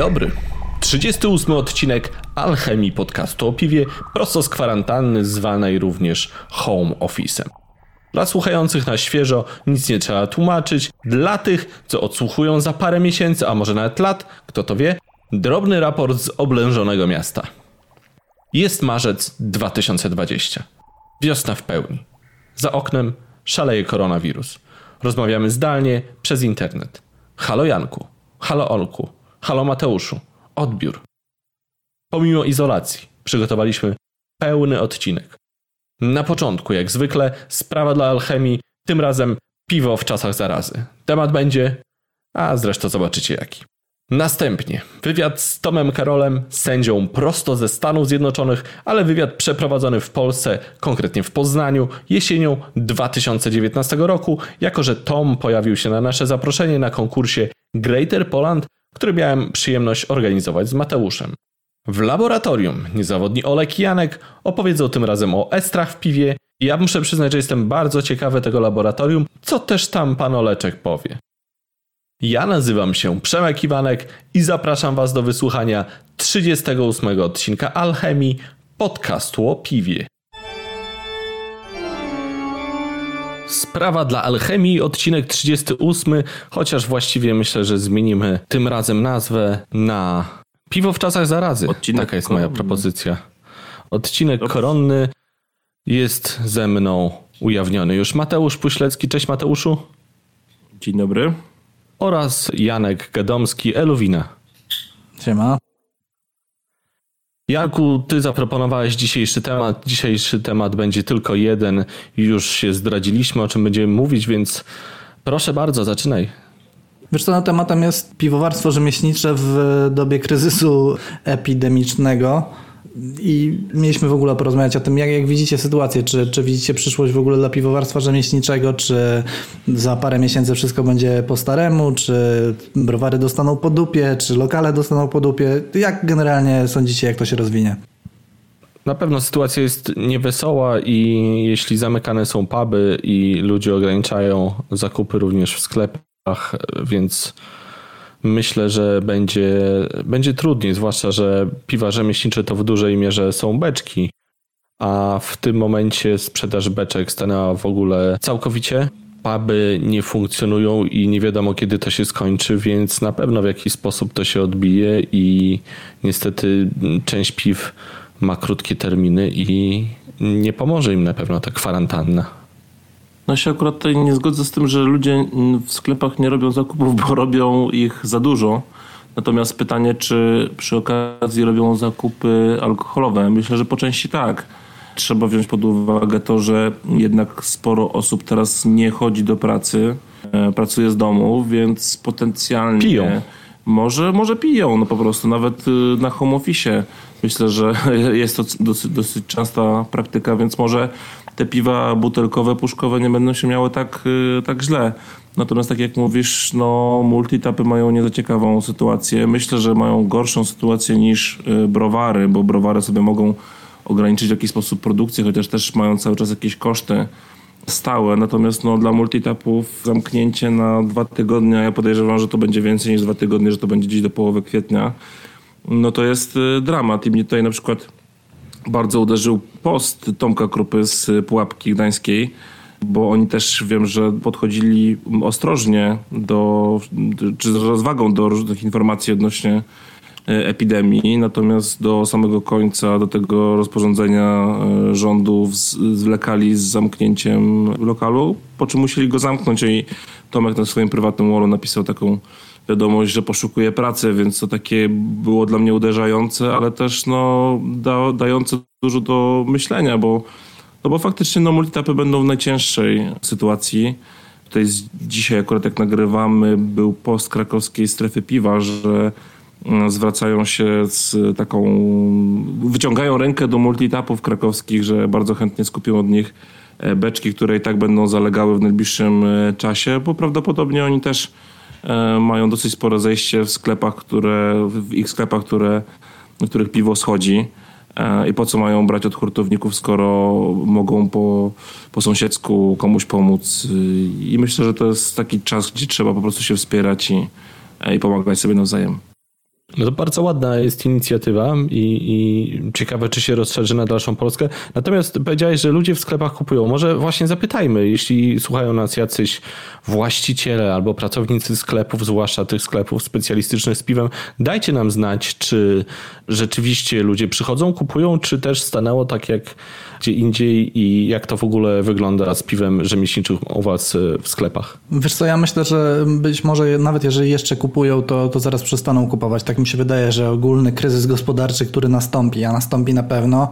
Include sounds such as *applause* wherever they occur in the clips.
dobry. 38 odcinek Alchemii podcastu o piwie prosto z kwarantanny zwanej również Home Office'em. Dla słuchających na świeżo nic nie trzeba tłumaczyć. Dla tych, co odsłuchują za parę miesięcy, a może nawet lat, kto to wie, drobny raport z oblężonego miasta. Jest marzec 2020. Wiosna w pełni. Za oknem szaleje koronawirus. Rozmawiamy zdalnie przez internet. Halo Janku, halo Olku, halo Mateuszu, odbiór. Pomimo izolacji przygotowaliśmy pełny odcinek. Na początku, jak zwykle, sprawa dla alchemii, tym razem piwo w czasach zarazy. Temat będzie, a zresztą zobaczycie jaki. Następnie wywiad z Tomem Karolem, sędzią prosto ze Stanów Zjednoczonych, ale wywiad przeprowadzony w Polsce, konkretnie w Poznaniu, jesienią 2019 roku, jako że Tom pojawił się na nasze zaproszenie na konkursie Greater Poland, który miałem przyjemność organizować z Mateuszem. W laboratorium niezawodni Olek i Janek opowiedzą tym razem o estrach w piwie. Ja muszę przyznać, że jestem bardzo ciekawy tego laboratorium, co też tam pan Oleczek powie. Ja nazywam się Przemek Iwanek i zapraszam Was do wysłuchania 38 odcinka Alchemii podcastu o piwie. Sprawa dla alchemii, odcinek 38, chociaż właściwie myślę, że zmienimy tym razem nazwę na Piwo w czasach zarazy. Odcinek Taka jest koronny. moja propozycja. Odcinek Dobrze. koronny jest ze mną ujawniony już Mateusz Puślecki. Cześć Mateuszu. Dzień dobry oraz Janek Gadomski, Eluwina. Siema. Janku, ty zaproponowałeś dzisiejszy temat. Dzisiejszy temat będzie tylko jeden. Już się zdradziliśmy, o czym będziemy mówić, więc proszę bardzo, zaczynaj. Wiesz co, tematem jest piwowarstwo rzemieślnicze w dobie kryzysu epidemicznego. I mieliśmy w ogóle porozmawiać o tym, jak, jak widzicie sytuację, czy, czy widzicie przyszłość w ogóle dla piwowarstwa rzemieślniczego, czy za parę miesięcy wszystko będzie po staremu, czy browary dostaną po dupie, czy lokale dostaną po dupie. Jak generalnie sądzicie, jak to się rozwinie? Na pewno sytuacja jest niewesoła i jeśli zamykane są puby i ludzie ograniczają zakupy również w sklepach, więc myślę, że będzie, będzie trudniej, zwłaszcza, że piwa rzemieślnicze to w dużej mierze są beczki, a w tym momencie sprzedaż beczek stanęła w ogóle całkowicie. Puby nie funkcjonują i nie wiadomo kiedy to się skończy, więc na pewno w jakiś sposób to się odbije i niestety część piw ma krótkie terminy i nie pomoże im na pewno ta kwarantanna. No się akurat tutaj nie zgodzę z tym, że ludzie w sklepach nie robią zakupów, *laughs* bo robią ich za dużo. Natomiast pytanie, czy przy okazji robią zakupy alkoholowe? Myślę, że po części tak. Trzeba wziąć pod uwagę to, że jednak sporo osób teraz nie chodzi do pracy, e, pracuje z domu, więc potencjalnie. Piją. Może, może piją, no po prostu, nawet y, na home office. Myślę, że *laughs* jest to dosyć, dosyć częsta praktyka, więc może te piwa butelkowe, puszkowe nie będą się miały tak, y, tak źle. Natomiast tak jak mówisz, no multitapy mają niezaciekawą sytuację. Myślę, że mają gorszą sytuację niż y, browary, bo browary sobie mogą ograniczyć w jakiś sposób produkcję, chociaż też mają cały czas jakieś koszty stałe. Natomiast no, dla multitapów zamknięcie na dwa tygodnie, ja podejrzewam, że to będzie więcej niż dwa tygodnie, że to będzie gdzieś do połowy kwietnia, no to jest y, dramat. I mnie tutaj na przykład bardzo uderzył post Tomka Krupy z Pułapki Gdańskiej, bo oni też wiem, że podchodzili ostrożnie do, czy z rozwagą do różnych informacji odnośnie e, epidemii, natomiast do samego końca, do tego rozporządzenia e, rządu zwlekali z zamknięciem lokalu, po czym musieli go zamknąć i Tomek na swoim prywatnym wallu napisał taką wiadomość, że poszukuje pracy, więc to takie było dla mnie uderzające, ale też no, da, dające dużo do myślenia, bo, no bo faktycznie no, multitapy będą w najcięższej sytuacji. Tutaj z, dzisiaj akurat jak nagrywamy był post krakowskiej strefy piwa, że mm, zwracają się z taką, wyciągają rękę do multitapów krakowskich, że bardzo chętnie skupią od nich e, beczki, które i tak będą zalegały w najbliższym e, czasie, bo prawdopodobnie oni też mają dosyć spore zejście w sklepach, które, w ich sklepach, które, w których piwo schodzi. E, I po co mają brać od hurtowników, skoro mogą po, po sąsiedzku komuś pomóc. I myślę, że to jest taki czas, gdzie trzeba po prostu się wspierać i, i pomagać sobie nawzajem. No to bardzo ładna jest inicjatywa i, i, ciekawe, czy się rozszerzy na dalszą Polskę. Natomiast powiedziałeś, że ludzie w sklepach kupują. Może właśnie zapytajmy, jeśli słuchają nas jacyś właściciele albo pracownicy sklepów, zwłaszcza tych sklepów specjalistycznych z piwem, dajcie nam znać, czy rzeczywiście ludzie przychodzą, kupują, czy też stanęło tak jak gdzie indziej i jak to w ogóle wygląda z piwem rzemieślniczym u was w sklepach? Wiesz co, ja myślę, że być może nawet jeżeli jeszcze kupują, to, to zaraz przestaną kupować. Tak mi się wydaje, że ogólny kryzys gospodarczy, który nastąpi, a nastąpi na pewno,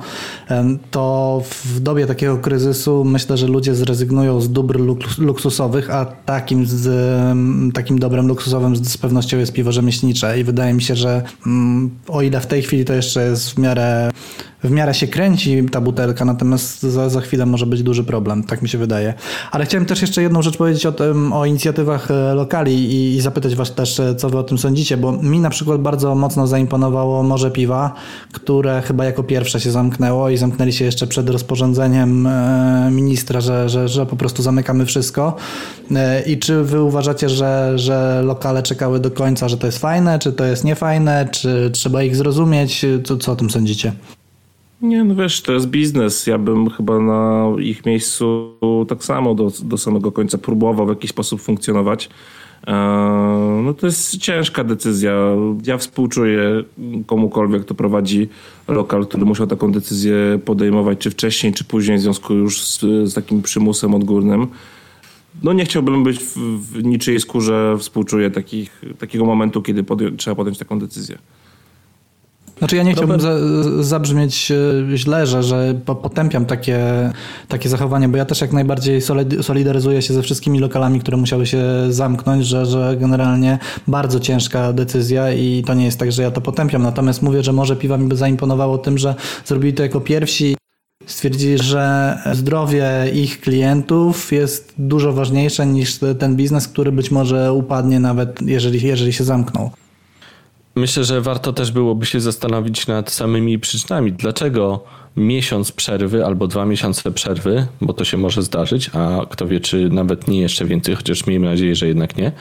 to w dobie takiego kryzysu myślę, że ludzie zrezygnują z dóbr luksusowych, a takim, z, takim dobrem luksusowym z pewnością jest piwo rzemieślnicze i wydaje mi się, że mm, o ile w tej chwili to jeszcze jest w miarę w miarę się kręci ta butelka, natomiast za, za chwilę może być duży problem, tak mi się wydaje. Ale chciałem też jeszcze jedną rzecz powiedzieć o, tym, o inicjatywach e, lokali i, i zapytać was też, e, co wy o tym sądzicie, bo mi na przykład bardzo mocno zaimponowało Morze Piwa, które chyba jako pierwsze się zamknęło i zamknęli się jeszcze przed rozporządzeniem e, ministra, że, że, że po prostu zamykamy wszystko. I czy wy uważacie, że, że lokale czekały do końca, że to jest fajne, czy to jest niefajne, czy trzeba ich zrozumieć? Co, co o tym sądzicie? Nie, no wiesz, to jest biznes. Ja bym chyba na ich miejscu tak samo do, do samego końca próbował w jakiś sposób funkcjonować. E, no to jest ciężka decyzja. Ja współczuję komukolwiek, kto prowadzi lokal, który musiał taką decyzję podejmować, czy wcześniej, czy później, w związku już z, z takim przymusem odgórnym. No nie chciałbym być w, w niczyjej skórze, współczuję takich, takiego momentu, kiedy trzeba podjąć taką decyzję. Znaczy ja nie chciałbym za, zabrzmieć e, źle, że, że potępiam takie, takie zachowanie, bo ja też jak najbardziej solidaryzuję się ze wszystkimi lokalami, które musiały się zamknąć, że, że generalnie bardzo ciężka decyzja i to nie jest tak, że ja to potępiam. Natomiast mówię, że może piwa mi by zaimponowało tym, że zrobili to jako pierwsi stwierdzili, że zdrowie ich klientów jest dużo ważniejsze niż ten biznes, który być może upadnie nawet jeżeli, jeżeli się zamknął. Myślę, że warto też byłoby się zastanowić nad samymi przyczynami. Dlaczego miesiąc przerwy albo dwa miesiące przerwy, bo to się może zdarzyć, a kto wie, czy nawet nie jeszcze więcej, chociaż miejmy nadzieję, że jednak nie.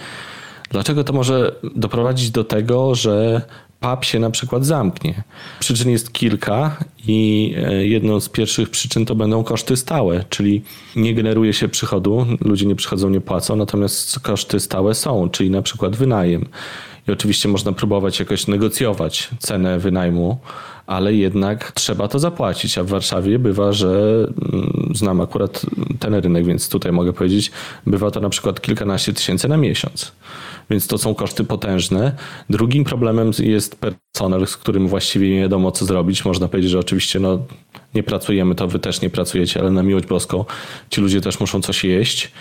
Dlaczego to może doprowadzić do tego, że pub się na przykład zamknie? Przyczyn jest kilka i e, jedną z pierwszych przyczyn to będą koszty stałe, czyli nie generuje się przychodu, ludzie nie przychodzą, nie płacą, natomiast koszty stałe są, czyli na przykład wynajem i oczywiście można próbować jakoś negocjować cenę wynajmu, ale jednak trzeba to zapłacić. A w Warszawie bywa, że mm, znam akurat ten rynek, więc tutaj mogę powiedzieć, bywa to na przykład kilkanaście tysięcy na miesiąc. Więc to są koszty potężne. Drugim problemem jest personel, z którym właściwie nie wiadomo co zrobić. Można powiedzieć, że oczywiście no, nie pracujemy, to wy też nie pracujecie, ale na miłość boską ci ludzie też muszą coś jeść.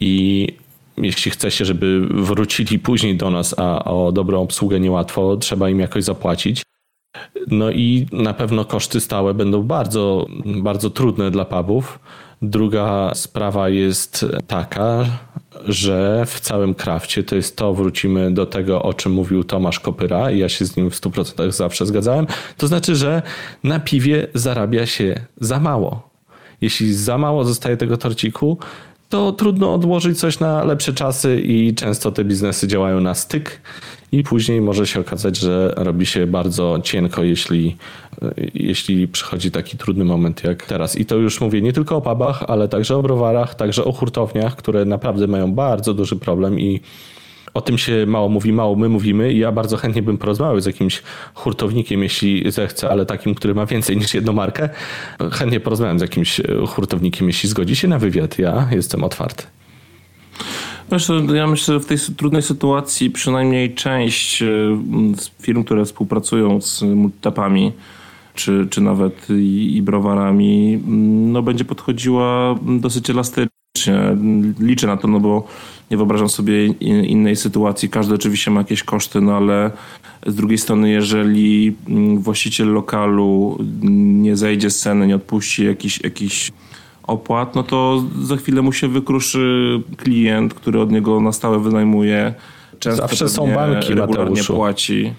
I jeśli chce się, żeby wrócili później do nas, a o dobrą obsługę niełatwo, trzeba im jakoś zapłacić. No i na pewno koszty stałe będą bardzo, bardzo trudne dla pubów. Druga sprawa jest taka, że w całym krafcie to jest to, wrócimy do tego, o czym mówił Tomasz Kopyra i ja się z nim w 100% zawsze zgadzałem. To znaczy, że na piwie zarabia się za mało. Jeśli za mało zostaje tego torciku, to trudno odłożyć coś na lepsze czasy i często te biznesy działają na styk i później może się okazać, że robi się bardzo cienko, jeśli, jeśli przychodzi taki trudny moment jak teraz. I to już mówię nie tylko o pubach, ale także o browarach, także o hurtowniach, które naprawdę mają bardzo duży problem i o tym się mało mówi, mało my mówimy ja bardzo chętnie bym porozmawiał z jakimś hurtownikiem, jeśli zechce, ale takim, który ma więcej niż jedną markę. Chętnie porozmawiam z jakimś hurtownikiem, jeśli zgodzi się na wywiad. Ja jestem otwarty. Wiesz, ja myślę, że w tej trudnej sytuacji przynajmniej część e, firm, które współpracują z multitapami, czy, czy nawet i, i browarami, no będzie podchodziła dosyć elastycznie. Liczę na to, no bo nie wyobrażam sobie innej sytuacji. Każdy oczywiście ma jakieś koszty, no ale z drugiej strony, jeżeli mm, właściciel lokalu nie zejdzie z ceny, nie odpuści jakiś, jakiś opłat, no to za chwilę mu się wykruszy klient, który od niego na stałe wynajmuje. Często Zawsze są banki, regularnie Mateuszu. płaci.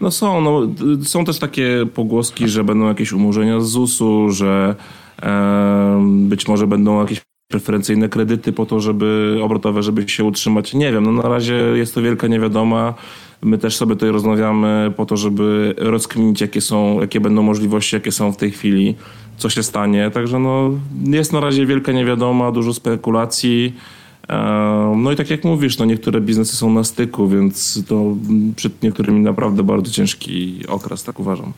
No są, no, są też takie pogłoski, że będą jakieś umorzenia z ZUS-u, że e, być może będą jakieś preferencyjne kredyty po to, żeby obrotowe, żeby się utrzymać. Nie wiem, no na razie jest to wielka niewiadoma. My też sobie tutaj rozmawiamy po to, żeby rozkminić, jakie są, jakie będą możliwości, jakie są w tej chwili, co się stanie. Także no, jest na razie wielka niewiadoma, dużo spekulacji. No i tak jak mówisz, no niektóre biznesy są na styku, więc to przed niektórymi naprawdę bardzo ciężki okres, tak uważam.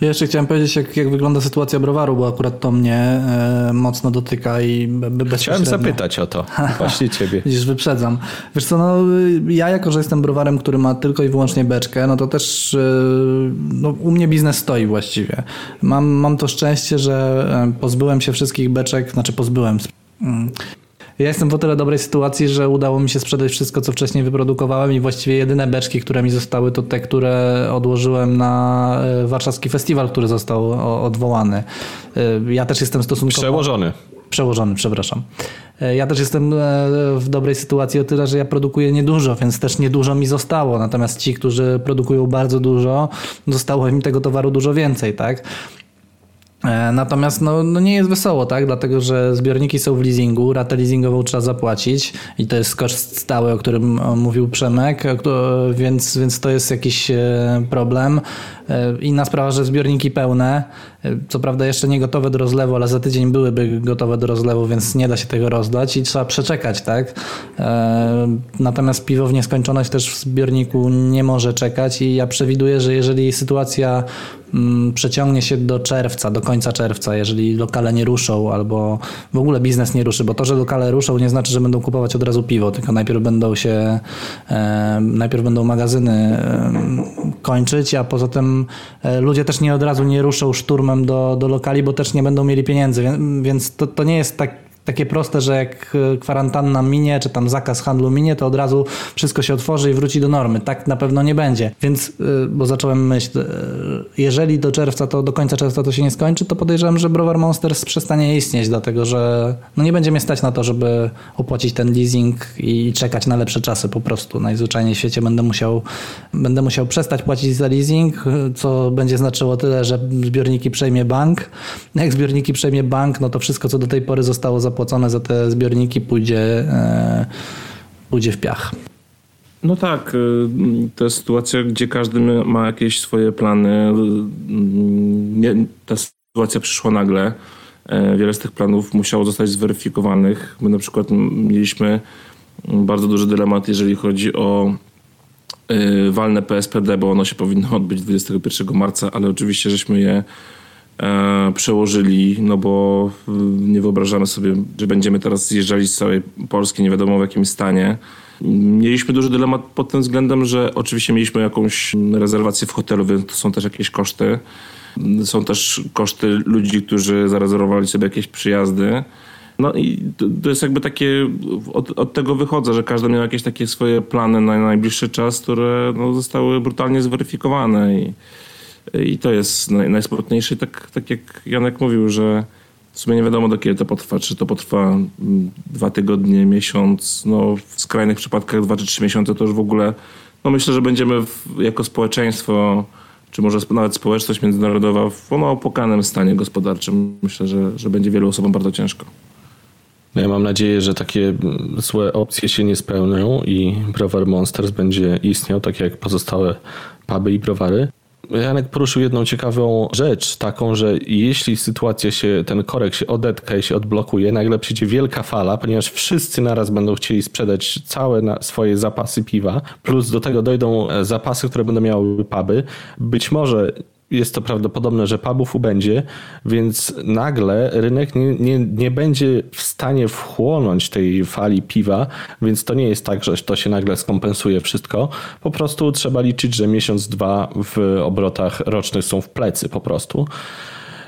Ja jeszcze chciałem powiedzieć, jak, jak wygląda sytuacja browaru, bo akurat to mnie e, mocno dotyka i bezpośrednio. Chciałem zapytać o to, właśnie ciebie. *laughs* Widzisz, wyprzedzam. Wiesz co, no ja jako, że jestem browarem, który ma tylko i wyłącznie beczkę, no to też e, no, u mnie biznes stoi właściwie. Mam, mam to szczęście, że e, pozbyłem się wszystkich beczek, znaczy pozbyłem... Mm, ja jestem w o tyle dobrej sytuacji, że udało mi się sprzedać wszystko, co wcześniej wyprodukowałem i właściwie jedyne beczki, które mi zostały, to te, które odłożyłem na e, warszawski festiwal, który został odwołany. E, ja też jestem stosunkowo... Przełożony. Przełożony, przepraszam. E, ja też jestem w dobrej sytuacji o tyle, że ja produkuję niedużo, więc też niedużo mi zostało. Natomiast ci, którzy produkują bardzo dużo, zostało im tego towaru dużo więcej, tak? E, natomiast no, no, nie jest wesoło, tak? Dlatego, że zbiorniki są w leasingu, ratę leasingową trzeba zapłacić i to jest koszt stały, o którym mówił Przemek, więc, więc to jest jakiś e, problem. E, inna sprawa, że zbiorniki pełne, co prawda jeszcze nie gotowe do rozlewu, ale za tydzień byłyby gotowe do rozlewu, więc nie da się tego rozdać i trzeba przeczekać, tak? Natomiast piwo w nieskończoność też w zbiorniku nie może czekać i ja przewiduję, że jeżeli sytuacja mm, przeciągnie się do czerwca, do końca czerwca, jeżeli lokale nie ruszą albo w ogóle biznes nie ruszy, bo to, że lokale ruszą nie znaczy, że będą kupować od razu piwo, tylko najpierw będą się, e, najpierw będą magazyny e, kończyć, a poza tym e, ludzie też nie od razu nie ruszą szturmem do, do lokali, bo też nie będą mieli pieniędzy, więc to, to nie jest tak takie proste, że jak e, kwarantanna minie, czy tam zakaz handlu minie, to od razu wszystko się otworzy i wróci do normy. Tak na pewno nie będzie. Więc, e, bo zacząłem myśleć, e, jeżeli do czerwca, to do końca czerwca to się nie skończy, to podejrzewam, że Browar Monsters przestanie istnieć, dlatego że no nie będzie mnie stać na to, żeby opłacić ten leasing i czekać na lepsze czasy po prostu. Najzwyczajniej w świecie będę musiał, będę musiał przestać płacić za leasing, co będzie znaczyło tyle, że zbiorniki przejmie bank. Jak zbiorniki przejmie bank, no to wszystko, co do tej pory zostało zapłacone, zapłacone za te zbiorniki pójdzie, e, pójdzie w piach. No tak, y, to jest sytuacja, gdzie każdy ma jakieś swoje plany. Y, ta sytuacja przyszła nagle. E, wiele z tych planów musiało zostać zweryfikowanych. My na przykład mieliśmy bardzo duży dylemat, jeżeli chodzi o y, walne PSPD, bo ono się powinno odbyć 21 marca, ale oczywiście żeśmy je przełożyli, no bo e, nie wyobrażamy sobie, że będziemy teraz zjeżdżali z całej Polski, nie wiadomo w jakim stanie. Mieliśmy duży dylemat pod tym względem, że oczywiście mieliśmy jakąś rezerwację w hotelu, więc to są też jakieś koszty. Są też koszty ludzi, którzy zarezerwowali sobie jakieś przyjazdy. No i to jest jakby takie, od, od, tego wychodzę, że każdy miał jakieś takie swoje plany na najbliższy czas, które no, zostały brutalnie zweryfikowane i i to jest naj, najsmutniejsze. Tak, tak jak Janek mówił, że w sumie nie wiadomo do kiedy to potrwa. Czy to potrwa mm, dwa tygodnie, miesiąc, no w skrajnych przypadkach dwa czy trzy miesiące to już w ogóle, no myślę, że będziemy w, jako społeczeństwo, czy może nawet społeczność międzynarodowa w no, opłakanym stanie gospodarczym. Myślę, że, że będzie wielu osobom bardzo ciężko. No ja mam nadzieję, że takie mm, złe opcje się nie spełnią i browar Monsters będzie istniał, tak jak pozostałe puby i browary. Janek poruszył jedną ciekawą rzecz, taką, że jeśli sytuacja się, ten korek się odetka i się odblokuje, nagle przyjdzie wielka fala, ponieważ wszyscy naraz będą chcieli sprzedać całe swoje zapasy piwa, plus do tego dojdą e, zapasy, które będą miały puby. Być może jest to prawdopodobne, że pubów ubędzie, więc nagle rynek nie, nie, nie będzie w stanie wchłonąć tej fali piwa, więc to nie jest tak, że to się nagle skompensuje wszystko. Po prostu trzeba liczyć, że miesiąc, dwa w obrotach rocznych są w plecy po prostu.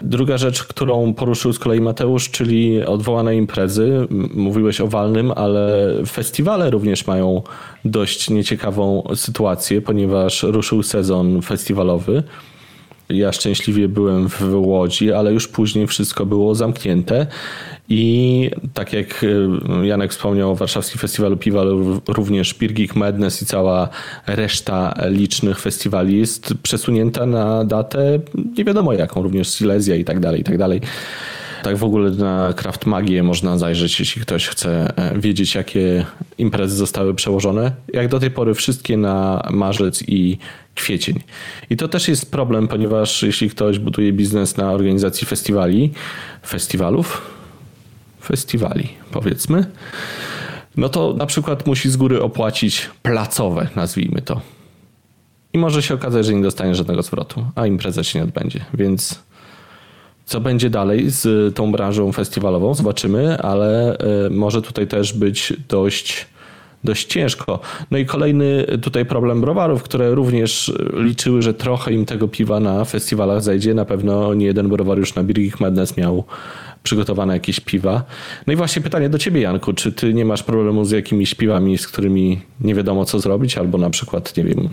Druga rzecz, którą poruszył z kolei Mateusz, czyli odwołane imprezy. Mówiłeś o walnym, ale festiwale również mają dość nieciekawą sytuację, ponieważ ruszył sezon festiwalowy. Ja szczęśliwie byłem w Łodzi, ale już później wszystko było zamknięte. I tak jak e, Janek wspomniał o Warszawskim Festiwalu Piwa, również Geek Madness i cała reszta licznych festiwali jest przesunięta na datę nie wiadomo jaką, również Silesia i tak dalej, i tak dalej. Tak w ogóle na Craft Magię można zajrzeć, jeśli ktoś chce e, wiedzieć, jakie imprezy zostały przełożone. Jak do tej pory wszystkie na marzec i kwiecień. I to też jest problem, ponieważ jeśli ktoś buduje biznes na organizacji festiwali, festiwalów, festiwali powiedzmy, no to na przykład musi z góry opłacić placowe, nazwijmy to. I może się okazać, że nie dostanie żadnego zwrotu, a impreza się nie odbędzie. Więc co będzie dalej z tą branżą festiwalową, zobaczymy, ale e, może tutaj też być dość, dość ciężko. No i kolejny tutaj problem browarów, które również liczyły, że trochę im tego piwa na festiwalach zajdzie. Na pewno nie jeden browar już na Birgit Madness miał przygotowane jakieś piwa. No i właśnie pytanie do ciebie, Janku, czy ty nie masz problemu z jakimiś piwami, z którymi nie wiadomo co zrobić, albo na przykład, nie wiem,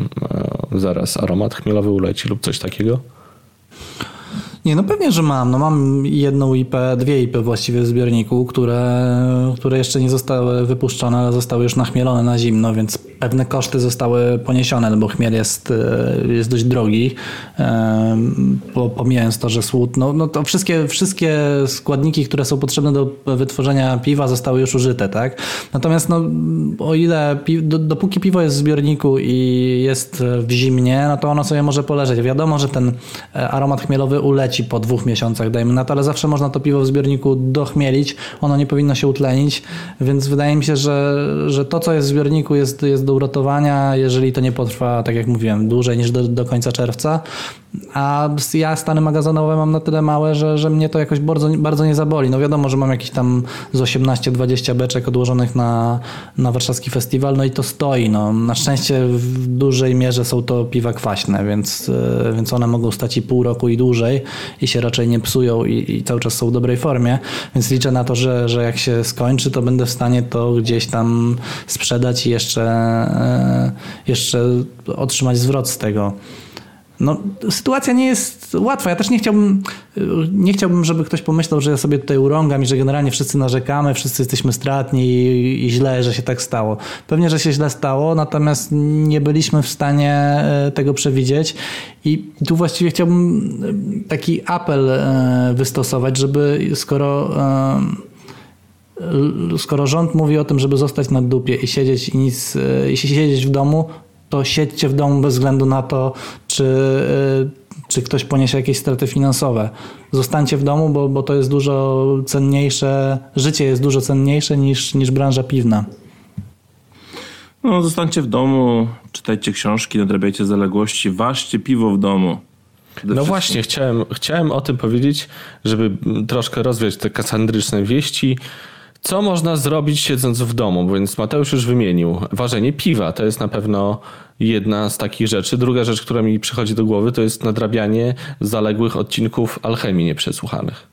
e, zaraz aromat chmielowy uleci lub coś takiego? Nie, no pewnie, że mam. No mam jedną IP, dwie IP właściwie w zbiorniku, które, które jeszcze nie zostały wypuszczone, ale zostały już nachmielone na zimno, więc pewne koszty zostały poniesione, no bo chmiel jest, e, jest dość drogi, pomijając to, że słód, no, no to wszystkie, wszystkie składniki, które są potrzebne do wytworzenia piwa zostały już użyte, tak? Natomiast no, o ile, dopóki piwo jest w zbiorniku i jest w zimnie, no to ono sobie może poleżeć. Wiadomo, że ten e, aromat chmielowy uleci po dwóch miesiącach, dajmy na to, ale zawsze można to piwo w zbiorniku dochmielić, ono nie powinno się utlenić, więc wydaje mi się, że, że to, co jest w zbiorniku jest, jest do uratowania, jeżeli to nie potrwa, tak jak mówiłem, dłużej niż do, do końca czerwca. A ja stany magazynowe mam na tyle małe, że, że mnie to jakoś bardzo, bardzo nie zaboli. No wiadomo, że mam jakieś tam z 18-20 beczek odłożonych na, na warszawski festiwal, no i to stoi. No. Na szczęście w dużej mierze są to piwa kwaśne, więc, e, więc one mogą stać i pół roku i dłużej i się raczej nie psują i, i cały czas są w dobrej formie, więc liczę na to, że, że jak się skończy, to będę w stanie to gdzieś tam sprzedać i jeszcze, e, jeszcze otrzymać zwrot z tego. No, sytuacja nie jest łatwa. Ja też nie chciałbym, nie chciałbym, żeby ktoś pomyślał, że ja sobie tutaj urągam i że generalnie wszyscy narzekamy, wszyscy jesteśmy stratni i, i, źle, że się tak stało. Pewnie, że się źle stało, natomiast nie byliśmy w stanie e, tego przewidzieć i tu właściwie chciałbym e, taki apel wystosować, żeby skoro skoro rząd mówi o tym, żeby zostać na dupie i siedzieć i nic, i siedzieć w domu, to siedźcie w domu bez względu na to, czy, y, czy ktoś poniesie jakieś straty finansowe. Zostańcie w domu, bo, bo to jest dużo cenniejsze, życie jest dużo cenniejsze niż, niż branża piwna. No, zostańcie w domu, czytajcie książki, nadrabiajcie zaległości, ważcie piwo w domu. No właśnie, chciałem, chciałem o tym powiedzieć, żeby troszkę rozwiać te kasandryczne wieści. Co można zrobić siedząc w domu? Więc Mateusz już wymienił. Ważenie piwa to jest na pewno jedna z takich rzeczy. Druga rzecz, która mi przychodzi do głowy, to jest nadrabianie zaległych odcinków alchemii nieprzesłuchanych.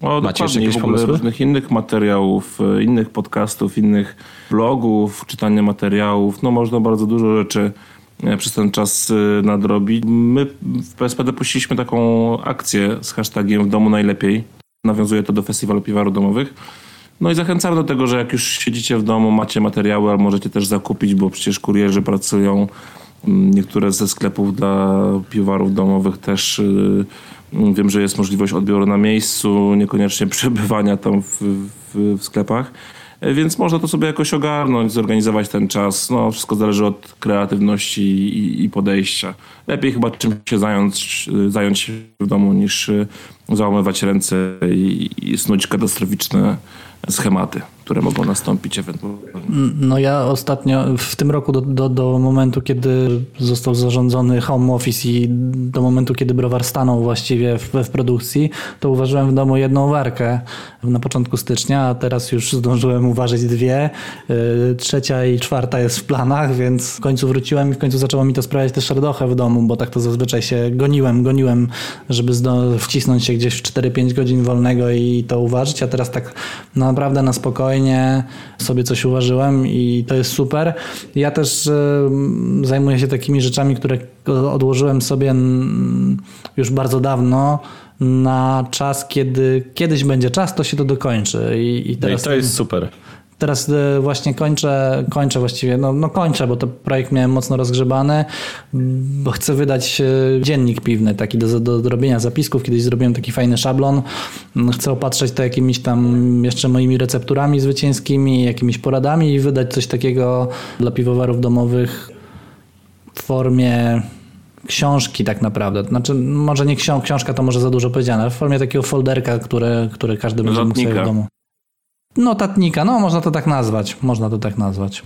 O, Macie jeszcze jakieś pomysły? różnych innych materiałów, e, innych podcastów, innych blogów, czytania materiałów. No można bardzo dużo rzeczy e, przez ten czas e, nadrobić. My w PSPD puściliśmy taką akcję z hashtagiem w domu najlepiej. Nawiązuje to do festiwalu piwaru domowych no i zachęcamy do tego, że jak już siedzicie w domu, macie materiały, ale możecie też zakupić, bo przecież kurierzy pracują. Mm, niektóre ze sklepów dla piwowarów domowych też y, wiem, że jest możliwość odbioru na miejscu, niekoniecznie *laughs* przebywania tam w, w, w sklepach. Więc można to sobie jakoś ogarnąć, zorganizować ten czas. No, wszystko zależy od kreatywności i, i podejścia. Lepiej chyba czymś się zająć, zająć w domu niż y, załamywać ręce i, i snuć katastroficzne schematy, które mogą nastąpić ewentualnie. No ja ostatnio, w tym roku do, do, do momentu, kiedy został zarządzony home office i do momentu, kiedy browar stanął właściwie w, w produkcji, to uważyłem w domu jedną warkę na początku stycznia, a teraz już zdążyłem uważać dwie. Y, trzecia i czwarta jest w planach, więc w końcu wróciłem i w końcu zaczęło mi to sprawiać też radochę w domu, bo tak to zazwyczaj się goniłem, goniłem, żeby wcisnąć się gdzieś w 4-5 godzin wolnego i to uważać, a teraz tak naprawdę na spokojnie sobie coś uważyłem i to jest super. Ja też y, zajmuję się takimi rzeczami, które odłożyłem sobie już bardzo dawno na czas, kiedy kiedyś będzie czas, to się to dokończy. I, i teraz no i to jest super teraz e, właśnie kończę, kończę właściwie, no, no kończę, bo to projekt miałem mocno rozgrzebany, bo chcę wydać e, dziennik piwny, taki do, do, robienia zapisków. Kiedyś zrobiłem taki fajny szablon. Chcę opatrzeć to jakimiś tam jeszcze moimi recepturami zwycięskimi, jakimiś poradami i wydać coś takiego dla piwowarów domowych w formie książki tak naprawdę. Znaczy, może nie książ książka, to może za dużo powiedziane, ale w formie takiego folderka, które, które każdy będzie mógł sobie w domu. Notatnika, no można to tak nazwać. Można to tak nazwać.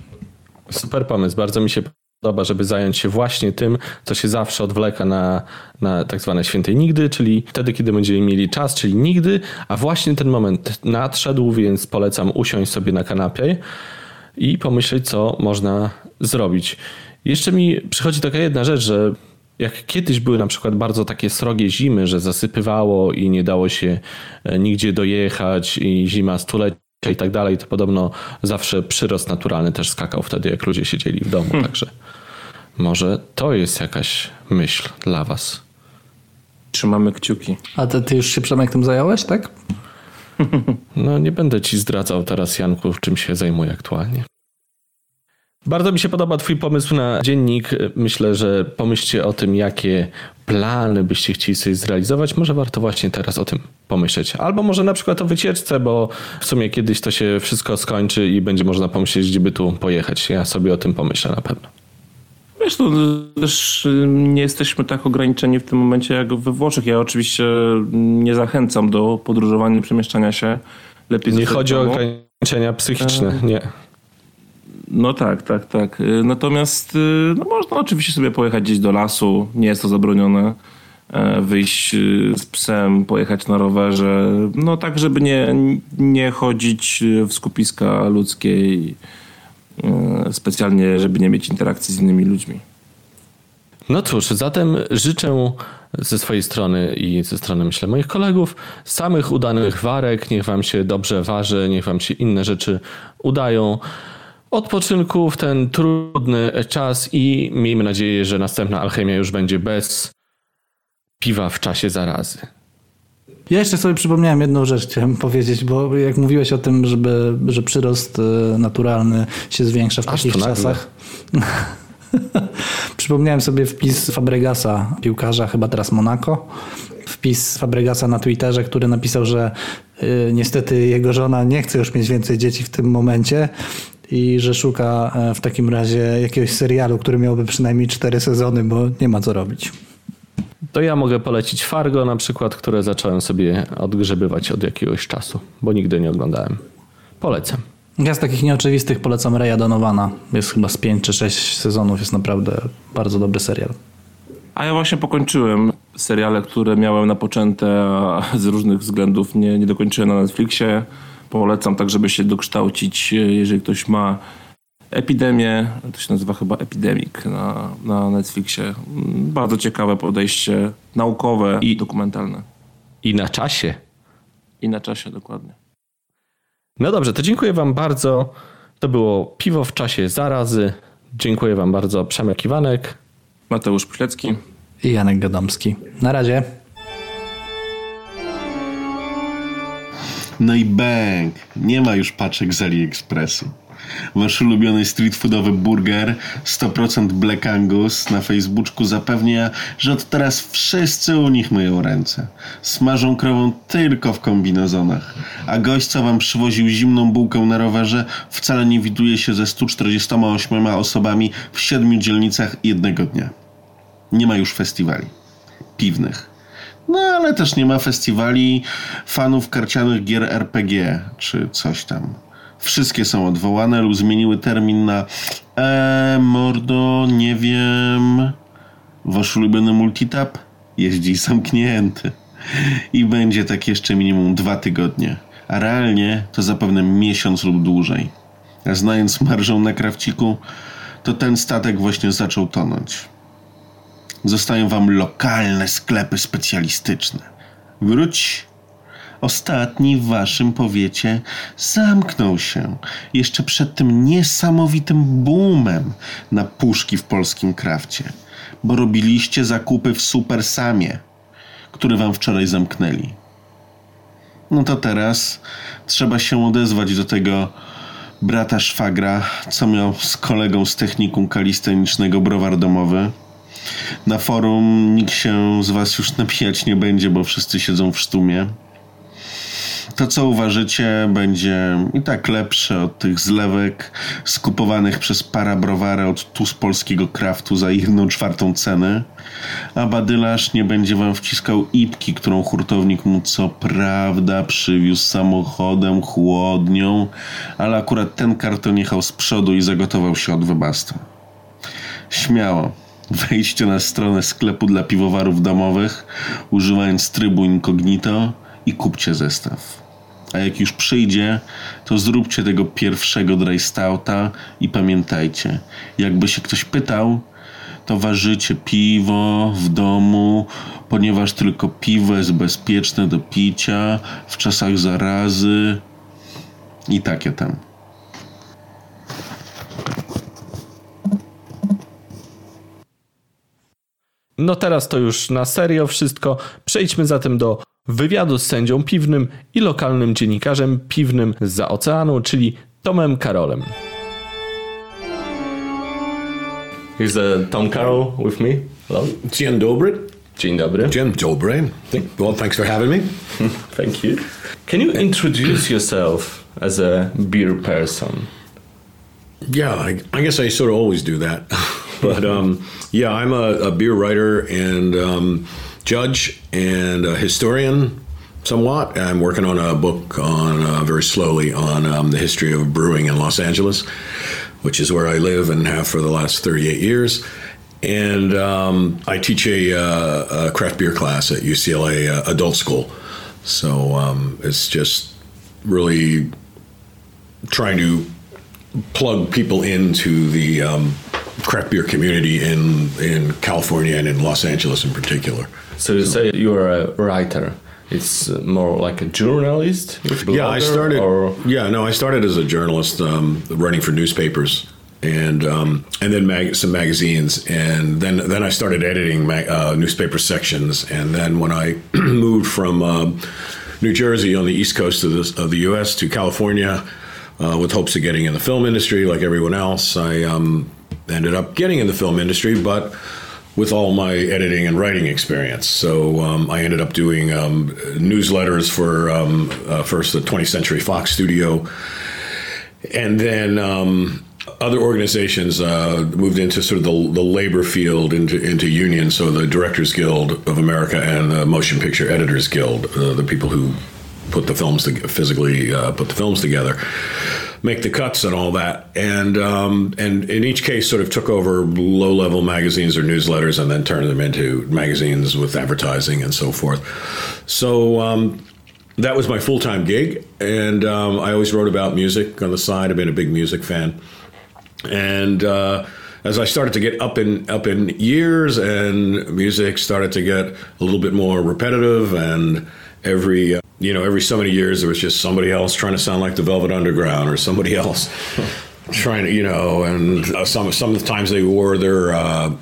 Super pomysł, bardzo mi się podoba, żeby zająć się właśnie tym, co się zawsze odwleka na, na tak zwane świętej nigdy, czyli wtedy, kiedy będziemy mieli czas, czyli nigdy, a właśnie ten moment nadszedł, więc polecam usiąść sobie na kanapie i pomyśleć, co można zrobić. Jeszcze mi przychodzi taka jedna rzecz, że jak kiedyś były na przykład bardzo takie srogie zimy, że zasypywało i nie dało się e, nigdzie dojechać i zima stulecia i tak dalej, to podobno zawsze przyrost naturalny też skakał wtedy, jak ludzie siedzieli w domu. Hmm. Także może to jest jakaś myśl dla was. Trzymamy kciuki. A ty, ty już się Przemek tym zająłeś, tak? No nie będę ci zdradzał teraz, Janku, czym się zajmuję aktualnie. Bardzo mi się podoba Twój pomysł na dziennik. Myślę, że pomyślcie o tym, jakie plany byście chcieli sobie zrealizować. Może warto właśnie teraz o tym pomyśleć. Albo może na przykład o wycieczce, bo w sumie kiedyś to się wszystko skończy i będzie można pomyśleć, gdzie by tu pojechać. Ja sobie o tym pomyślę na pewno. Wiesz, no, też nie jesteśmy tak ograniczeni w tym momencie jak we Włoszech. Ja oczywiście nie zachęcam do podróżowania, przemieszczania się. Lepiej nie chodzi o ograniczenia psychiczne, e, nie. No tak, tak, tak. Y, natomiast y, no można oczywiście sobie pojechać gdzieś do lasu, nie jest to zabronione. E, wyjść y, z psem, pojechać na rowerze, no tak, żeby nie, nie chodzić w skupiska ludzkie i specjalnie, żeby nie mieć interakcji z innymi ludźmi. No cóż, zatem życzę ze swojej strony i ze strony, myślę, moich kolegów samych udanych warek. Niech wam się dobrze waży, niech wam się inne rzeczy udają odpoczynku w ten trudny czas i miejmy nadzieję, że następna alchemia już będzie bez piwa w czasie zarazy. Ja jeszcze sobie przypomniałem jedną rzecz, chciałem powiedzieć, bo jak mówiłeś o tym, żeby, że przyrost e, naturalny się zwiększa w Aż takich czasach. *laughs* Przypomniałem sobie wpis Fabregasa, piłkarza, chyba teraz Monaco. Wpis Fabregasa na Twitterze, który napisał, że y, niestety jego żona nie chce już mieć więcej dzieci w tym momencie i że szuka e, w takim razie jakiegoś serialu, który miałby przynajmniej cztery sezony, bo nie ma co robić. To ja mogę polecić Fargo na przykład, które zacząłem sobie odgrzebywać od jakiegoś czasu, bo nigdy nie oglądałem. Polecam. Ja z takich nieoczywistych polecam Reya Donowana. Jest chyba z 5 czy 6 sezonów, jest naprawdę bardzo dobry serial. A ja właśnie pokończyłem seriale, które miałem napoczęte, a z różnych względów nie, nie dokończyłem na Netflixie. Polecam tak, żeby się dokształcić, e, jeżeli ktoś ma epidemię, to się nazywa chyba Epidemic na, na Netflixie. Mm, bardzo ciekawe podejście naukowe i dokumentalne. I na czasie. I na czasie, dokładnie. No dobrze, to dziękuję Wam bardzo. To było Piwo w czasie zarazy. Dziękuję Wam bardzo. Przemek Iwanek. Mateusz Pilecki. I Janek Gadomski. Na razie. No i bang! Nie ma już paczek z AliExpressu. Wasz ulubiony street foodowy burger 100% Black Angus na Facebooku zapewnia, że od teraz wszyscy u nich myją ręce. Smażą krową tylko w kombinezonach. A gość, co wam przywoził zimną bułkę na rowerze, wcale nie widuje się ze 148 osobami w siedmiu dzielnicach jednego dnia. Nie ma już festiwali piwnych no ale też nie ma festiwali fanów karcianych gier RPG czy coś tam. Wszystkie są odwołane lub zmieniły termin na eee, mordo, nie wiem. Wasz ulubiony multitap jest dziś zamknięty. I będzie tak jeszcze minimum dwa tygodnie. A realnie to zapewne miesiąc lub dłużej. A znając marżę na krawciku, to ten statek właśnie zaczął tonąć zostają wam lokalne sklepy specjalistyczne. Wróć. Ostatni w waszym powiecie zamknął się jeszcze przed tym niesamowitym boomem na puszki w polskim krafcie, bo robiliście zakupy w Super Samie, który wam wczoraj zamknęli. No to teraz trzeba się odezwać do tego brata szwagra, co miał z kolegą z technikum kalistenicznego browar domowy. Na forum nikt się z was już napijać nie będzie, bo wszyscy siedzą w sztumie. To, co uważacie, będzie i tak lepsze od tych zlewek skupowanych przez para browary od tu z polskiego kraftu za jedną czwartą cenę, a badylarz nie będzie wam wciskał ipki, którą hurtownik mu co prawda przywiózł samochodem, chłodnią, ale akurat ten karton jechał z przodu i zagotował się od wybasta. Śmiało. Wejdźcie na stronę sklepu dla piwowarów domowych, używając trybu incognito i kupcie zestaw. A jak już przyjdzie, to zróbcie tego pierwszego dry stouta i pamiętajcie, jakby się ktoś pytał, to ważycie piwo w domu, ponieważ tylko piwo jest bezpieczne do picia w czasach zarazy i takie tam. No teraz to już na serio wszystko. Przejdźmy zatem do wywiadu z sędzią piwnym i lokalnym dziennikarzem piwnym z oceanu, czyli Tomem Karolem. Here's uh, Tom Carroll with me. Hello. Dzień dobry. Dzień dobry. Dzień dobry. Well, thanks for having me. *laughs* Thank you. Can you introduce yourself as a beer person? Yeah, I, I guess I sort of always do that. *laughs* but um, yeah, I'm a, a beer writer and um, judge and a historian somewhat. I'm working on a book on uh, very slowly on um, the history of brewing in Los Angeles, which is where I live and have for the last 38 years. And um, I teach a, uh, a, craft beer class at UCLA uh, Adult School. So um, it's just really trying to plug people into the um, craft beer community in in California and in Los Angeles in particular. So you say you're a writer. It's more like a journalist. Yeah, I started. Or? Yeah, no, I started as a journalist, um, writing for newspapers and um, and then mag- some magazines, and then then I started editing uh, newspaper sections, and then when I *clears throat* moved from uh, New Jersey on the east coast of the, of the U.S. to California, uh, with hopes of getting in the film industry like everyone else, I um, ended up getting in the film industry, but with all my editing and writing experience. So um, I ended up doing um, newsletters for um, uh, first the 20th Century Fox Studio, and then um, other organizations uh, moved into sort of the, the labor field into into unions. So the Directors Guild of America and the Motion Picture Editors Guild, uh, the people who put the films to, physically uh, put the films together make the cuts and all that. And um, and in each case, sort of took over low level magazines or newsletters and then turned them into magazines with advertising and so forth. So. Um, that was my full time gig, and um, I always wrote about music on the side. I've been a big music fan, and uh, as I started to get up in up in years, and music started to get a little bit more repetitive, and every uh, you know every so many years there was just somebody else trying to sound like the Velvet Underground or somebody else *laughs* trying to you know and uh, some some of the times they wore their uh,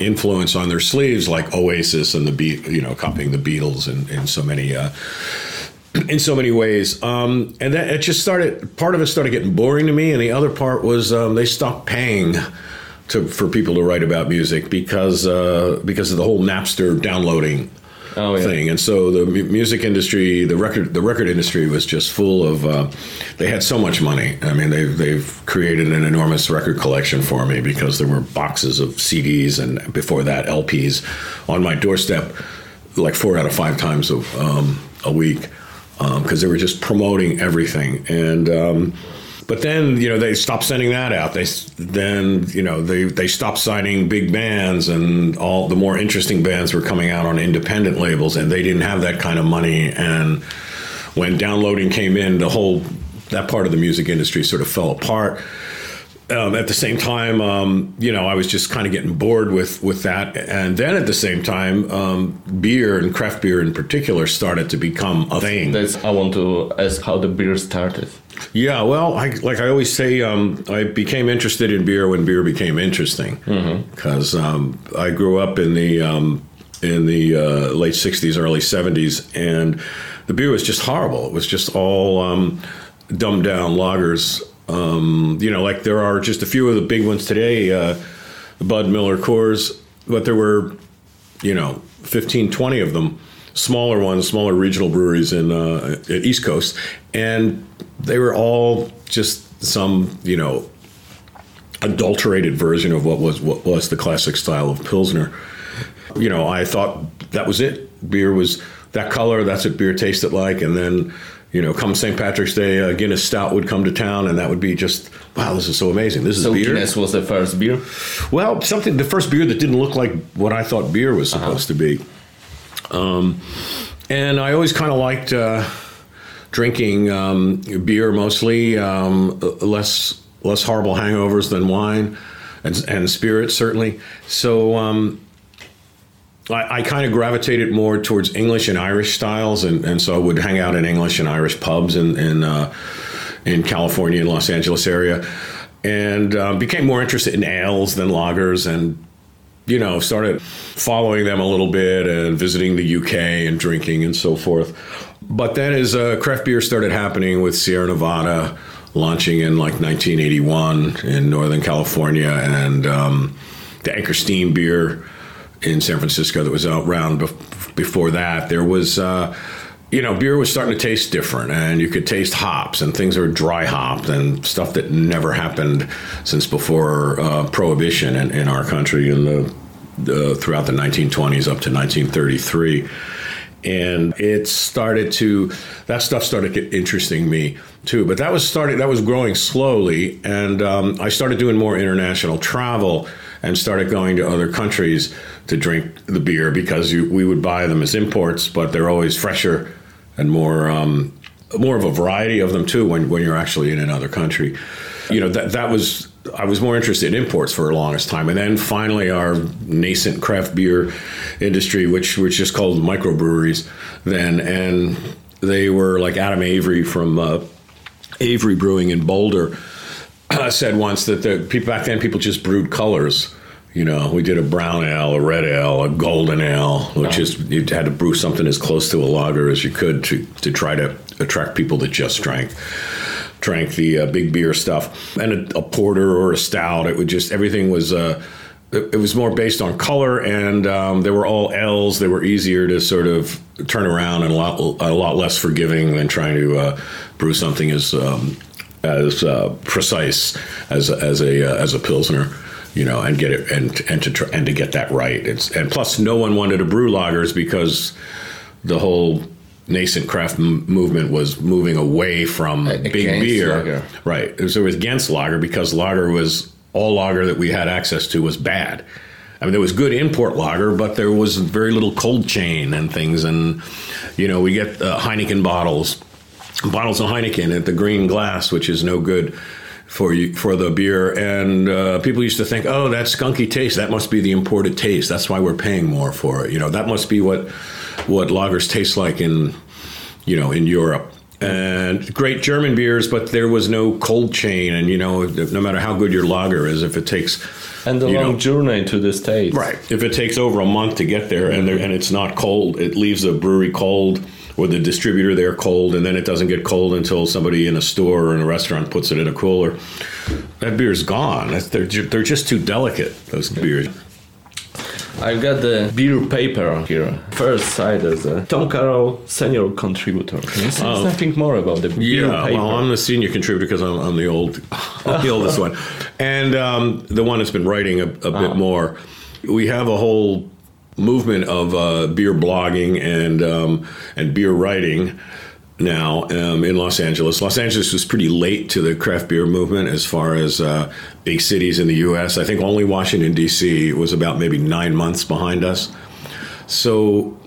influence on their sleeves like Oasis and the beat you know copying the Beatles in, in so many uh, *clears throat* in so many ways. Um, and that it just started part of it started getting boring to me and the other part was um, they stopped paying to, for people to write about music because uh, because of the whole Napster downloading Oh, yeah. thing. And so the mu- music industry, the record, the record industry was just full of. Uh, they had so much money. I mean, they've they've created an enormous record collection for me because there were boxes of CDs and before that LPs on my doorstep, like four out of five times a, um, a week, because they were just promoting everything and. Um, but then you know they stopped sending that out. They then you know they they stopped signing big bands, and all the more interesting bands were coming out on independent labels, and they didn't have that kind of money. And when downloading came in, the whole that part of the music industry sort of fell apart. Um, at the same time, um, you know, I was just kind of getting bored with with that, and then at the same time, um, beer and craft beer in particular started to become a thing. That's I want to ask how the beer started. Yeah, well, I, like I always say, um, I became interested in beer when beer became interesting. Because um, I grew up in the um, in the uh, late '60s, early '70s, and the beer was just horrible. It was just all um, dumbed down lagers Um, you know, like there are just a few of the big ones today, uh, Bud Miller Coors, but there were, you know, 15, 20 of them, smaller ones, smaller regional breweries in uh, East Coast, and they were all just some, you know, adulterated version of what was what was the classic style of pilsner. You know, I thought that was it. Beer was that color. That's what beer tasted like. And then, you know, come St. Patrick's Day, a Guinness Stout would come to town, and that would be just wow. This is so amazing. This is So beer. Guinness was the first beer. Well, something the first beer that didn't look like what I thought beer was supposed to be. Um, and I always kind of liked uh, drinking um, beer mostly, um, less less horrible hangovers than wine, and, and spirits certainly. So. I, I kind of gravitated more towards English and Irish styles, and, and so I would hang out in English and Irish pubs in in, uh, in California and Los Angeles area, and um, became more interested in ales than lagers, and you know started following them a little bit and visiting the UK and drinking and so forth. But then as uh, craft beer started happening with Sierra Nevada launching in like 1981 in Northern California, and um, the Anchor Steam beer in San Francisco that was around bef- before that. There was, uh, you know, beer was starting to taste different, and you could taste hops, and things were dry hopped, and stuff that never happened since before uh, Prohibition in, in our country in the, throughout the 1920s up to 1933 and it started to that stuff started to get interesting me too but that was started that was growing slowly and um, i started doing more international travel and started going to other countries to drink the beer because you, we would buy them as imports but they're always fresher and more um, more of a variety of them too when, when you're actually in another country. You know that that was I was more interested in imports for the longest time, and then finally our nascent craft beer industry, which which just called microbreweries then, and they were like Adam Avery from uh, Avery Brewing in Boulder *clears throat* said once that the people back then people just brewed colors. You know, we did a brown ale, a red ale, a golden ale, which is you had to brew something as close to a lager as you could to to try to attract people that just drank drank the uh, big beer stuff and a, a, porter or a stout. It would just everything was. Uh, it, it was more based on color, and um, they were all L's. They were easier to sort of turn around and a lot, a lot less forgiving than trying to uh, brew something as um, as uh, precise as as a uh, as a pilsner you know, and get it and and to try, and to get that right. It's and plus, no one wanted to brew lagers because the whole nascent craft m- movement was moving away from big beer. lager. Right. It was, it was against lager because lager was all lager that we had access to was bad. I mean, there was good import lager, but there was very little cold chain and things. And you know, we get uh, Heineken bottles, bottles of Heineken at the green glass, which is no good for you for the beer. And uh, people used to think, oh, that skunky taste, that must be the imported taste. That's why we're paying more for it. You know, that must be what what lagers taste like in you know in Europe. And great German beers, but there was no cold chain, and you know, no matter how good your lager is, if it takes And the long know, journey to the States. Right. If it takes over a month to get there and there, and it's not cold, it leaves the brewery cold or the distributor there cold, and then it doesn't get cold until somebody in a store or in a restaurant puts it in a cooler. That beer's gone. That's, they're they're just too delicate. Those beers. I've got the beer paper here. First side is a Tom Carroll senior contributor. Can you say something more about the beer Oh. Yeah, paper? well, I'm the senior contributor because I'm, I'm the old, I'm *laughs* the oldest one, and um, the one that's been writing a, a bit more. We have a whole movement of uh, beer blogging and um, and beer writing now um, in Los Angeles. Los Angeles was pretty late to the craft beer movement as far as uh, big cities in the U.S. I think only Washington D.C. was about maybe nine months behind us. So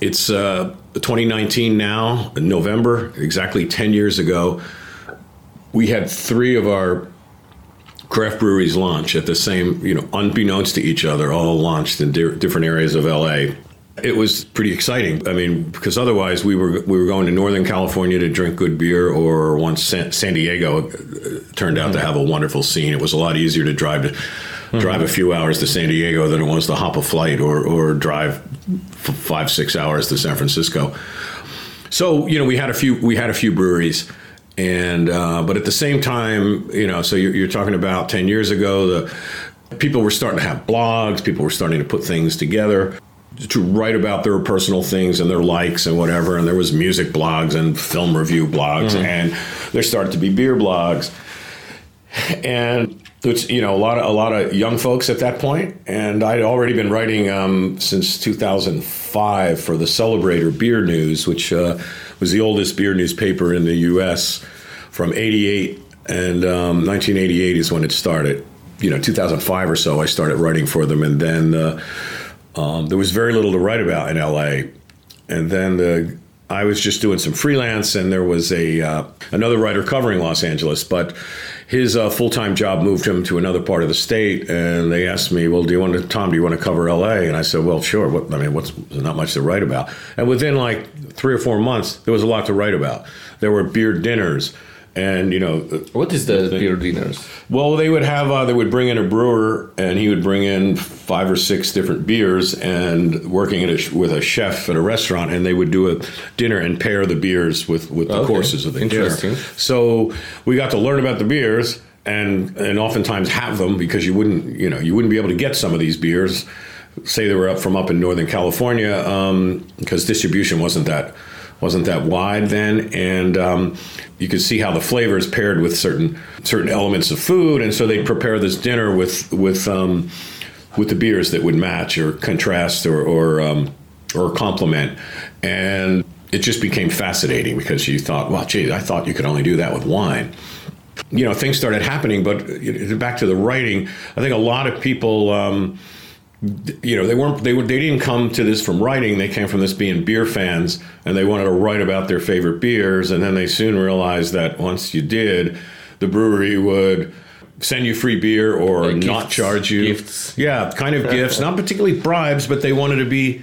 it's uh, 2019 now, November, exactly 10 years ago. We had three of our craft breweries launch at the same, you know, unbeknownst to each other, all launched in di- different areas of LA. It was pretty exciting. I mean, because otherwise we were we were going to Northern California to drink good beer, or once San, San Diego uh, turned out to have a wonderful scene. It was a lot easier to drive to drive a few hours to San Diego than it was to hop a flight or or drive f- five six hours to San Francisco. So you know we had a few we had a few breweries, And uh, but at the same time, you know, so you're, you're talking about ten years ago, the people were starting to have blogs. People were starting to put things together to write about their personal things and their likes and whatever. And there was music blogs and film review blogs, and there started to be beer blogs. And it's you know a lot of a lot of young folks at that point, and I'd already been writing um, since 2005 for the Celebrator Beer News, which uh, was the oldest beer newspaper in the U.S. from '88 and um, 1988 is when it started. You know, 2005 or so, I started writing for them, and then uh, um, there was very little to write about in LA. And then the I was just doing some freelance, and there was a uh, another writer covering Los Angeles, but his uh, full time job moved him to another part of the state, and they asked me, "Well, do you want to, Tom? Do you want to cover L.A.?" And I said, "Well, sure. What, I mean, what's there's not much to write about." And within like three or four months, there was a lot to write about. There were beer dinners, and you know, What is the beer dinners? well, they would have uh, they would bring in a brewer, and he would bring in five or six different beers, and working at a, with a chef at a restaurant, and they would do a dinner and pair the beers with with the Okay. courses of the Interesting. dinner. So we got to learn about the beers, and and oftentimes have them because you wouldn't you know you wouldn't be able to get some of these beers. Say they were up from up in Northern California um, because distribution wasn't that wasn't that wide then, and um, you could see how the flavors paired with certain certain elements of food, and so they'd prepare this dinner with with um, with the beers that would match or contrast or or, um, or complement, and it just became fascinating because you thought, well, gee, I thought you could only do that with wine. You know, things started happening, but back to the writing, I think a lot of people. You know they weren't they were they didn't come to this from writing. They came from this being beer fans and they wanted to write about their favorite beers and then they soon realized that once you did the brewery would send you free beer or Like not gifts- charge you. Gifts. yeah kind of gifts. Not particularly bribes but they wanted to be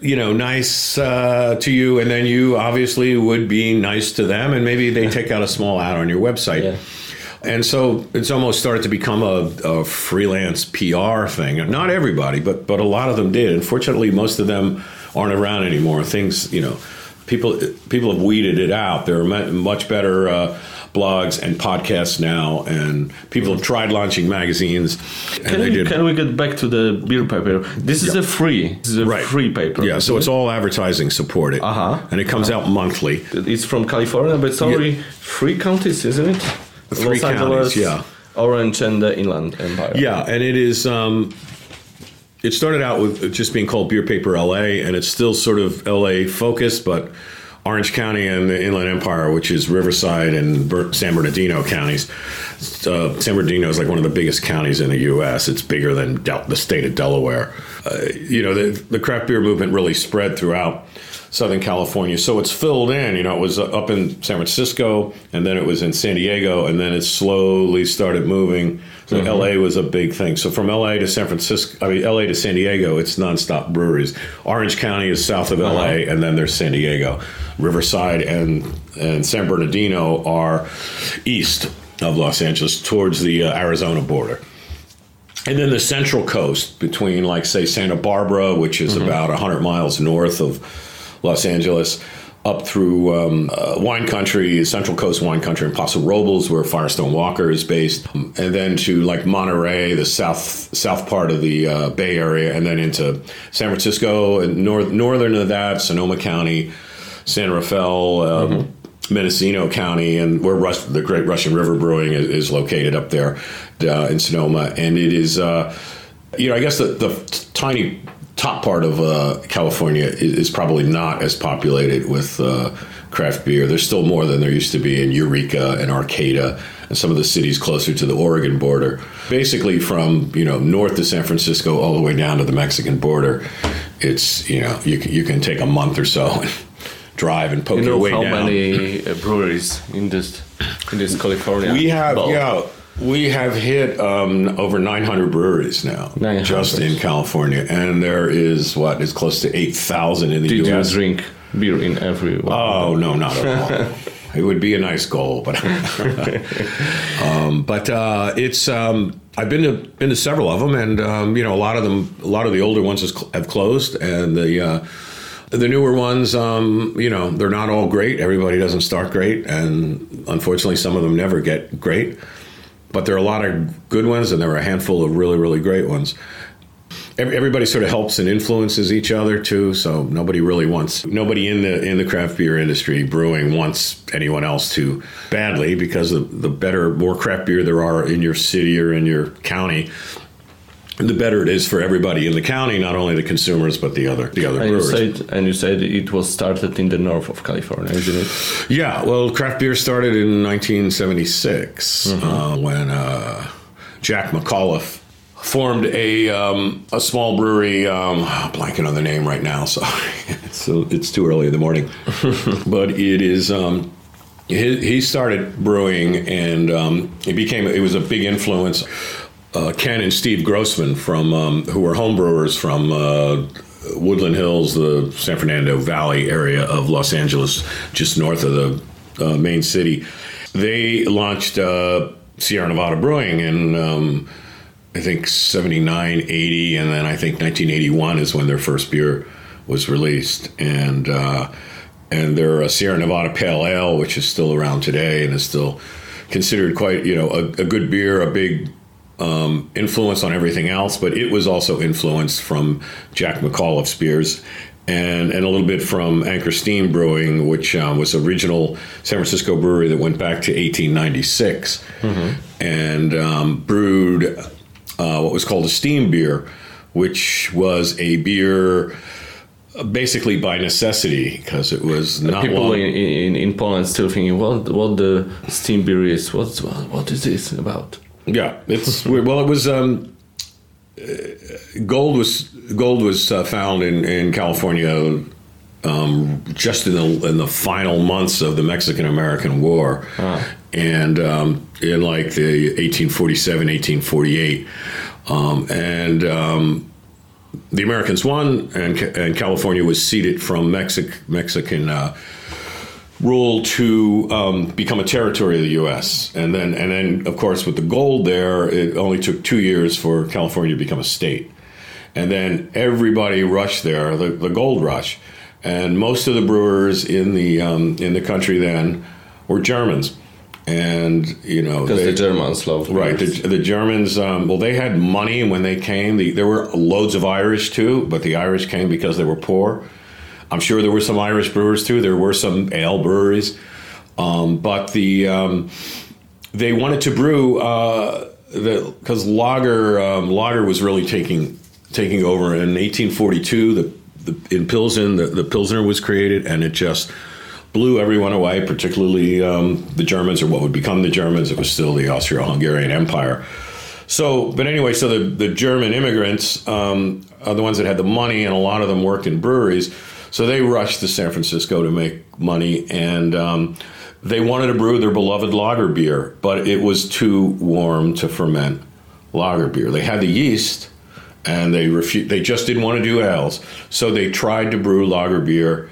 you know nice uh, to you and then you obviously would be nice to them and maybe they take out a small ad on your website. Yeah. And so it's almost started to become a, a freelance PR thing. Not everybody, but but a lot of them did. Unfortunately, most of them aren't around anymore. Things, you know, people people have weeded it out. There are much better uh, blogs and podcasts now, and people have tried launching magazines, and Can we, can we get back to the beer paper? This is a free, this is a Right. free paper. yeah, so it's all advertising supported, Uh-huh. and it comes out monthly. It's from California, but it's only three counties, isn't it? Three Los Angeles, counties, yeah. Orange, and the Inland Empire. Yeah, and it is. Um, it started out with just being called Beer Paper LA, and it's still sort of LA focused, but Orange County and the Inland Empire, which is Riverside and San Bernardino counties. Uh, San Bernardino is like one of the biggest counties in the U.S. It's bigger than Del- the state of Delaware. Uh, you know, the, the craft beer movement really spread throughout Southern California. So it's filled in. You know, it was up in San Francisco, and then it was in San Diego, and then it slowly started moving. So mm-hmm. LA was a big thing. So from LA to San Francisco, I mean LA to San Diego, it's nonstop breweries. Orange County is south of LA, uh-huh. and then there's San Diego. Riverside and and San Bernardino are east of Los Angeles towards the uh, Arizona border. And then the central coast between, like, say, Santa Barbara, which is mm-hmm. about 100 miles north of Los Angeles, up through um, uh, wine country, Central Coast wine country, and Paso Robles, where Firestone Walker is based, and then to like Monterey, the south south part of the uh, Bay Area, and then into San Francisco and north northern of that, Sonoma County, San Rafael. Um, Mendocino County, and where Rus- the Great Russian River Brewing is, is located up there uh, in Sonoma, and it is, uh, you know, I guess the, the tiny top part of uh, California is, is probably not as populated with uh, craft beer. There's still more than there used to be in Eureka and Arcata and some of the cities closer to the Oregon border. Basically, from you know north to San Francisco all the way down to the Mexican border, it's you know you can, you can take a month or so and drive and poke You your know way how down. many uh, breweries in this in this California? We have, belt? yeah, we have hit um, over 900 breweries now, 900. just in California, and there is what is close to 8,000 in the Did you U.S. drink beer in every one? Oh no, not at all. *laughs* it would be a nice goal, but *laughs* um, but uh, it's um, I've been to been to several of them, and um, you know a lot of them, a lot of the older ones cl- have closed, and the uh, the newer ones, um, you know, they're not all great. Everybody doesn't start great, and unfortunately, some of them never get great. But there are a lot of good ones, and there are a handful of really, really great ones. Everybody sort of helps and influences each other too, so nobody really wants nobody in the in the craft beer industry brewing wants anyone else to badly because the, the better more craft beer there are in your city or in your county, the better it is for everybody in the county, not only the consumers but the other the other And you brewers. said and you said it was started in the north of California, isn't it? Yeah, well, craft beer started in 1976 Mm-hmm. uh, when uh, Jack McAuliffe formed a um, a small brewery. Um, blanking on the name right now, *laughs* so it's, it's too early in the morning. *laughs* but it is. Um, he, he started brewing, and um, it became. It was a big influence. Uh, Ken and Steve Grossman from um, who were home brewers from uh, Woodland Hills, the San Fernando Valley area of Los Angeles, just north of the uh, main city. They launched uh, Sierra Nevada Brewing in um, I think 79, 80, and then I think 1981 is when their first beer was released, and uh, and their Sierra Nevada Pale Ale, which is still around today and is still considered quite you know a, a good beer, a big um, influence on everything else, but it was also influenced from Jack McAuliffe's Spears and, and a little bit from Anchor Steam Brewing, which um, was original San Francisco brewery that went back to 1896 and um, brewed uh, what was called a steam beer, which was a beer uh, basically by necessity because it was not People long- in, in, in Poland still thinking what what the steam beer is. What, what is this about? Yeah, it's weird. well. It was um, uh, gold was gold was uh, found in in California um, just in the in the final months of the Mexican American War, and um, in like the 1847, 1848, um, and. Um, the Americans won, and, and California was ceded from Mexic- Mexican uh, rule to um, become a territory of the U.S. And then, and then, of course, with the gold there, it only took two years for California to become a state. And then everybody rushed there, the, the gold rush, and most of the brewers in the um, in the country then were Germans, and you know Because they- the Germans love Right. The, the Germans, um, well, they had money when they came. The, there were loads of Irish too, but the Irish came because they were poor. I'm sure there were some Irish brewers too. There were some ale breweries, um, but the um, they wanted to brew uh, because lager um, lager was really taking taking over in 1842. The, the in Pilsen, the, the Pilsner was created, and it just blew everyone away, particularly um, the Germans or what would become the Germans. It was still the Austro-Hungarian Empire. So, but anyway, so the, the German immigrants um, are the ones that had the money, and a lot of them worked in breweries. So they rushed to San Francisco to make money, and um, they wanted to brew their beloved lager beer, but it was too warm to ferment lager beer. They had the yeast, and they refu- They just didn't want to do ales, so they tried to brew lager beer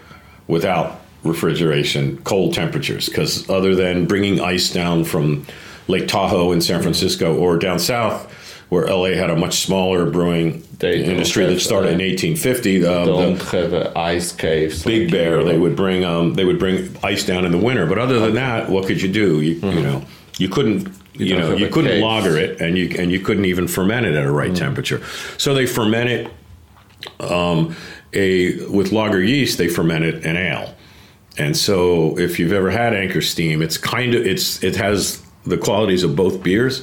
without refrigeration, cold temperatures, because other than bringing ice down from Lake Tahoe in San Francisco or down south, where LA had a much smaller brewing They industry that started in uh, 1850, the, Don't the have uh, ice caves. Big like Bear, they would bring um, they would bring ice down in the winter. But other than that, what could you do? You, you know, you couldn't. You, don't know, you couldn't cave. lager it, and you and you couldn't even ferment it at a right temperature. So they ferment it um, a with lager yeast. They ferment it an ale, and so if you've ever had Anchor Steam, it's kind of it's it has the qualities of both beers,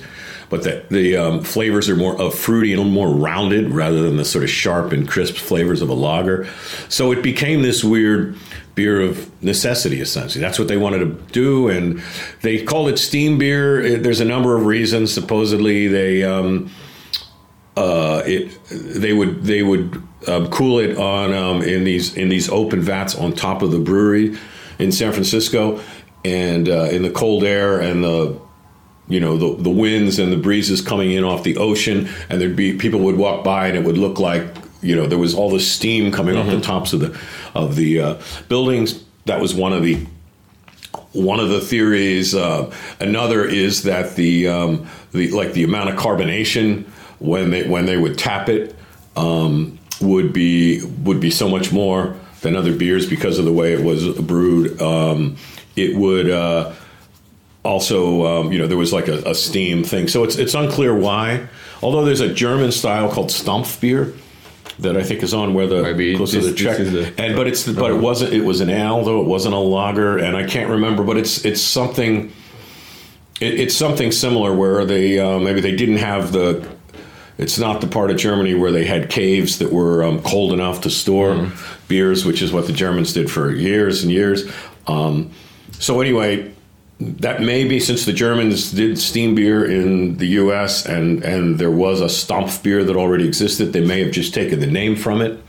but the the um, flavors are more of fruity and more rounded rather than the sort of sharp and crisp flavors of a lager. So it became this weird beer of necessity essentially. That's what they wanted to do and they called it steam beer. There's a number of reasons. Supposedly they um, uh, it they would they would um, cool it on um, in these in these open vats on top of the brewery in San Francisco, and uh, in the cold air and the you know the the winds and the breezes coming in off the ocean, and there'd be people would walk by and it would look like you know there was all the steam coming off the tops of the of the uh, buildings. That was one of the one of the theories. Uh, another is that the um, the like the amount of carbonation when they when they would tap it um, would be would be so much more than other beers because of the way it was brewed. Um, it would uh, also, um, you know, there was like a, a steam thing. So it's it's unclear why. Although there's a German style called Stumpf beer that I think is on where the Maybe close this- to the Czech. and but it's but it wasn't it was an ale though it wasn't a lager and I can't remember but it's it's something. It, it's something similar where they uh, maybe they didn't have the. It's not the part of Germany where they had caves that were um, cold enough to store beers, which is what the Germans did for years and years. Um, so anyway, that may be since the Germans did steam beer in the U.S. and and there was a Stumpf beer that already existed. They may have just taken the name from it.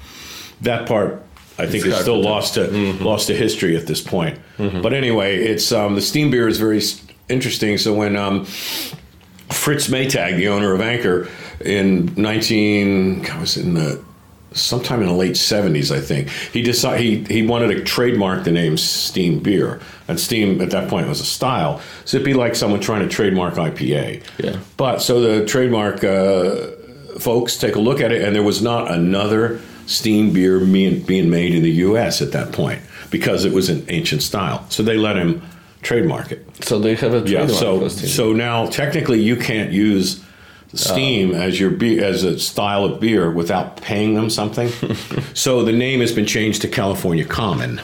That part, I think, is hard still lost to lost to history at this point. But anyway, it's um, the steam beer is very interesting. So when um, Fritz Maytag, the owner of Anchor, in 19, I was in the sometime in the late 70s, I think. He decided he, he wanted to trademark the name Steam Beer. And Steam at that point was a style. So it'd be like someone trying to trademark IPA. Yeah. But so the trademark uh, folks take a look at it, and there was not another steam beer being, being made in the U.S. at that point because it was an ancient style. So they let him trademark it. So they have a Yeah. trademark So for Steam. so now technically you can't use steam as your beer as a style of beer without paying them something. *laughs* so the name has been changed to California Common.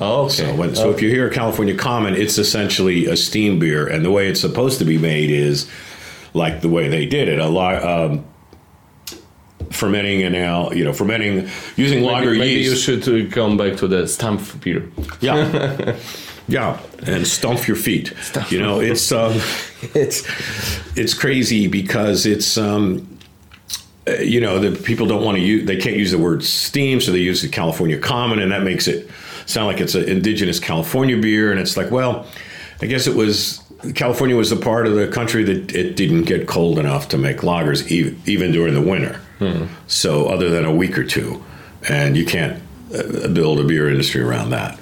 oh, okay. So, when, so if you hear California Common, it's essentially a steam beer, and the way it's supposed to be made is like the way they did it. A lot. Um, fermenting and now you know, fermenting using lager maybe, maybe you should uh, come back to the stamp beer. Yeah. *laughs* yeah. And stomp your feet. You know, it's um, *laughs* it's it's crazy because it's um, uh, you know, the people don't want to use they can't use the word steam, so they use the California common and that makes it sound like it's an indigenous California beer and it's like, well, I guess it was California was the part of the country that it didn't get cold enough to make lagers even, even during the winter. So other than a week or two, and you can't build a beer industry around that.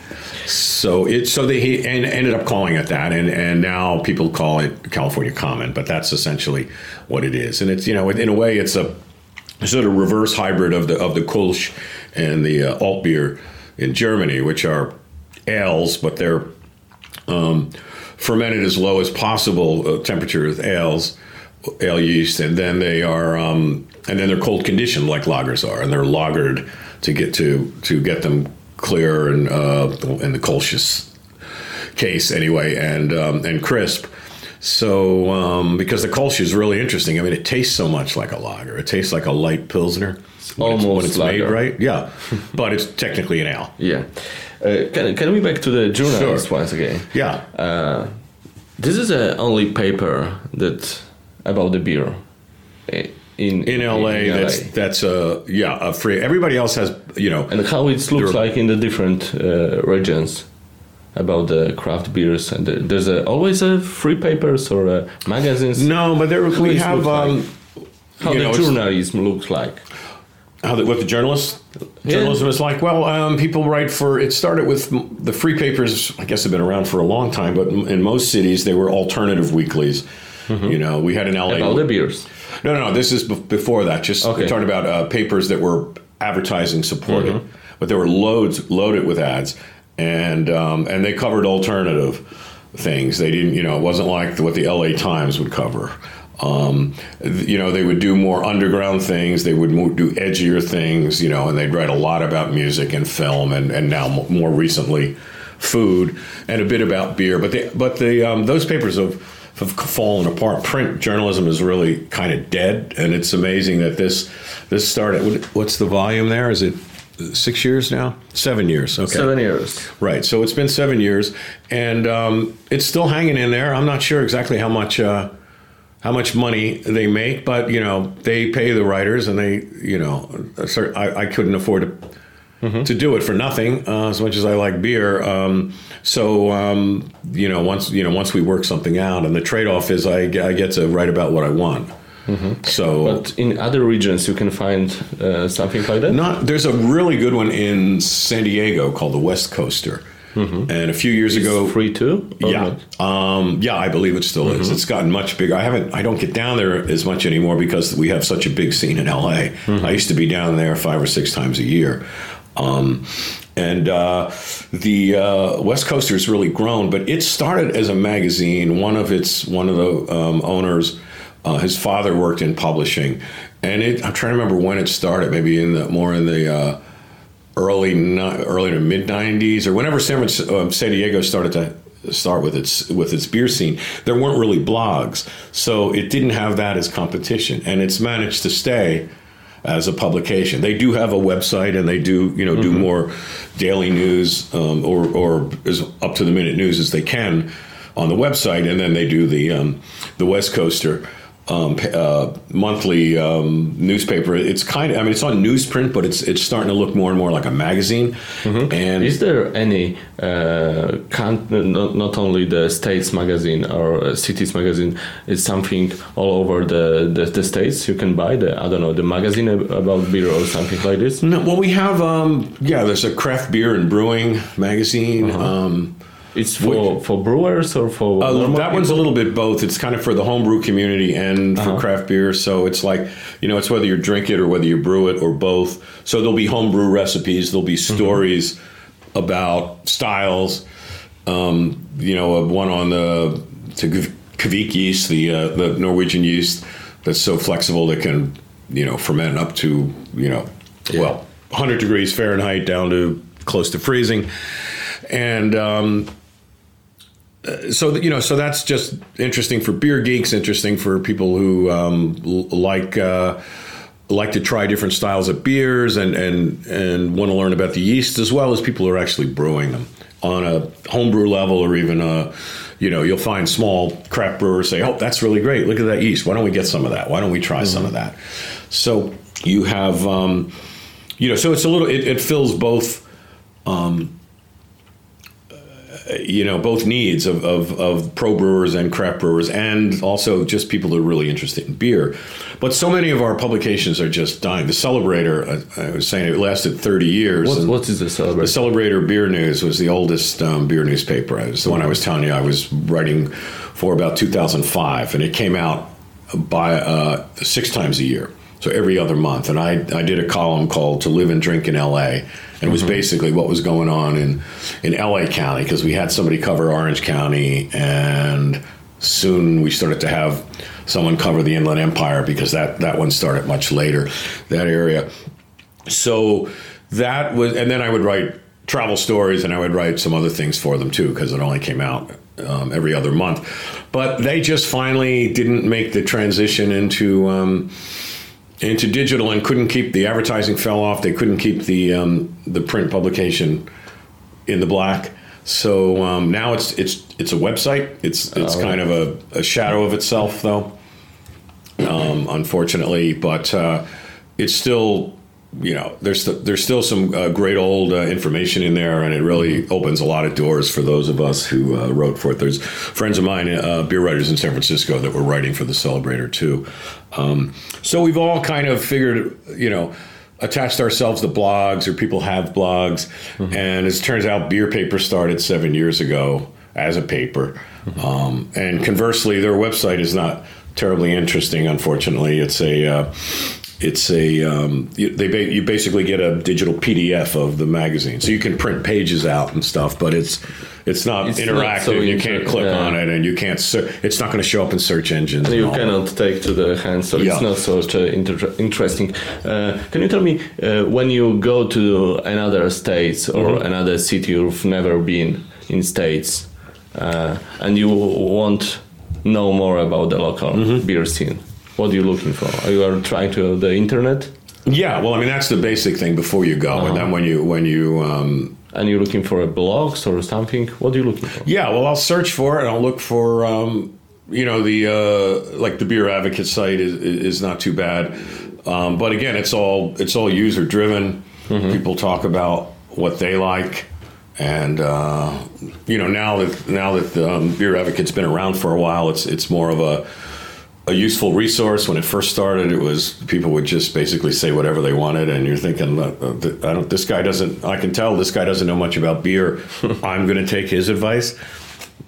So it so they he and ended up calling it that, and and now people call it California Common, but that's essentially what it is, and it's you know in a way it's a sort of reverse hybrid of the of the Kolsch and the uh, alt beer in Germany, which are ales, but they're um, fermented as low as possible uh, temperature with ales, ale yeast, and then they are um, and then they're cold conditioned like lagers are, and they're lagered to get to to get them clear and uh, in the Kolsch's case anyway, and um, and crisp. So um, because the Kolsch is really interesting, I mean, it tastes so much like a lager. It tastes like a light pilsner. when it's- when Almost it's made right, yeah, *laughs* but it's technically an ale. Yeah. Uh, can, can we back to the journalist Sure. once again? Yeah, Uh, this is the only paper that about the beer eh, in in LA, that's that's a yeah a free. Everybody else has you know and how it looks like in the different uh, regions about the craft beers and the, there's a, always a free papers or uh, magazines no, but there we have looks like? um, how the know, journalism looks like how the, what the journalists journalism is like. Well, um, people write for. It started with the free papers. I guess have been around for a long time, but in most cities they were alternative weeklies. You know, we had an LA. about the beers No, no, no. This is bef- before that. Just Okay. talking about uh, papers that were advertising supported, but there were loads loaded with ads, and um, and they covered alternative things. They didn't, you know, it wasn't like what the L.A. Times would cover. Um, you know, they would do more underground things. They would do edgier things. You know, and they'd write a lot about music and film, and and now more recently, food and a bit about beer. But the but the um, those papers have have fallen apart. Print journalism is really kind of dead, and it's amazing that this this started. What's the volume there? Is it six years now? Seven years. Okay. seven years Right. So it's been seven years, and um, it's still hanging in there. I'm not sure exactly how much uh, how much money they make, but you know they pay the writers, and they you know I, I couldn't afford to. To do it for nothing, uh, as much as I like beer. Um, so um, you know, once you know, once we work something out, and the trade-off is I, I get to write about what I want. So but in other regions you can find uh, something like that not there's a really good one in San Diego called the West Coaster, and a few years ago, free too yeah, um, yeah, I believe it still is. It's gotten much bigger. I haven't, I don't get down there as much anymore because we have such a big scene in LA. I used to be down there five or six times a year. Um, and uh, the uh, West Coaster has really grown, but it started as a magazine. One of its one of the um, owners, uh, his father worked in publishing, and it, I'm trying to remember when it started. Maybe in the more in the uh, early early to mid '90s or whenever San, um, San Diego started to start with its with its beer scene. There weren't really blogs, so it didn't have that as competition, and it's managed to stay as a publication. They do have a website, and they do you know do more daily news um, or or as up to the minute news as they can on the website, and then they do the um, the West Coaster. Um, uh, monthly um, newspaper. It's kind of, I mean, it's on newsprint, but it's it's starting to look more and more like a magazine. And Is there any uh, not, not only the states magazine or cities magazine? Is something all over the, the the states you can buy the I don't know the magazine about beer or something like this? No, well, we have, um, yeah, there's a craft beer and brewing magazine. Um, It's for for brewers or for uh, that one's a little bit both. It's kind of for the homebrew community and for craft beer. So it's like, you know, it's whether you drink it or whether you brew it or both. So there'll be homebrew recipes, there'll be stories about styles. Um, you know, one on the to Kvik yeast, the uh, the Norwegian yeast that's so flexible that can, you know, ferment up to, you know, well, 100 degrees Fahrenheit down to close to freezing. And um, so you know, so that's just interesting for beer geeks, interesting for people who um, l- like uh, like to try different styles of beers and and and want to learn about the yeast as well as people who are actually brewing them on a homebrew level or even a you know you'll find small craft brewers say oh that's really great. Look at that yeast. Why don't we get some of that? Why don't we try some of that? So you have um, you know so it's a little it, it fills both you know both needs of, of, of pro brewers and craft brewers and also just people who are really interested in beer. But so many of our publications are just dying. The celebrator i, I was saying it lasted 30 years What, what is the the celebrator beer news was the oldest um, beer newspaper. It was the one i was telling you i was writing for about 2005 and it came out by uh, six times a year so every other month. And I, I did a column called to live and drink in la and it was basically what was going on in, in la county because we had somebody cover orange county and soon we started to have someone cover the inland empire because that, that one started much later that area. So that was and then i would write travel stories and i would write some other things for them too because it only came out um, every other month. But they just finally didn't make the transition into um, into digital and couldn't keep the advertising fell off. They couldn't keep the um, the print publication in the black. So um, now it's it's it's a website. It's it's kind of a, a shadow of itself though um, unfortunately. But uh, it's still, you know, there's st- there's still some uh, great old uh, information in there, and it really opens a lot of doors for those of us who uh, wrote for it. There's friends of mine, uh, beer writers in San Francisco, that were writing for the Celebrator too. Um, so we've all kind of figured, you know. Attached ourselves to blogs, or people have blogs, and as it turns out, Beer Paper started seven years ago as a paper, um, and conversely, their website is not terribly interesting. Unfortunately, it's a uh, it's a um, you, they ba- you basically get a digital PDF of the magazine, so you can print pages out and stuff, but it's it's not It's not interactive. so you can't click yeah. on it, and you can't. Ser- it's not going to show up in search engines. and you that. cannot take to the hand, so Yeah. it's not so uh, inter- interesting. Uh, can you tell me uh, when you go to another states or Mm-hmm. another city you've never been in states, uh, and you want know more about the local Mm-hmm. beer scene? What are you looking for? Are you are trying to the internet, Yeah, well, I mean that's the basic thing before you go, Uh-huh. and then when you when you um, and you're looking for a blogs or something? What are you looking for? Yeah, well, I'll search for it. and I'll look for, um, you know, the uh, like the beer advocate site is is not too bad, um, but again, it's all it's all user driven. People talk about what they like, and uh, you know now that now that the um, beer advocate's been around for a while, it's it's more of a a useful resource. When it first started, it was people would just basically say whatever they wanted, and you're thinking, uh, I don't. This guy doesn't. I can tell this guy doesn't know much about beer. *laughs* I'm going to take his advice.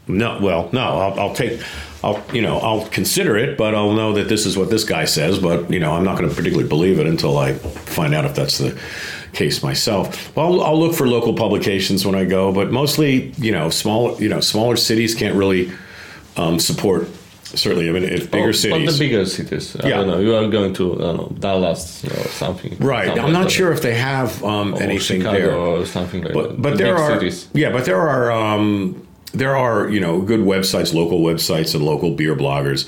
No, well, no. I'll, I'll take. I'll you know I'll consider it, but I'll know that this is what this guy says. But you know I'm not going to particularly believe it until I find out if that's the case myself. Well, I'll, I'll look for local publications when I go, but mostly, you know, small, you know, smaller cities can't really um, support. Certainly, I mean, if bigger Oh, cities, But the bigger cities. I Yeah. don't know. You are going to I don't know, Dallas or something. right? I'm not like sure if they have um. Anything Chicago there. or something like that. but but The there are cities. yeah but there are um, there are you know good websites local websites and local beer bloggers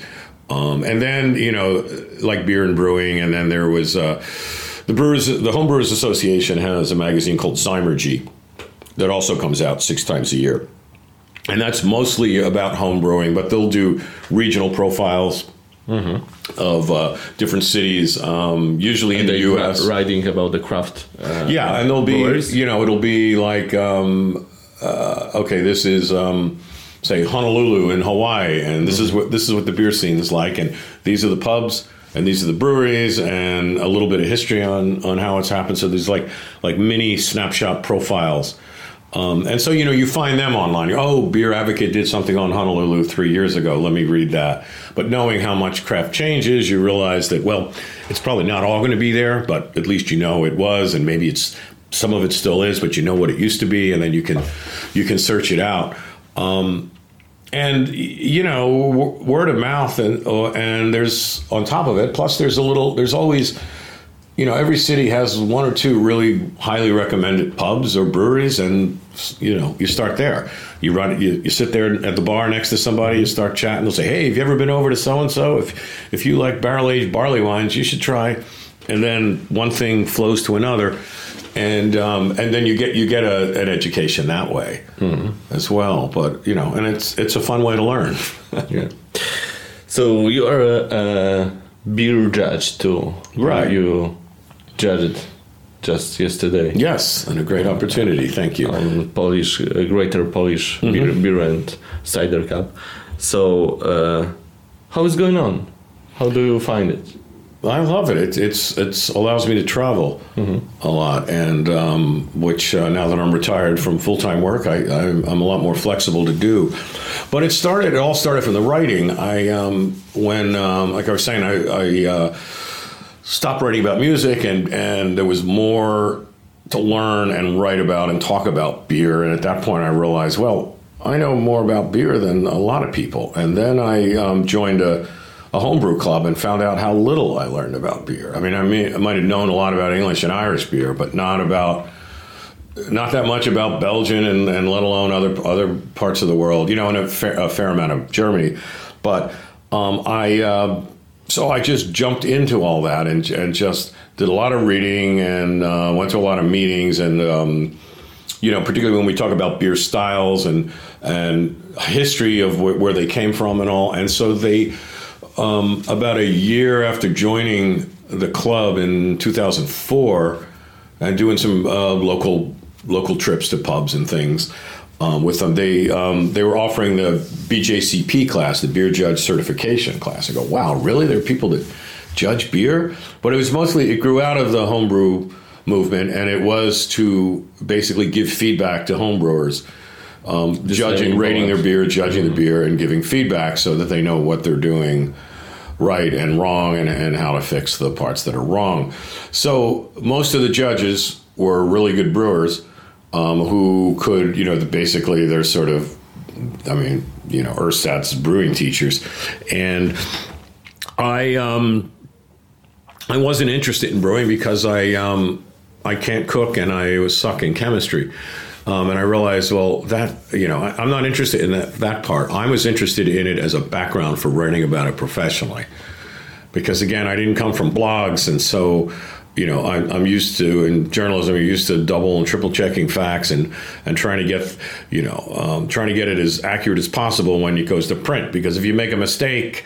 um, and then you know like beer and brewing and then there was uh, the brewers the home brewers association has a magazine called Zymergy that also comes out six times a year and that's mostly about home brewing but they'll do regional profiles of uh, different cities um, usually in the us writing about the craft. Uh, yeah, and there'll be brewers. you know it'll be like um, uh, okay, this is um, say Honolulu in Hawaii, and this is what this is what the beer scene is like, and these are the pubs. And these are the breweries, and a little bit of history on, on how it's happened. So there's like like mini snapshot profiles, um, and so you know you find them online. Oh, Beer Advocate did something on Honolulu three years ago. Let me read that. But knowing how much craft changes, you realize that well, it's probably not all going to be there, but at least you know it was, and maybe it's some of it still is, but you know what it used to be, and then you can you can search it out. Um, and you know w- word of mouth and uh, and there's on top of it plus there's a little there's always you know every city has one or two really highly recommended pubs or breweries and you know you start there. You run you, you sit there at the bar next to somebody you start chatting. They'll say hey have you ever been over to so and so if if you like barrel aged barley wines you should try. And then one thing flows to another. And um, and then you get you get a, an education that way as well. But you know and it's it's a fun way to learn. *laughs* Yeah. So you are a, a beer judge too. Right. You judged just yesterday. yes and a great opportunity thank you on Polish, uh, Greater Polish beer, beer and cider cup. So, uh, how is going on? How do you find it? I love it. It it's it's allows me to travel a lot, and um, which uh, now that I'm retired from full time work, I, I'm, I'm a lot more flexible to do. But it started. It all started from the writing. I um, when um, like I was saying, I, I uh, stopped writing about music, and and there was more to learn and write about and talk about beer. And at that point, I realized, well, I know more about beer than a lot of people. And then I um, joined a, a homebrew club and found out how little I learned about beer. I mean, I mean, I might have known a lot about English and Irish beer, but not about not that much about Belgian and, and let alone other other parts of the world. You know, and a fair, a fair amount of Germany. But um, I uh, so I just jumped into all that and and just did a lot of reading and uh, went to a lot of meetings and. Um, you know, particularly when we talk about beer styles and and history of wh- where they came from and all. And so they, um, about a year after joining the club in 2004 and doing some uh, local local trips to pubs and things um, with them, they um, they were offering the BJCP class, the beer judge certification class. I go, wow, really? There are people that judge beer, but it was mostly it grew out of the homebrew movement, and it was to basically give feedback to homebrewers, um, judging, rating their beer, judging the beer, and giving feedback so that they know what they're doing right and wrong and, and how to fix the parts that are wrong. So most of the judges were really good brewers um, who could, you know, the, basically they're sort of, I mean, you know, ersatz brewing teachers, and I um, I wasn't interested in brewing because I um, I can't cook and I was suck in chemistry. Um, and I realized, well, that you know, I, I'm not interested in that that part. I was interested in it as a background for writing about it professionally, because again, I didn't come from blogs, and so you know, I'm, I'm used to in journalism, you're used to double and triple checking facts and and trying to get you know um, trying to get it as accurate as possible when it goes to print. Because if you make a mistake,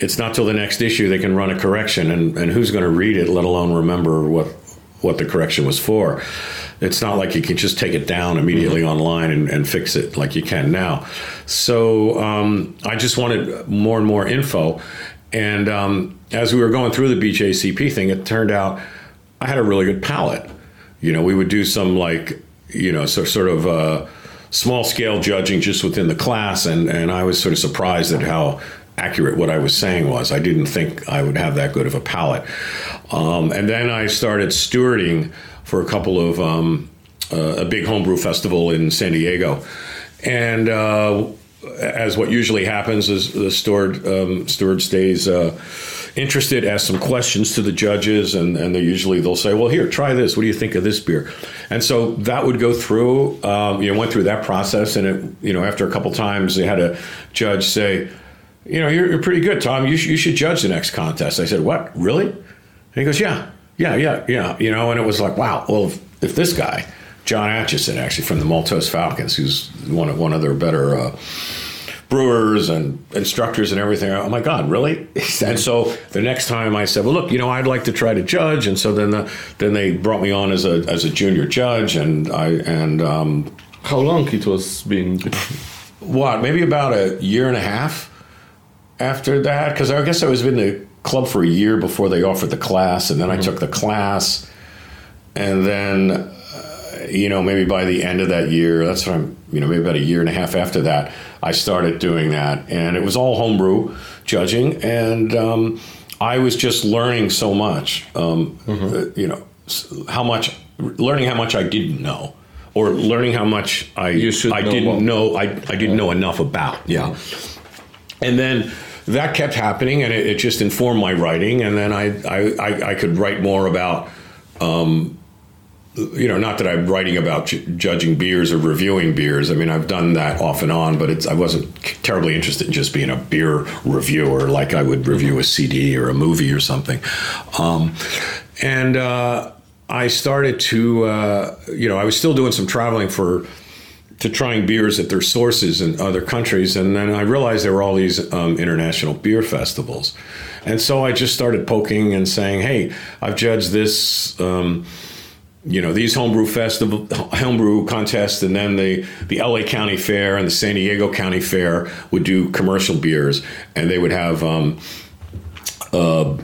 it's not till the next issue they can run a correction, and, and who's going to read it, let alone remember what what the correction was for. It's not like you can just take it down immediately online and, and fix it like you can now. So um, I just wanted more and more info. And um, as we were going through the BJCP thing, it turned out I had a really good palate. You know, we would do some like, you know, so, sort of uh, small scale judging just within the class. And, and I was sort of surprised at how accurate what I was saying was. I didn't think I would have that good of a palate. Um, and then I started stewarding for a couple of um, uh, a big homebrew festival in San Diego, and uh, as what usually happens is the steward um, steward stays uh, interested, ask some questions to the judges, and and they usually they'll say, well, here, try this. What do you think of this beer? And so that would go through. Um, you know, went through that process, and it you know after a couple times they had a judge say. You know, you're, you're pretty good, Tom. You, sh- you should judge the next contest. I said, What? Really? And he goes, Yeah, yeah, yeah, yeah. You know, and it was like, wow, well, if, if this guy, John Atchison, actually from the Maltose Falcons, who's one of, one of their better uh, brewers and instructors and everything. Oh my God, really? *laughs* And so the next time I said, well, look, you know, I'd like to try to judge. And so then the, then they brought me on as a as a junior judge, and I and um, How long it was been? what maybe about a year and a half after that because i guess i was in the club for a year before they offered the class and then i took the class and then uh, you know maybe by the end of that year that's what i'm you know maybe about a year and a half after that i started doing that and it was all homebrew judging and um, i was just learning so much um, uh, you know how much learning how much i didn't know or learning how much i i know didn't know I, I didn't know enough about yeah. And then that kept happening and it, it just informed my writing and then I, I, I, I could write more about um, you know not that i'm writing about ju- judging beers or reviewing beers i mean i've done that off and on but it's i wasn't terribly interested in just being a beer reviewer like i would review a cd or a movie or something um, and uh, i started to uh, you know i was still doing some traveling for to trying beers at their sources in other countries. And then I realized there were all these um, international beer festivals. And so I just started poking and saying, hey, I've judged this. Um, you know these homebrew festival homebrew contests and then the the LA County Fair and the San Diego County Fair would do commercial beers. And they would have um, uh,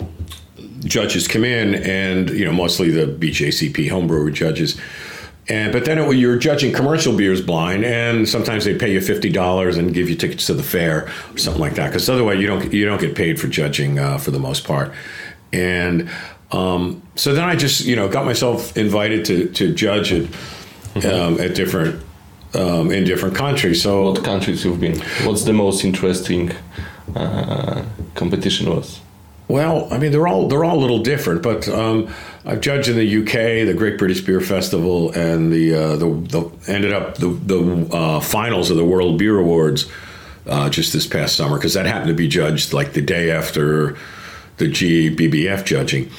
judges come in and you know mostly the BJCP homebrewer judges. And but then it, you're judging commercial beers blind and sometimes they pay you $50 and give you tickets to the fair or something like that. Because otherwise you don't you don't get paid for judging uh, for the most part. And um, so then I just you know got myself invited to to judge it um, at different um, in different countries so What countries you've been? What's the most interesting uh, competition was? Well, I mean, they're all they're all a little different, but um, I've judged in the UK, the Great British Beer Festival, and the uh, the, the ended up the the uh, finals of the World Beer Awards uh, just this past summer because that happened to be judged like the day after the GBBF judging,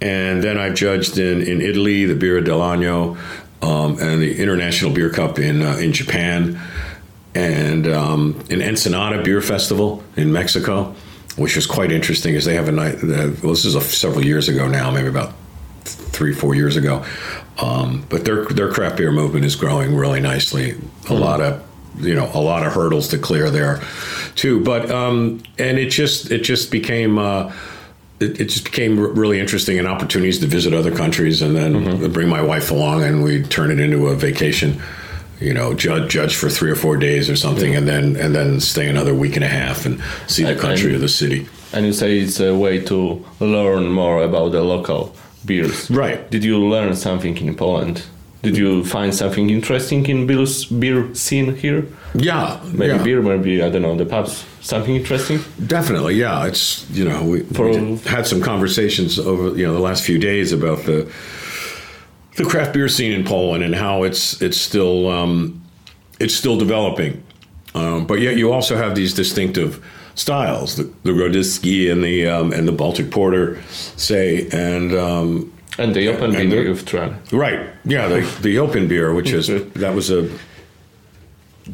and then I've judged in in Italy the Birra dell'Agno um, and the International Beer Cup in uh, in Japan and um, an Ensenada Beer Festival in Mexico, which was quite interesting. Is they have a night. Uh, well, this is a, several years ago now, maybe about three, four years ago. Um, but their their craft beer movement is growing really nicely. A lot of you know a lot of hurdles to clear there, too. But um, and it just it just became. Uh, it, it just became r- really interesting and opportunities to visit other countries and then mm-hmm. bring my wife along and we turn it into a vacation you know judge judge for three or four days or something and then and then stay another week and a half and see the country and- or the city And you say it's a way to learn more about the local beers. Right. Did you learn something in Poland? Did you find something interesting in Bill's beer scene here? yeah Maybe yeah. beer, maybe I don't know the pubs. Something interesting. Definitely, yeah. It's you know we, we had some conversations over you know the last few days about the the craft beer scene in Poland and how it's it's still um, it's still developing, um, but yet you also have these distinctive styles, the, the Grodziskie and the um, and the Baltic Porter, say, and um, And the open And beer you've tried. right, yeah, the *laughs* the open beer, which is *laughs* that was a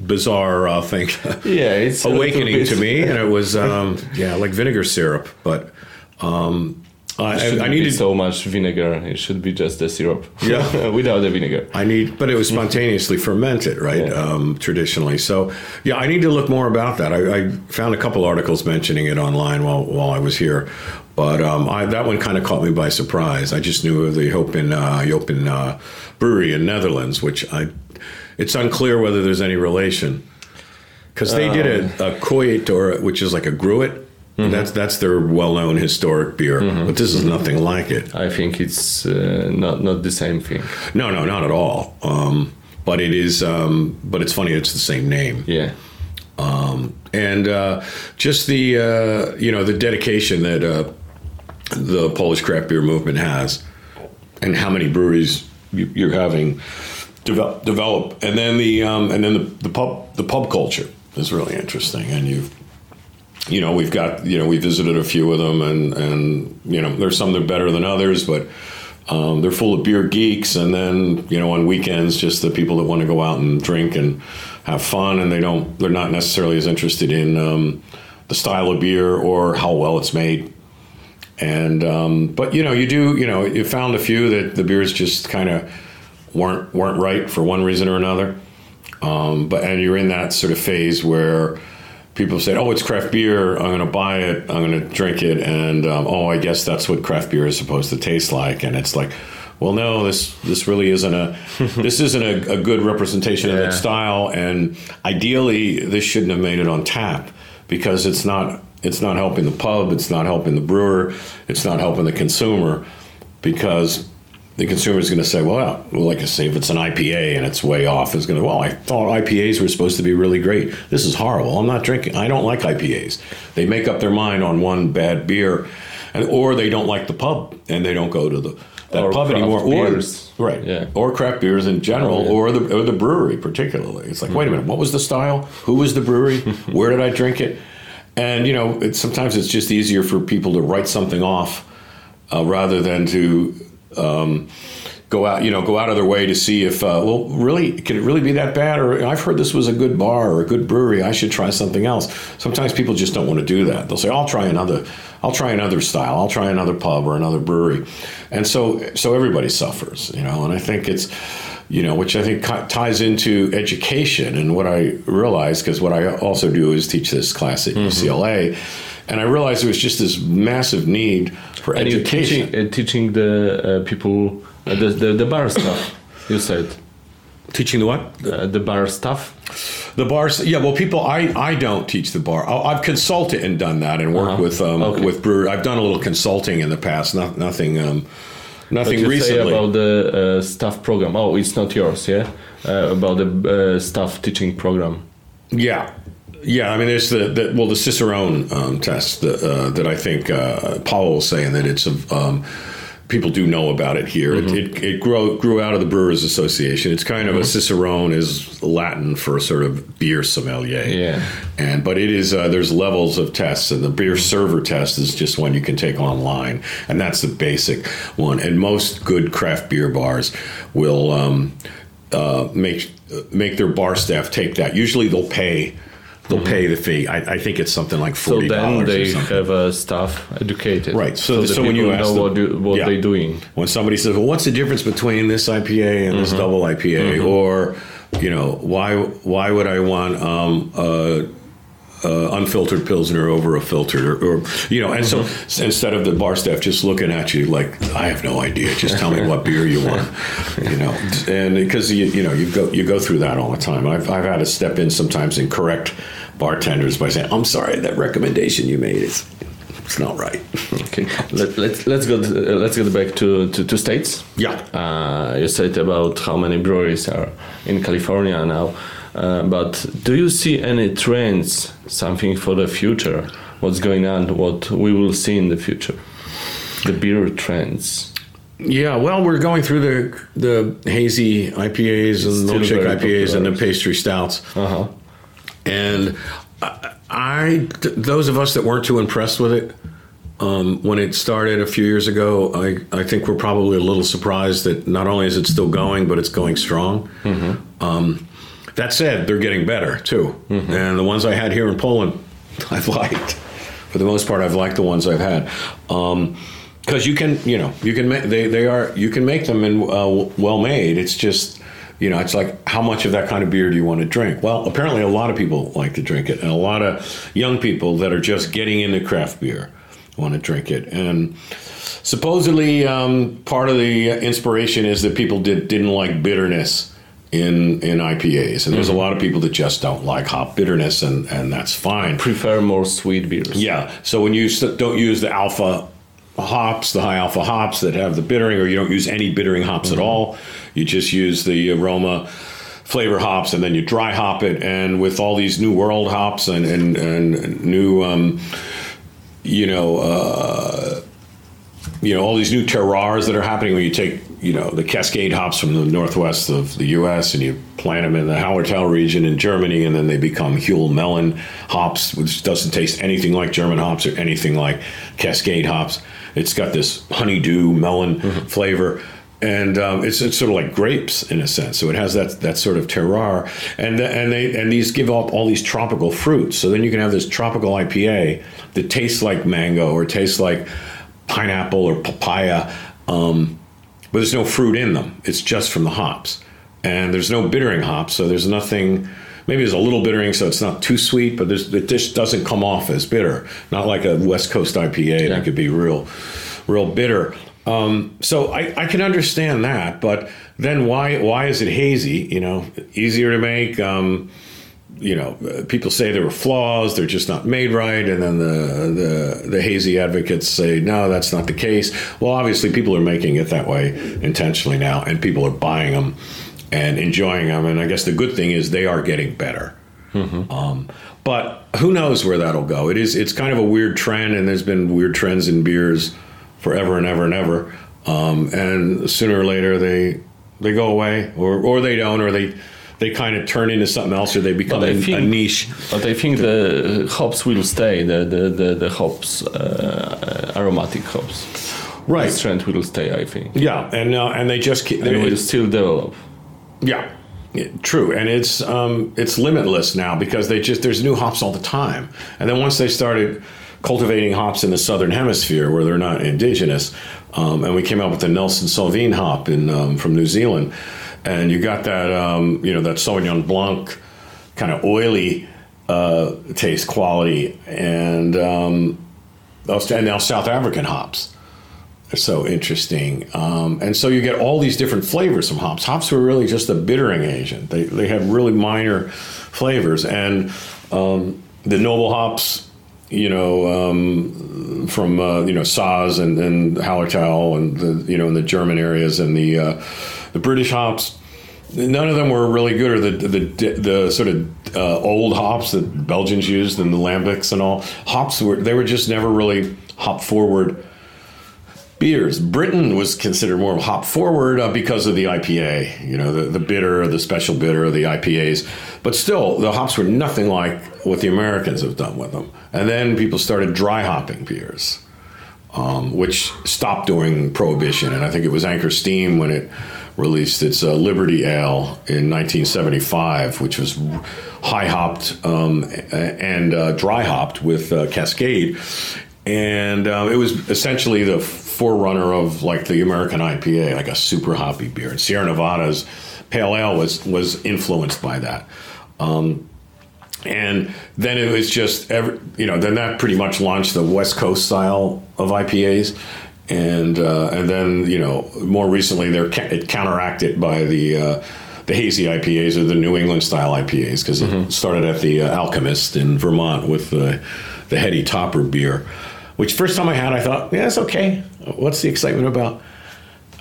bizarre uh, thing. *laughs* Yeah, it's awakening to me, and it was um, yeah, like vinegar syrup. But um, I, I needed so much vinegar. It should be just the syrup. Yeah. *laughs* without the vinegar. I need, but it was spontaneously fermented, right? Yeah. Um, traditionally, so yeah, I need to look more about that. I, I found a couple articles mentioning it online while while I was here, but um, I, that one kind of caught me by surprise. I just knew of the Jopen uh, Jopen uh, Brewery in Netherlands, which I it's unclear whether there's any relation because they did a, a Kooit or which is like a gruit That's that's their well-known historic beer, but this is nothing like it. I think it's uh, not not the same thing. No, no, not at all. Um, but it is. Um, but it's funny. It's the same name. Yeah. um, and uh, just the uh, you know the dedication that uh, the Polish craft beer movement has, and how many breweries you, you're having develop, develop, and then the um, and then the, the pub the pub culture is really interesting, and you've you know we've got you know we visited a few of them, and and you know there's some that are better than others, but. Um, they're full of beer geeks, and then you know on weekends, just the people that want to go out and drink and have fun, and they don't. They're not necessarily as interested in um, the style of beer or how well it's made. And um, but you know, you do. You know, you found a few that the beers just kind of weren't weren't right for one reason or another. Um, but and you're in that sort of phase where people say, "Oh, it's craft beer. I'm going to buy it. I'm going to drink it." And um, oh, I guess that's what craft beer is supposed to taste like. And it's like, well, no, this this really isn't a *laughs* this isn't a, a good representation of that style. And ideally, this shouldn't have made it on tap because it's not it's not helping the pub. It's not helping the brewer. It's not helping the consumer because the consumer is going to say, well, well, like I say, if it's an IPA and it's way off, it's going to, well, I thought IPAs were supposed to be really great. This is horrible. I'm not drinking. I don't like IPAs. They make up their mind on one bad beer, and or they don't like the pub and they don't go to the that Or pub anymore. beers. Or right, Yeah. or craft beers in general, Oh, yeah. or the or the brewery particularly. It's like, wait a minute, what was the style? Who was the brewery? *laughs* Where did I drink it? And you know, it's, sometimes it's just easier for people to write something off uh, rather than to um, go out, you know, go out of their way to see if, uh, well, really, can it really be that bad? Or I've heard this was a good bar or a good brewery. I should try something else. Sometimes people just don't want to do that. They'll say, I'll try another, I'll try another style. I'll try another pub or another brewery. And so, so everybody suffers, you know, and I think it's, you know, which I think ties into education and what I realized, because what I also do is teach this class at UCLA. And I realized there was just this massive need for And you're education. teaching, uh, teaching the uh, people uh, the, the the bar stuff. You said Teaching the what? uh, the bar stuff. The bars, yeah. Well, people, I, I don't teach the bar. I- I've consulted and done that and worked Uh-huh. with um, Okay. with brewer. I've done a little consulting in the past. Not, nothing, um, nothing you say recently. about the uh, staff program? Oh, it's not yours, yeah. Uh, about the uh, staff teaching program. Yeah, yeah. I mean, there's the, the well, the Cicerone um, test that, uh, that I think uh, Paul was saying that it's a. Um, People do know about it here. It, it, it grew grew out of the Brewers Association. It's kind of a Cicerone is Latin for sort of beer sommelier. Yeah. and but it is uh, there's levels of tests, and the beer server test is just one you can take online, and that's the basic one. And most good craft beer bars will um, uh, make make their bar staff take that. Usually, they'll pay they'll pay the fee. I, I think it's something like forty dollars. So then they have uh, staff educated. Right. So, the so, when you ask them, what, do, what yeah. they're doing. when somebody says, "Well, what's the difference between this IPA and this Mm-hmm. double IPA?" or you know, why why would I want um, a, a unfiltered pilsner over a filtered, or, or you know? And Mm-hmm. so instead of the bar staff just looking at you like, "I have no idea. Just tell me what beer you want," *laughs* you know, and because you you know you go you go through that all the time. I've I've had to step in sometimes and correct bartenders by saying, "I'm sorry, that recommendation you made is." It's not right. Okay, Let, let's let's go uh, let's get back to, to, to states. Yeah. Uh, you said about how many breweries are in California now, uh, but do you see any trends, something for the future? What's going on? What we will see in the future? The beer trends. Yeah, well, we're going through the the hazy IPAs and milkshake IPAs and the pastry stouts, Uh huh. and I, I th- those of us that weren't too impressed with it um, when it started a few years ago, I I think we're probably a little surprised that not only is it still going, but it's going strong. Um, that said, they're getting better too, and the ones I had here in Poland, *laughs* I've liked. For the most part, I've liked the ones I've had. Um, because you can you know you can make they, they are you can make them and uh, well made it's just you know it's like how much of that kind of beer do you want to drink? Well apparently a lot of people like to drink it and a lot of young people that are just getting into craft beer want to drink it. And supposedly um, part of the inspiration is that people did didn't like bitterness in in IPAs, and there's a lot of people that just don't like hop bitterness, and and that's fine. Prefer more sweet beers. Yeah. So when you don't use the alpha hops, the high alpha hops that have the bittering, or you don't use any bittering hops at all, you just use the aroma flavor hops, and then you dry hop it. And with all these new world hops and and, and new, um, you know. Uh, you know all these new terroirs that are happening when you take you know the Cascade hops from the northwest of the U.S. and you plant them in the Hallertau region in Germany, and then they become Huel Melon hops, which doesn't taste anything like German hops or anything like Cascade hops. It's got this honeydew melon flavor. And um, it's, it's sort of like grapes in a sense, so it has that that sort of terroir, and the, and they and these give off all these tropical fruits. So then you can have this tropical IPA that tastes like mango or tastes like pineapple or papaya, um, but there's no fruit in them. It's just from the hops, and there's no bittering hops, so there's nothing. Maybe there's a little bittering, so it's not too sweet, but there's, it just doesn't come off as bitter. Not like a West Coast IPA that could be real, real bitter. Um, so I, I can understand that, but then why why is it hazy? You know, easier to make. Um, you know, people say there were flaws; they're just not made right, and then the the the hazy advocates say no, that's not the case. Well, obviously, people are making it that way intentionally now, and people are buying them and enjoying them. And I guess the good thing is they are getting better. Um, but who knows where that'll go? It is it's kind of a weird trend, and there's been weird trends in beers forever and ever and ever. Um, and sooner or later they they go away, or or they don't, or they they kind of turn into something else, or they become a, think- a niche. But I think the hops will stay. The the the, the hops, uh, aromatic hops. Right. This trend will stay. I think. Yeah, and uh, and they just keep. And will still develop. Yeah, Yeah, true, and it's um, it's limitless now because they just there's new hops all the time, and then once they started cultivating hops in the southern hemisphere where they're not indigenous, um, and we came out with the Nelson Sauvin hop in um, from New Zealand, and you got that um, you know that Sauvignon Blanc kind of oily uh, taste quality, and um, and now South African hops are so interesting. Um, and so you get all these different flavors from hops. Hops were really just a bittering agent. They, they had really minor flavors. And um, the noble hops, you know, um, from, uh, you know, Saaz and, and Hallertau and, the, you know, in the German areas and the, uh, the British hops, none of them were really good, or the the the sort of uh, old hops that Belgians used and the lambics and all hops were they were just never really hop forward beers. Britain was considered more hop forward uh, because of the IPA, you know, the, the bitter, the special bitter, the IPAs. But still, the hops were nothing like what the Americans have done with them. And then people started dry hopping beers, um, which stopped during Prohibition. And I think it was Anchor Steam when it released its uh, Liberty Ale in 1975, which was high hopped um, and uh, dry hopped with uh, Cascade. And um, it was essentially the forerunner of like the American IPA, like a super hoppy beer. And Sierra Nevada's Pale Ale was was influenced by that. Um, and then it was just every, you know then that pretty much launched the West Coast style of IPAs, and uh, and then you know more recently they're ca- it counteracted by the uh, the hazy IPAs or the New England style IPAs because it started at the uh, Alchemist in Vermont with the the heady topper beer, which first time I had I thought yeah it's okay. What's the excitement about?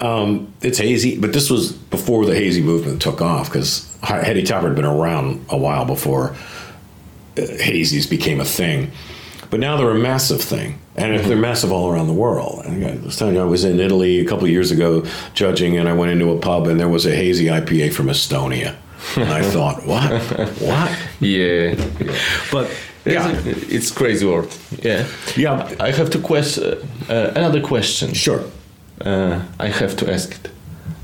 Um, it's hazy, but this was before the hazy movement took off because Heady Topper had been around a while before uh, hazies became a thing. But now they're a massive thing, and they're massive all around the world. I, I was telling you, I was in Italy a couple of years ago judging, and I went into a pub, and there was a hazy IPA from Estonia. And I thought, *laughs* what? What? Yeah. But yeah, It's, it's crazy world. Yeah. yeah, I have to question uh, another question. sure. Uh, I have to ask it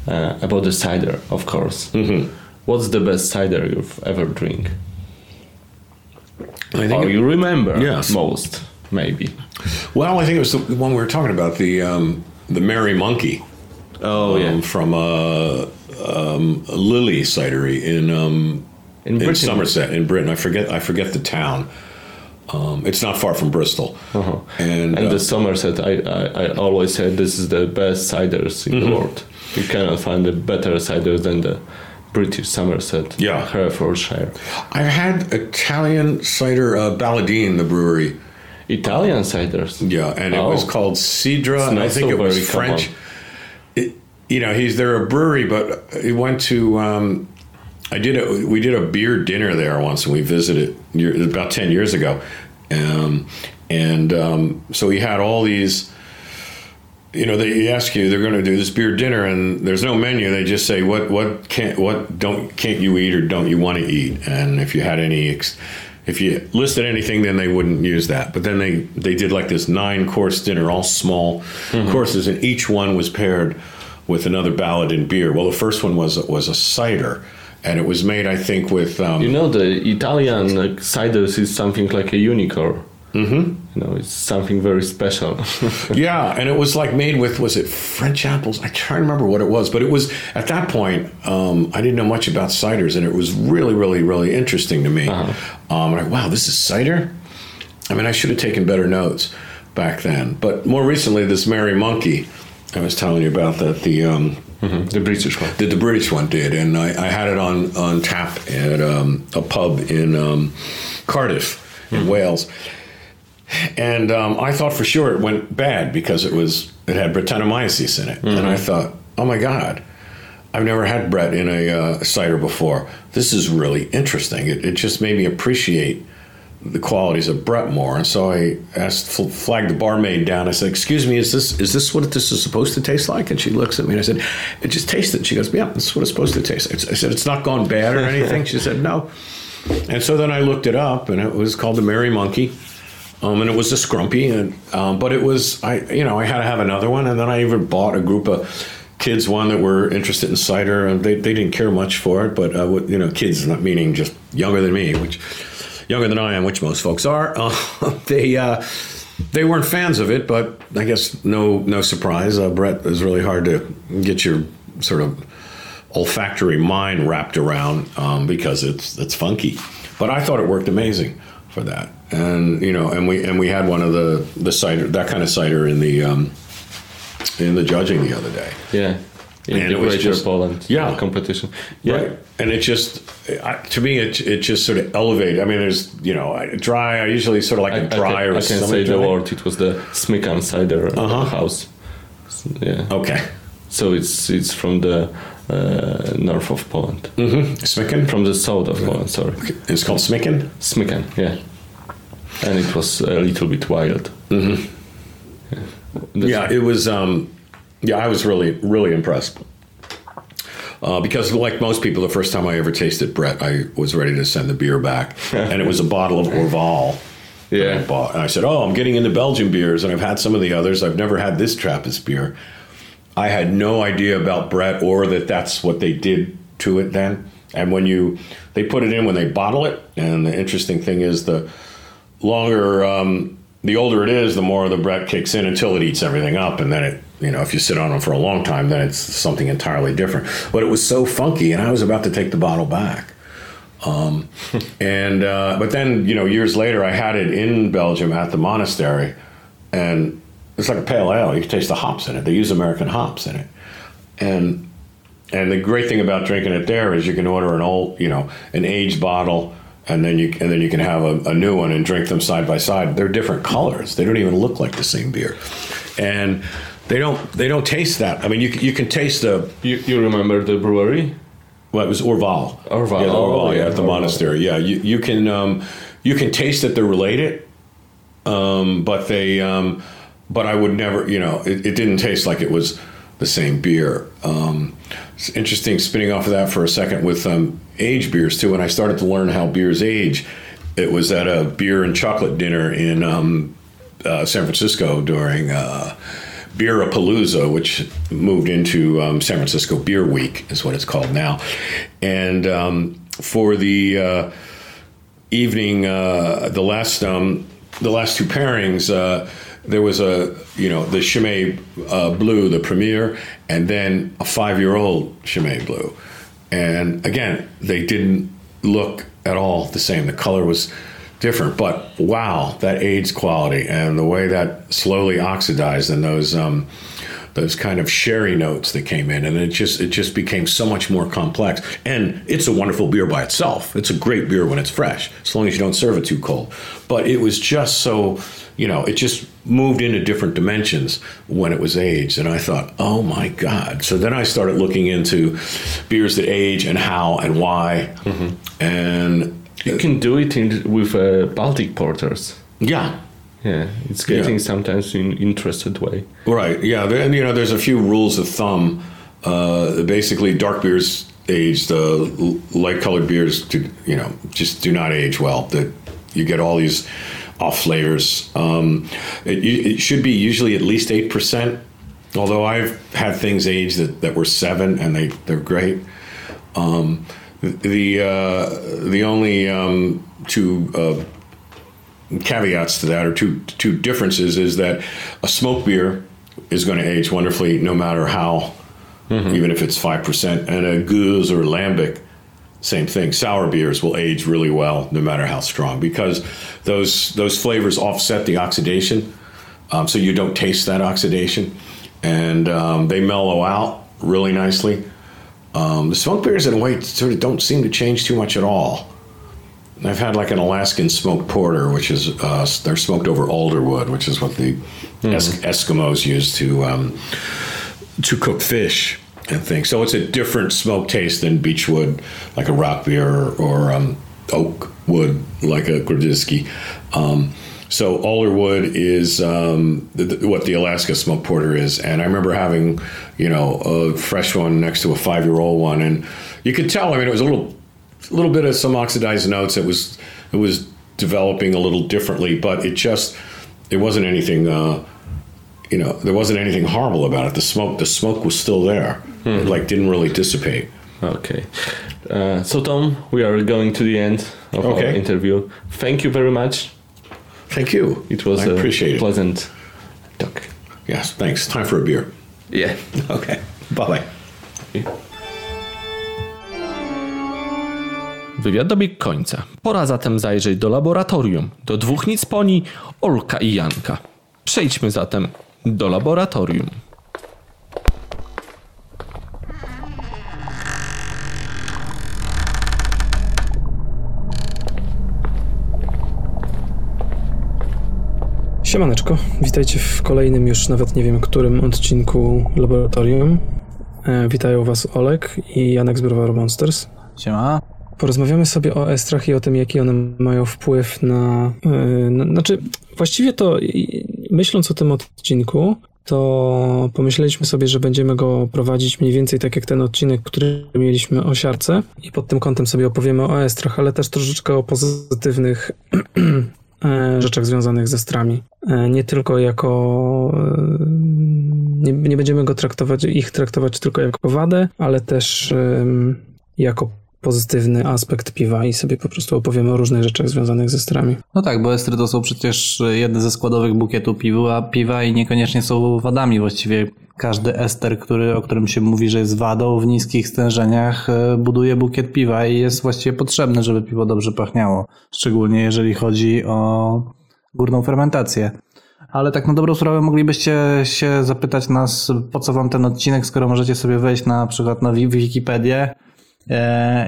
uh, about the cider, of course. Mm-hmm. What's the best cider you've ever drink? I think Or it- you remember Yes. most, maybe. well, I think it was the one we were talking about, the um, the Merry Monkey. Oh yeah. um, from uh, um, Lily Cidery in um, In in, Somerset in Britain. I forget I forget the town. Um, it's not far from Bristol. Uh-huh. And, And uh, the Somerset, I, I, I always said this is the best ciders in Mm-hmm. the world. You cannot find a better cider than the British Somerset, Yeah. Herefordshire. I've had Italian cider, uh, Balladine, the brewery. Italian ciders. Yeah, and it was Oh. called Cidra, and I think so it was very. French. It, you know, he's they're a brewery, but he went to. Um, I did a we did a beer dinner there once, and we visited year, about ten years ago, um, and um, so he had all these. You know, they ask you they're going to do this beer dinner, and there's no menu. They just say what what can't what don't can't you eat or don't you want to eat, and if you had any. Ex- if you listed anything, then they wouldn't use that. But then they, they did like this nine course dinner, all small courses, and each one was paired with another ballad in beer. Well, the first one was was a cider, and it was made, I think, with um, You know, the Italian uh, ciders is something like a unicorn. Mm-hmm. You know, it's something very special. *laughs* yeah, and it was like made with was it French apples? I try to remember what it was, but it was at that point um, I didn't know much about ciders, and it was really, really, really interesting to me. Um, like, wow, this is cider. I mean, I should have taken better notes back then, but more recently, this Merry Monkey I was telling you about that the. Um, the British one. that the British one did, and I, I had it on on tap at um, a pub in um, Cardiff, in Wales. And um, I thought for sure it went bad because it was it had Brettanomyces in it, and I thought, oh my god, I've never had Brett in a uh, cider before. This is really interesting. It, it just made me appreciate the qualities of Brett more. And so I asked, fl- flagged the barmaid down. I said, "Excuse me, is this is this what this is supposed to taste like?" And she looks at me and I said, "It just tastes it." She goes, "Yeah, that's what it's supposed to taste." like." I said, "It's not gone bad or anything." she said, "No." And so then I looked it up, and it was called the Merry Monkey. Um, and it was a scrumpy, and um, but it was I you know I had to have another one, and then I even bought a group of kids one that were interested in cider, and they, they didn't care much for it, but uh, you know kids not meaning just younger than me, which younger than I am, which most folks are. Uh, *laughs* they uh, they weren't fans of it, but I guess no no surprise. Uh, Brett is really hard to get your sort of olfactory mind wrapped around um, because it's it's funky. But I thought it worked amazing for that, and you know, and we and we had one of the the cider that kind of cider in the um, in the judging the other day. Yeah. In And the it was just- Poland yeah. competition. Yeah. Right. And it just, I, to me, it, it just sort of elevated. I mean, there's, you know, I- dry, I usually sort of like I, a I can, dry or I can say the word. It was the Smikan cider Uh-huh. house. Yeah. Okay. So it's it's from the uh, north of Poland. Mm-hmm. Smicken? From the south of Poland, sorry. It's called Smikan? Smykan, yeah. And it was a little bit wild. Mm-hmm. Yeah. Yeah, it was, um, yeah, I was really, really impressed. Uh, because, like most people, the first time I ever tasted Brett, I was ready to send the beer back. *laughs* and it was a bottle of Orval. that I Yeah. bought. And I said, Oh, I'm getting into Belgian beers, and I've had some of the others. I've never had this Trappist beer. I had no idea about Brett or that that's what they did to it then. And when you, they put it in when they bottle it. And the interesting thing is the longer, um, the older it is, the more the Brett kicks in until it eats everything up. And then it, you know, if you sit on them for a long time, then it's something entirely different. But it was so funky, and I was about to take the bottle back. Um, *laughs* and uh, but then you know years later I had it in Belgium at the monastery, and it's like a pale ale. You can taste the hops in it. They use American hops in it, and and the great thing about drinking it there is you can order an old you know an aged bottle. And then you and then you can have a, a new one and drink them side by side. They're different colors. They don't even look like the same beer, and they don't they don't taste that. I mean, you can- you can taste the You, you remember the brewery? well, it was Orval. Orval, Yeah, the oh, Orval, yeah, yeah, at the Orval. monastery. Yeah, you, you can um, you can taste that they're related, um, but they um, but I would never, you know, it, it didn't taste like it was the same beer. Um, it's interesting spinning off of that for a second with um, aged beers too. When I started to learn how beers age, it was at a beer and chocolate dinner in um, uh, San Francisco during. Uh, Beerapalooza, which moved into um, San Francisco Beer Week, is what it's called now. And um, for the uh, evening, uh, the last um, the last two pairings, uh, there was a you know the Chimay uh, Blue, the premier, and then a five year old Chimay Blue. And again, they didn't look at all the same. The color was different, but wow, that AIDS quality and the way that slowly oxidized and those um, those kind of sherry notes that came in, and it just it just became so much more complex. And it's a wonderful beer by itself. It's a great beer when it's fresh, as long as you don't serve it too cold. But it was just so, you know, it just moved into different dimensions when it was aged, and I thought, oh my god. So then I started looking into beers that age and how and why, and You can do it in, with uh, Baltic porters. yeah, Yeah, it's getting Yeah. sometimes in interested way. Right. Yeah. And, you know, there's a few rules of thumb. Uh, basically, dark beers age. The light-colored beers, do, you know, just do not age well. That you get all these off flavors. Um, it, it should be usually at least eight percent. Although I've had things aged that, that were seven, and they they're great. Um, the uh, the only um, two uh, caveats to that, or two two differences, is that a smoke beer is going to age wonderfully no matter how, even if it's five percent, and a goose or lambic, same thing. Sour beers will age really well no matter how strong because those those flavors offset the oxidation, um, so you don't taste that oxidation, and um, they mellow out really nicely. Um, the smoke beers, in a way, sort of don't seem to change too much at all. I've had like an Alaskan smoked porter, which is uh, they're smoked over alder wood, which is what the es- Eskimos use to um, to cook fish and things. So it's a different smoke taste than beechwood, like a rock beer, or, or um, oak wood, like a Grodziski. Um, so alder wood is um, what the Alaska smoke porter is, and I remember having, you know, a fresh one next to a five-year-old one, and you could tell. I mean, it was a little little bit of some oxidized notes. It was it was developing a little differently, but it just it wasn't anything. Uh, you know, there wasn't anything horrible about it. The smoke the smoke was still there. It like didn't really dissipate. Okay. Uh, so, Tom, we are going to the end of our interview. Thank you very much. Thank you. It was I a appreciate it. pleasant talk. Yes, thanks. Time for a beer. Yeah. *laughs* Okay. Bye bye. Wywiad dobiegł końca. Pora zatem zajrzeć do laboratorium, do dwóch nic poni, Olka i Janka. Przejdźmy zatem do laboratorium. Siemaneczko, witajcie w kolejnym już nawet nie wiem którym odcinku Laboratorium. E, witają Was Olek i Janek z Browaru Monsters. Siema. Porozmawiamy sobie o estrach i o tym, jaki one mają wpływ na... e, na znaczy, właściwie to myśląc o tym odcinku, to pomyśleliśmy sobie, że będziemy go prowadzić mniej więcej tak jak ten odcinek, który mieliśmy o siarce i pod tym kątem sobie opowiemy o estrach, ale też troszeczkę o pozytywnych *clears throat* rzeczach związanych ze strami. E, Nie tylko jako. e, Nie, nie będziemy go traktować, ich traktować tylko jako wadę, ale też jako pozytywny aspekt piwa i sobie po prostu opowiemy o różnych rzeczach związanych ze strami. No tak, bo estry to są przecież jedne ze składowych bukietu piwa, piwa i niekoniecznie są wadami. Właściwie każdy ester, który, o którym się mówi, że jest wadą w niskich stężeniach, e, buduje bukiet piwa i jest właściwie potrzebny, żeby piwo dobrze pachniało. Szczególnie jeżeli chodzi o górną fermentację. Ale tak na dobrą sprawę moglibyście się zapytać nas, po co wam ten odcinek, skoro możecie sobie wejść na przykład na Wi- Wikipedię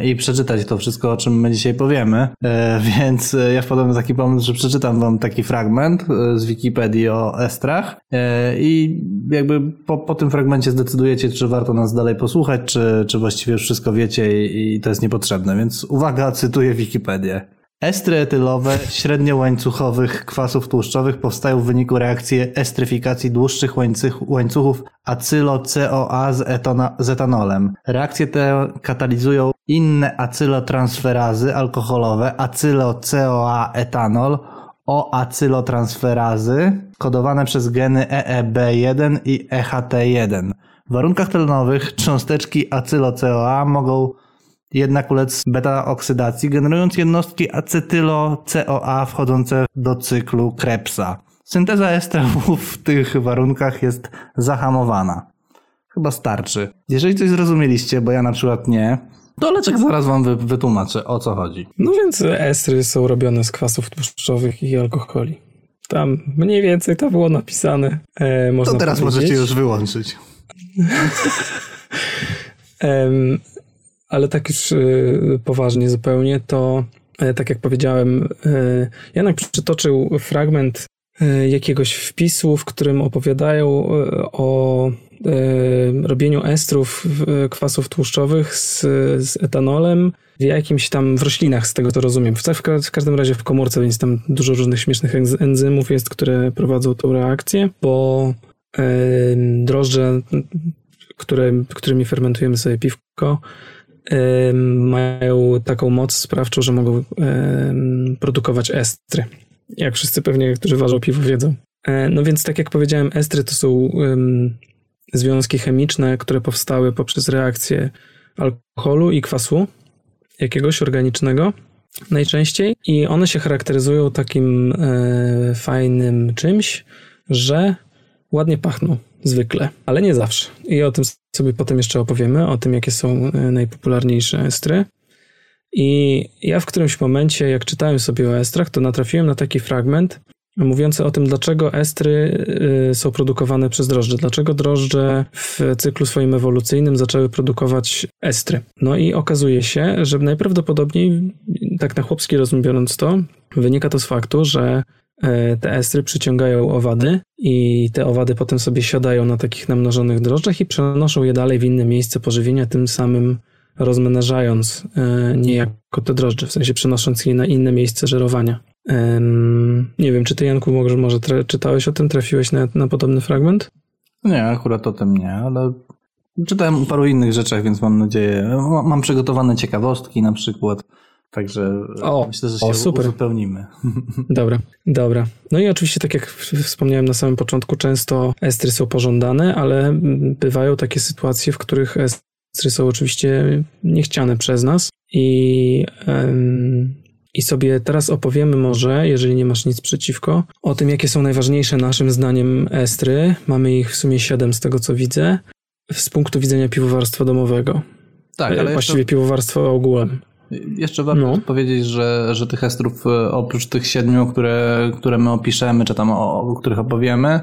i przeczytać to wszystko, o czym my dzisiaj powiemy. E, *laughs* Więc e, ja wpadłem na taki pomysł, że przeczytam wam taki fragment e, z Wikipedii o estrach e, i jakby po, po tym fragmencie zdecydujecie, czy warto nas dalej posłuchać, czy, czy właściwie już wszystko wiecie i, i to jest niepotrzebne. Więc uwaga, cytuję Wikipedię. Estry etylowe średniołańcuchowych kwasów tłuszczowych powstają w wyniku reakcji estryfikacji dłuższych łańcuch, łańcuchów acylo-CoA z, z etanolem. Reakcje te katalizują inne acylotransferazy alkoholowe, acylo-CoA-etanol, o-acylotransferazy kodowane przez geny EEB1 i E EHT1. W warunkach tlenowych cząsteczki acylo-CoA mogą jednak ulec beta-oksydacji, generując jednostki acetylo-CoA wchodzące do cyklu Krebsa. Synteza estrów w tych warunkach jest zahamowana. Chyba starczy. Jeżeli coś zrozumieliście, bo ja na przykład nie, to Leczek zaraz wam wy- wytłumaczy, o co chodzi. No więc estry są robione z kwasów tłuszczowych i alkoholi. Tam mniej więcej to było napisane. E, to teraz powiedzieć. możecie już wyłączyć. *laughs* Ale tak już y, poważnie zupełnie, to e, tak jak powiedziałem, e, Janek przytoczył fragment e, jakiegoś wpisu, w którym opowiadają o robieniu estrów kwasów tłuszczowych z, z etanolem w jakimś tam, w roślinach, z tego co rozumiem. W, w, ka- w każdym razie w komórce, więc tam dużo różnych śmiesznych enzy- enzymów jest, które prowadzą tą reakcję, bo drożdże, które, którymi fermentujemy sobie piwko, mają taką moc sprawczą, że mogą produkować estry. Jak wszyscy pewnie, którzy ważą piwo wiedzą. E, No więc tak jak powiedziałem, estry to są związki chemiczne, które powstały poprzez reakcję alkoholu i kwasu jakiegoś organicznego najczęściej i one się charakteryzują takim e, fajnym czymś, że ładnie pachną zwykle, ale nie zawsze. I o tym sobie potem jeszcze opowiemy, o tym jakie są e, najpopularniejsze estry. I ja w którymś momencie, jak czytałem sobie o estrach, to natrafiłem na taki fragment mówiący o tym, dlaczego estry y, są produkowane przez drożdże. Dlaczego drożdże w cyklu swoim ewolucyjnym zaczęły produkować estry. No i okazuje się, że najprawdopodobniej, tak na chłopski rozum biorąc to, wynika to z faktu, że e, te estry przyciągają owady i te owady potem sobie siadają na takich namnożonych drożdżach i przenoszą je dalej w inne miejsce pożywienia, tym samym rozmnażając e, niejako te drożdże, w sensie przenosząc je na inne miejsce żerowania. Nie wiem, czy ty Janku może, może czytałeś o tym, trafiłeś na, na podobny fragment? Nie, akurat o tym nie, ale czytałem o paru innych rzeczach, więc mam nadzieję, ma- mam przygotowane ciekawostki na przykład, także O, myślę, że się o, super. uzupełnimy. *laughs* Dobra, dobra. No i oczywiście, tak jak wspomniałem na samym początku, często estry są pożądane, ale mm, bywają takie sytuacje, w których estry są oczywiście niechciane przez nas i, i sobie teraz opowiemy może, jeżeli nie masz nic przeciwko, o tym, jakie są najważniejsze naszym zdaniem estry. Mamy ich w sumie siedem z tego, co widzę, z punktu widzenia piwowarstwa domowego. Tak, E, ale Właściwie jeszcze, piwowarstwa ogółem. Jeszcze warto No. powiedzieć, że, że tych estrów e, oprócz tych siedmiu, które, które my opiszemy, czy tam o, o których opowiemy,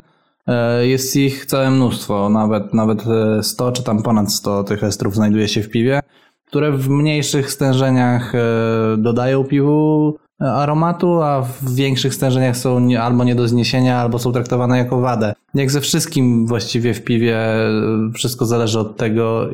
e, jest ich całe mnóstwo, nawet, nawet e, 100 czy tam ponad 100 tych estrów znajduje się w piwie, które w mniejszych stężeniach e, dodają piwu e, aromatu, a w większych stężeniach są albo nie do zniesienia, albo są traktowane jako wadę. Jak ze wszystkim właściwie w piwie, e, wszystko zależy od tego,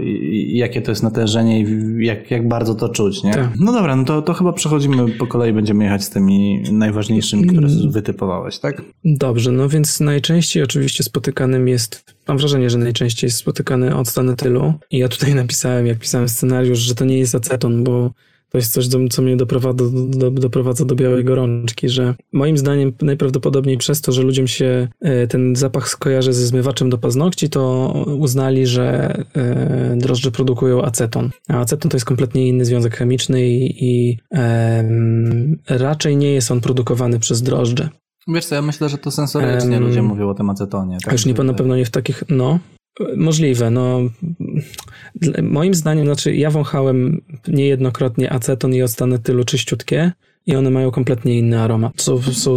jakie to jest natężenie i jak, jak bardzo to czuć, nie? Tak. No dobra, no to, to chyba przechodzimy po kolei, będziemy jechać z tymi najważniejszymi, które wytypowałeś, tak? Dobrze, no więc najczęściej oczywiście spotykanym jest, mam wrażenie, że najczęściej jest spotykany octan etylu. I ja tutaj *laughs* napisałem, jak pisałem scenariusz, że to nie jest aceton, bo to jest coś, co mnie doprowadza do, do, doprowadza do białej gorączki, że moim zdaniem najprawdopodobniej przez to, że ludziom się e, ten zapach skojarzy ze zmywaczem do paznokci, to uznali, że e, drożdże produkują aceton. A aceton to jest kompletnie inny związek chemiczny i, i em, raczej nie jest on produkowany przez drożdże. Wiesz co, ja myślę, że to sensorycznie ludzie mówią o tym acetonie. Tak? Już nie, na pewno nie w takich, no, możliwe, no. Moim zdaniem, znaczy ja wąchałem niejednokrotnie aceton i octan etylu czyściutkie i one mają kompletnie inny aromat. Są, są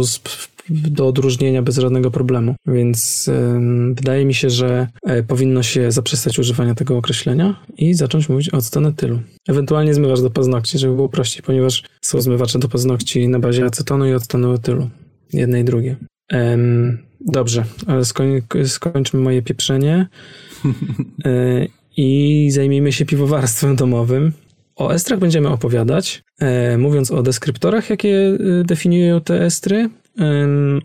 do odróżnienia bez żadnego problemu, więc wydaje mi się, że e, powinno się zaprzestać używania tego określenia i zacząć mówić o octan etylu. Ewentualnie zmywasz do paznokci, żeby było prościej, ponieważ są zmywacze do paznokci na bazie acetonu i octanu etylu. Jedne i drugie. Dobrze, skoń, skończmy moje pieprzenie *laughs* e, i zajmijmy się piwowarstwem domowym. O estrach będziemy opowiadać, e, mówiąc o deskryptorach, jakie e, definiują te estry,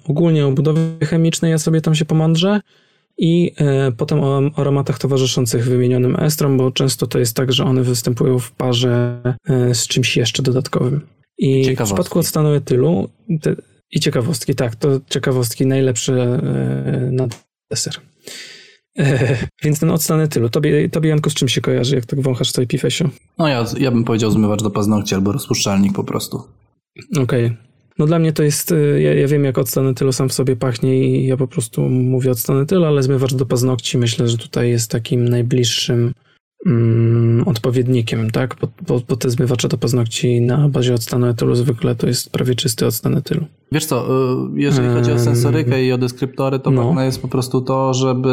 ogólnie o budowie chemicznej, ja sobie tam się pomądrzę i potem o aromatach towarzyszących wymienionym estrom, bo często to jest tak, że one występują w parze z czymś jeszcze dodatkowym. I w przypadku octanu etylu te, i ciekawostki, tak, to ciekawostki najlepsze e, na deser. E, więc ten octan etylu, tobie, tobie Janku, z czym się kojarzy, jak tak wąchasz sobie pifesio? No ja, ja bym powiedział zmywacz do paznokci albo rozpuszczalnik po prostu. Okej. No dla mnie to jest, y, ja, ja wiem jak octan etylu sam w sobie pachnie i ja po prostu mówię octan etylu, ale zmywacz do paznokci myślę, że tutaj jest takim najbliższym mm, odpowiednikiem, tak? Bo, bo, bo, te zmywacze do paznokci na bazie octanu etylu zwykle to jest prawie czysty octan etylu. Wiesz co, y, jeżeli chodzi o sensorykę i o deskryptory, to no. jest po prostu to, żeby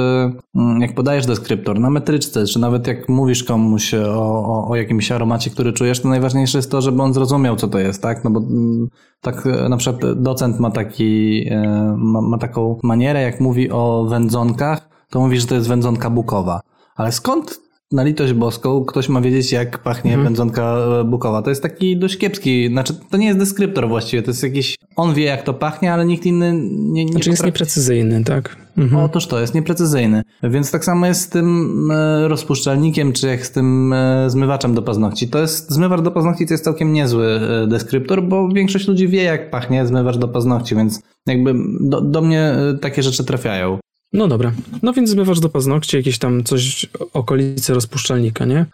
mm, jak podajesz deskryptor na metryczce, czy nawet jak mówisz komuś o, o, o jakimś aromacie, który czujesz, to najważniejsze jest to, żeby on zrozumiał, co to jest, tak? No bo mm, tak e, na przykład docent ma taki, e, ma, ma taką manierę, jak mówi o wędzonkach, to mówi, że to jest wędzonka bukowa. Ale skąd na litość boską ktoś ma wiedzieć, jak pachnie mhm. wędzonka e, bukowa. To jest taki dość kiepski, znaczy to nie jest deskryptor właściwie, to jest jakiś, on wie jak to pachnie, ale nikt inny nie, nie Znaczy jest nieprecyzyjny, tak? Mhm. Otóż to, jest nieprecyzyjny. Więc tak samo jest z tym e, rozpuszczalnikiem, czy jak z tym e, zmywaczem do paznokci. To jest, zmywacz do paznokci to jest całkiem niezły deskryptor, bo większość ludzi wie jak pachnie zmywacz do paznokci, więc jakby do, do mnie takie rzeczy trafiają. No dobra. No więc zmywasz do paznokci jakieś tam coś okolice rozpuszczalnika, nie?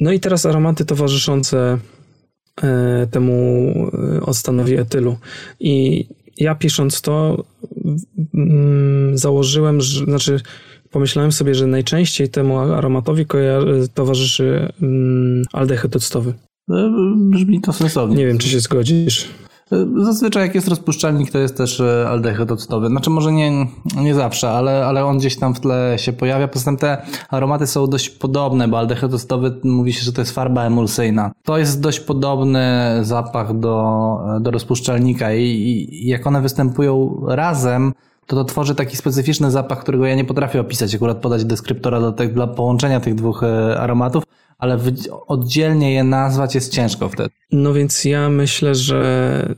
No i teraz aromaty towarzyszące e, temu e, octanowi etylu. I ja pisząc to mm, założyłem, że, znaczy pomyślałem sobie, że najczęściej temu aromatowi towarzyszy mm, aldehyd octowy. E, brzmi to sensownie. Nie wiem, czy się zgodzisz. Zazwyczaj jak jest rozpuszczalnik, to jest też e, aldehyd octowy. Znaczy może nie, nie zawsze, ale, ale on gdzieś tam w tle się pojawia. Poza tym te aromaty są dość podobne, bo aldehyd octowy mówi się, że to jest farba emulsyjna. To jest dość podobny zapach do, do rozpuszczalnika i, i jak one występują razem, to to tworzy taki specyficzny zapach, którego ja nie potrafię opisać, akurat podać deskryptora do te, dla połączenia tych dwóch e, aromatów, ale oddzielnie je nazwać jest ciężko wtedy. No więc ja myślę, że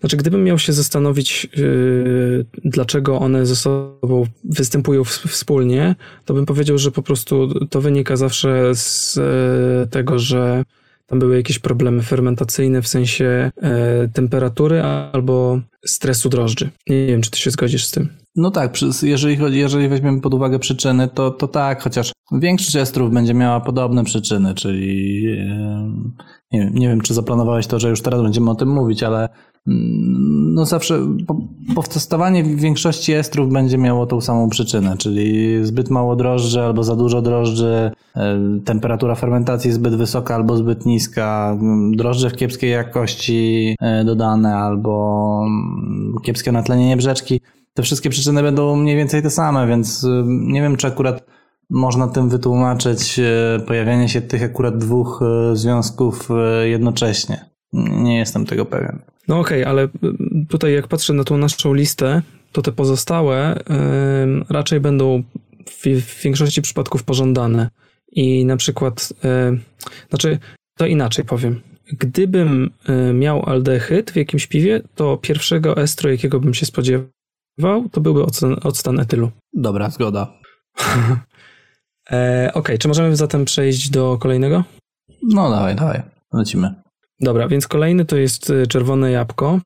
znaczy gdybym miał się zastanowić, yy, dlaczego one ze sobą występują w, wspólnie, to bym powiedział, że po prostu to wynika zawsze z yy, tego, że tam były jakieś problemy fermentacyjne w sensie yy, temperatury albo stresu drożdży. Nie wiem, czy ty się zgodzisz z tym. No tak, jeżeli, chodzi, jeżeli weźmiemy pod uwagę przyczyny, to, to tak, chociaż większość estrów będzie miała podobne przyczyny, czyli nie wiem, nie wiem, czy zaplanowałeś to, że już teraz będziemy o tym mówić, ale mm, no zawsze powstawanie większości estrów będzie miało tą samą przyczynę, czyli zbyt mało drożdży albo za dużo drożdży, e, temperatura fermentacji zbyt wysoka albo zbyt niska, drożdże w kiepskiej jakości e, dodane albo mm, kiepskie natlenienie brzeczki. Te wszystkie przyczyny będą mniej więcej te same, więc nie wiem, czy akurat można tym wytłumaczyć y, pojawianie się tych akurat dwóch y, związków jednocześnie. Nie jestem tego pewien. No okej, okay, ale tutaj jak patrzę na tą naszą listę, to te pozostałe yy, raczej będą w, w, większości przypadków pożądane. I na przykład, yy, znaczy, to inaczej powiem. Gdybym miał aldehyd w jakimś piwie, to pierwszego estro, jakiego bym się spodziewał, to byłby ocen, octan etylu. Dobra, zgoda. *laughs* e, Okej, okay, czy możemy zatem przejść do kolejnego? No dawaj, dawaj, lecimy. Dobra, więc kolejny to jest e, czerwone jabłko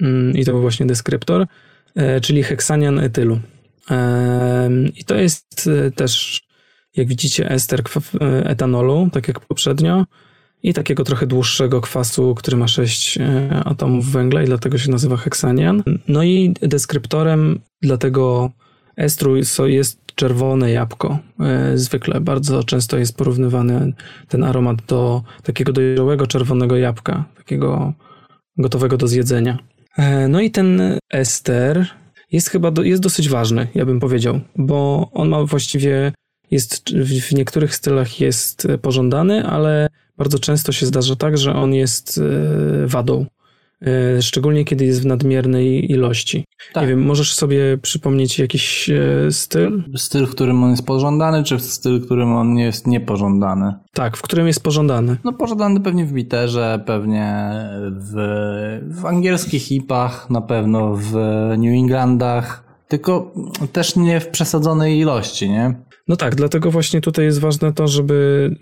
mm, i to był właśnie deskryptor, e, czyli heksanian etylu. E, I to jest też, jak widzicie, ester etanolu, tak jak poprzednio i takiego trochę dłuższego kwasu, który ma 6 e, atomów węgla i dlatego się nazywa heksanian. No i deskryptorem dla tego estru jest czerwone jabłko. E, zwykle bardzo często jest porównywany ten aromat do takiego dojrzałego czerwonego jabłka, takiego gotowego do zjedzenia. E, no i ten ester jest chyba do, jest dosyć ważny, ja bym powiedział, bo on ma właściwie jest w niektórych stylach jest pożądany, ale bardzo często się zdarza tak, że on jest e, wadą. E, szczególnie kiedy jest w nadmiernej ilości. Tak. Nie wiem, możesz sobie przypomnieć jakiś e, styl? Styl, w którym on jest pożądany, czy styl, w którym on jest niepożądany? Tak, w którym jest pożądany. No pożądany pewnie w biterze, pewnie w, w angielskich hipach, na pewno w New Englandach, tylko też nie w przesadzonej ilości, nie? No tak, dlatego właśnie tutaj jest ważne to, żeby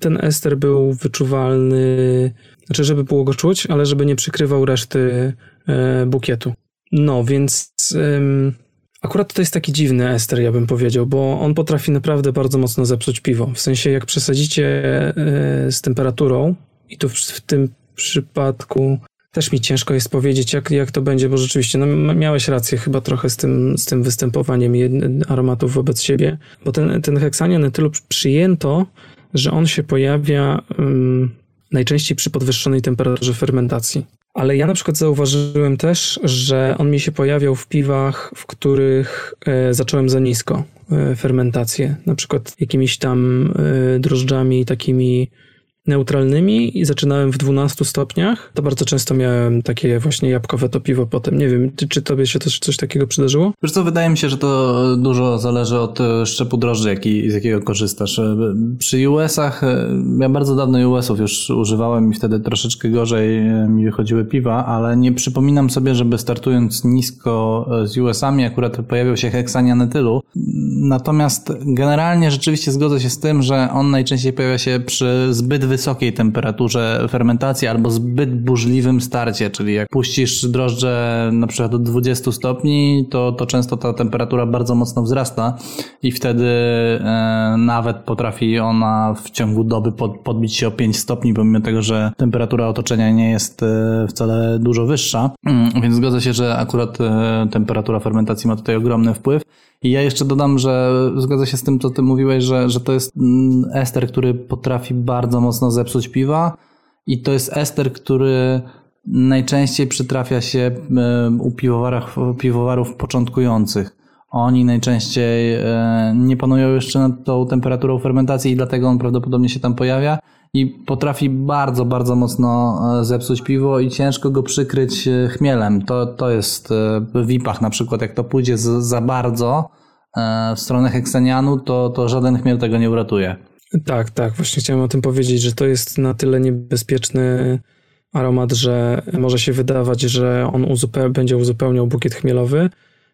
ten ester był wyczuwalny, znaczy, żeby było go czuć, ale żeby nie przykrywał reszty e, bukietu. No, więc akurat to jest taki dziwny ester, ja bym powiedział, bo on potrafi naprawdę bardzo mocno zepsuć piwo. W sensie, jak przesadzicie e, z temperaturą, i to w, w tym przypadku też mi ciężko jest powiedzieć, jak, jak to będzie, bo rzeczywiście no, miałeś rację chyba trochę z tym, z tym występowaniem aromatów wobec siebie, bo ten, ten heksanian etylu przyjęto, że on się pojawia um, najczęściej przy podwyższonej temperaturze fermentacji. Ale ja na przykład zauważyłem też, że on mi się pojawiał w piwach, w których e, zacząłem za nisko e, fermentację. Na przykład jakimiś tam e, drożdżami takimi neutralnymi i zaczynałem w 12 stopniach, to bardzo często miałem takie właśnie jabłkowe to piwo potem. Nie wiem, czy, czy tobie się też coś takiego przydarzyło? Wiesz co, wydaje mi się, że to dużo zależy od e, szczepu drożdży, jaki, z jakiego korzystasz. E, przy US-ach, e, ja bardzo dawno US-ów już używałem i wtedy troszeczkę gorzej mi wychodziły piwa, ale nie przypominam sobie, żeby startując nisko z US-ami akurat pojawił się heksanianetylu. Natomiast generalnie rzeczywiście zgodzę się z tym, że on najczęściej pojawia się przy zbyt wysokiej temperaturze fermentacji albo zbyt burzliwym starcie, czyli jak puścisz drożdże na przykład do 20 stopni, to, to często ta temperatura bardzo mocno wzrasta i wtedy e, nawet potrafi ona w ciągu doby pod, podbić się o 5 stopni, pomimo tego, że temperatura otoczenia nie jest e, wcale dużo wyższa. Mm, więc zgodzę się, że akurat e, temperatura fermentacji ma tutaj ogromny wpływ. I ja jeszcze dodam, że zgodzę się z tym, co ty mówiłeś, że, że to jest mm, ester, który potrafi bardzo mocno zepsuć piwa i to jest ester, który najczęściej przytrafia się u piwowarów początkujących. Oni najczęściej e, nie panują jeszcze nad tą temperaturą fermentacji i dlatego on prawdopodobnie się tam pojawia i potrafi bardzo, bardzo mocno e, zepsuć piwo i ciężko go przykryć e, chmielem. To, to jest w VIP-ach na przykład, jak to pójdzie za bardzo w stronę heksenianu, to, to żaden chmiel tego nie uratuje. Tak, tak, właśnie chciałem o tym powiedzieć, że to jest na tyle niebezpieczny aromat, że może się wydawać, że on uzupeł będzie uzupełniał bukiet chmielowy,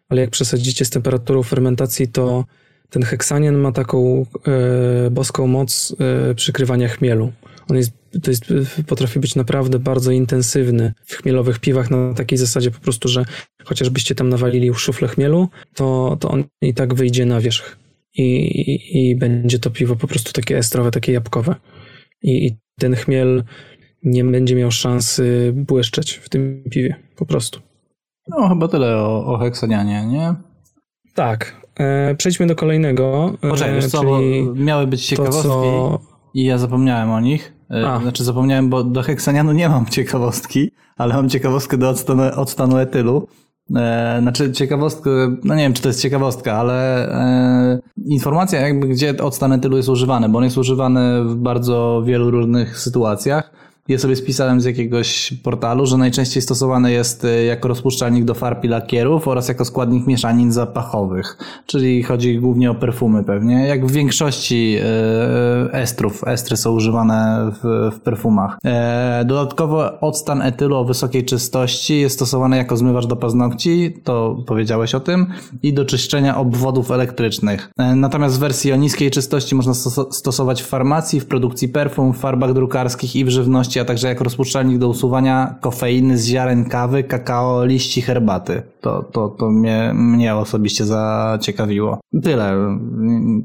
ale jak przesadzicie z temperaturą fermentacji, to ten heksanian ma taką e, boską moc e, przykrywania chmielu. On jest, to jest, potrafi być naprawdę bardzo intensywny w chmielowych piwach na takiej zasadzie po prostu, że chociażbyście tam nawalili szuflę chmielu, to, to on i tak wyjdzie na wierzch. I, i, i będzie to piwo po prostu takie estrowe, takie jabłkowe. I, I ten chmiel nie będzie miał szansy błyszczeć w tym piwie, po prostu. No, chyba tyle o, o heksanianie, nie? Tak. E, przejdźmy do kolejnego. E, Poczekaj, wiesz co, miały być ciekawostki co... i ja zapomniałem o nich. E, A. Znaczy zapomniałem, bo do heksanianu nie mam ciekawostki, ale mam ciekawostkę do odstanu, odstanu etylu. Znaczy ciekawostkę, no nie wiem czy to jest ciekawostka, ale informacja jakby gdzie odstan etylu jest używany, bo on jest używany w bardzo wielu różnych sytuacjach ja sobie spisałem z jakiegoś portalu, że najczęściej stosowany jest e, jako rozpuszczalnik do farb i lakierów oraz jako składnik mieszanin zapachowych, czyli chodzi głównie o perfumy pewnie. Jak w większości e, estrów, estry są używane w, w perfumach. E, dodatkowo octan etylu o wysokiej czystości jest stosowany jako zmywacz do paznokci, to powiedziałeś o tym, i do czyszczenia obwodów elektrycznych. Natomiast w wersji o niskiej czystości można stosować w farmacji, w produkcji perfum, w farbach drukarskich i w żywności a także jako rozpuszczalnik do usuwania kofeiny z ziaren kawy, kakao, liści herbaty. To, to, to mnie, mnie osobiście zaciekawiło. Tyle.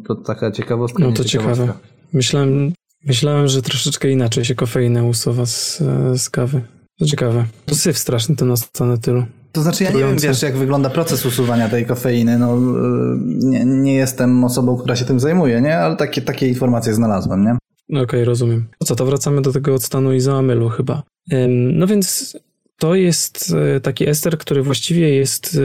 To taka ciekawostka. No to ciekawe. Myślałem, myślałem, że troszeczkę inaczej się kofeina usuwa z, z kawy. To ciekawe. To syf straszny to na tylu. To znaczy ja nie wiem, wiesz, jak wygląda proces usuwania tej kofeiny. No, nie, nie jestem osobą, która się tym zajmuje, nie? Ale takie, takie informacje znalazłem, nie? Okej, okay, rozumiem. To co, to wracamy do tego odstanu izoamylu chyba. No więc to jest e, taki ester, który właściwie jest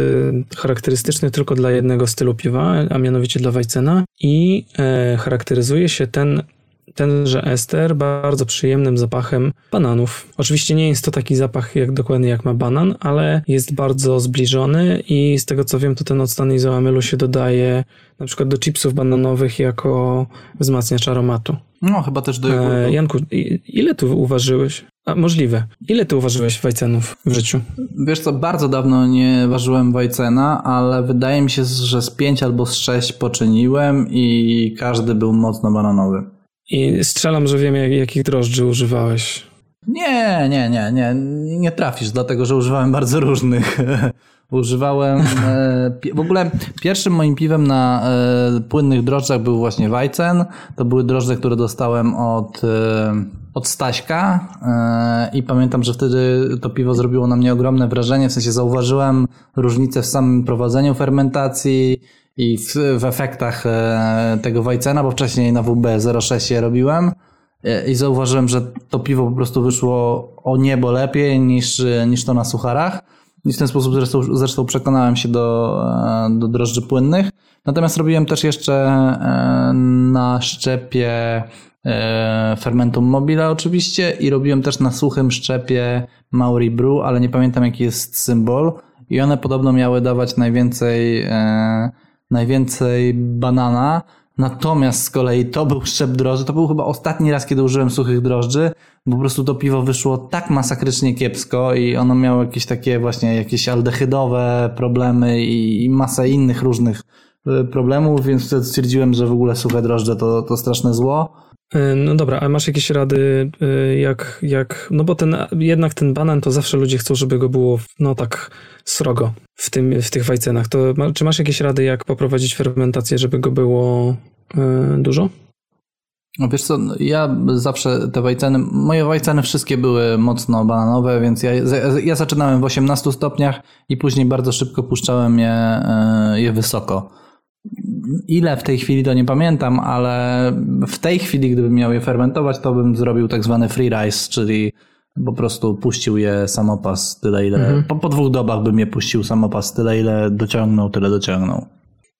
e, charakterystyczny tylko dla jednego stylu piwa, a mianowicie dla Weissena i e, charakteryzuje się ten tenże ester bardzo przyjemnym zapachem bananów. Oczywiście nie jest to taki zapach jak dokładnie jak ma banan, ale jest bardzo zbliżony i z tego co wiem, to ten odstan izoamylu się dodaje na przykład do chipsów bananowych jako wzmacniacz aromatu. No, chyba też do jogurtu. E, Janku, ile tu uważyłeś? A, możliwe. Ile ty uważyłeś wajcenów w życiu? Wiesz co, bardzo dawno nie ważyłem wajcena, ale wydaje mi się, że z pięć albo z sześć poczyniłem i każdy był mocno bananowy. I strzelam, że wiem, jak, jakich drożdży używałeś. Nie, nie, nie, nie, nie trafisz, dlatego że używałem bardzo różnych. *laughs* Używałem. E, w ogóle pierwszym moim piwem na e, płynnych drożdżach był właśnie Weizen. To były drożdże, które dostałem od. E, od Staśka i pamiętam, że wtedy to piwo zrobiło na mnie ogromne wrażenie, w sensie zauważyłem różnicę w samym prowadzeniu fermentacji i w, w efektach tego Wajcena, bo wcześniej na WB 06 je robiłem i zauważyłem, że to piwo po prostu wyszło o niebo lepiej niż, niż to na sucharach. I w ten sposób zresztą, zresztą przekonałem się do, do drożdży płynnych. Natomiast robiłem też jeszcze na szczepie E, fermentum mobile oczywiście i robiłem też na suchym szczepie Mauri Brew, ale nie pamiętam jaki jest symbol i one podobno miały dawać najwięcej, e, najwięcej banana, natomiast z kolei to był szczep drożdży, to był chyba ostatni raz, kiedy użyłem suchych drożdży, bo po prostu to piwo wyszło tak masakrycznie kiepsko i ono miało jakieś takie właśnie jakieś aldehydowe problemy i, i masę innych różnych e, problemów, więc wtedy stwierdziłem, że w ogóle suche drożdże to, to straszne zło. E, no dobra, a masz jakieś rady, e, jak, jak, no bo ten, jednak ten banan to zawsze ludzie chcą, żeby go było, no tak srogo w, tym, w tych wajcenach. To czy masz jakieś rady, jak poprowadzić fermentację, żeby go było y, dużo? No wiesz co, ja zawsze te wajceny, moje wajceny wszystkie były mocno bananowe, więc ja, ja zaczynałem w 18 stopniach i później bardzo szybko puszczałem je, je wysoko Ile w tej chwili to nie pamiętam, ale w tej chwili, gdybym miał je fermentować, to bym zrobił tak zwany free rice, czyli po prostu puścił je samopas tyle, ile. Mhm. Po, po dwóch dobach bym je puścił samopas tyle, ile dociągnął, tyle dociągnął.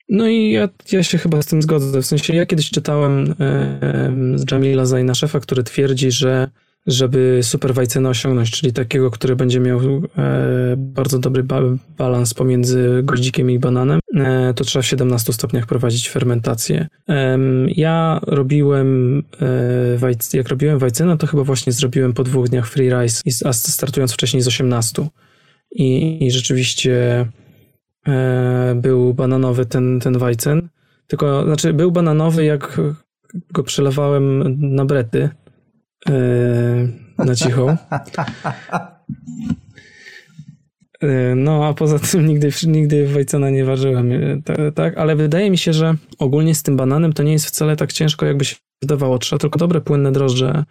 No i ja, ja się chyba z tym zgodzę. W sensie ja kiedyś czytałem e, z Jamila Zajna szefa, który twierdzi, że żeby super Weizenę osiągnąć, czyli takiego, który będzie miał e, bardzo dobry ba balans pomiędzy goździkiem i bananem, e, to trzeba w 17 stopniach prowadzić fermentację. E, ja robiłem, e, jak robiłem Weizenę, to chyba właśnie zrobiłem po dwóch dniach free rice, a startując wcześniej z 18. I, i rzeczywiście e, był bananowy ten, ten Weizen, tylko, znaczy był bananowy, jak go przelewałem na brety, E, na cicho. E, no, a poza tym nigdy, nigdy Wajcona nie ważyłem, e, tak? Ale wydaje mi się, że ogólnie z tym bananem to nie jest wcale tak ciężko, jakby się wydawało. Trzeba tylko dobre, płynne drożdże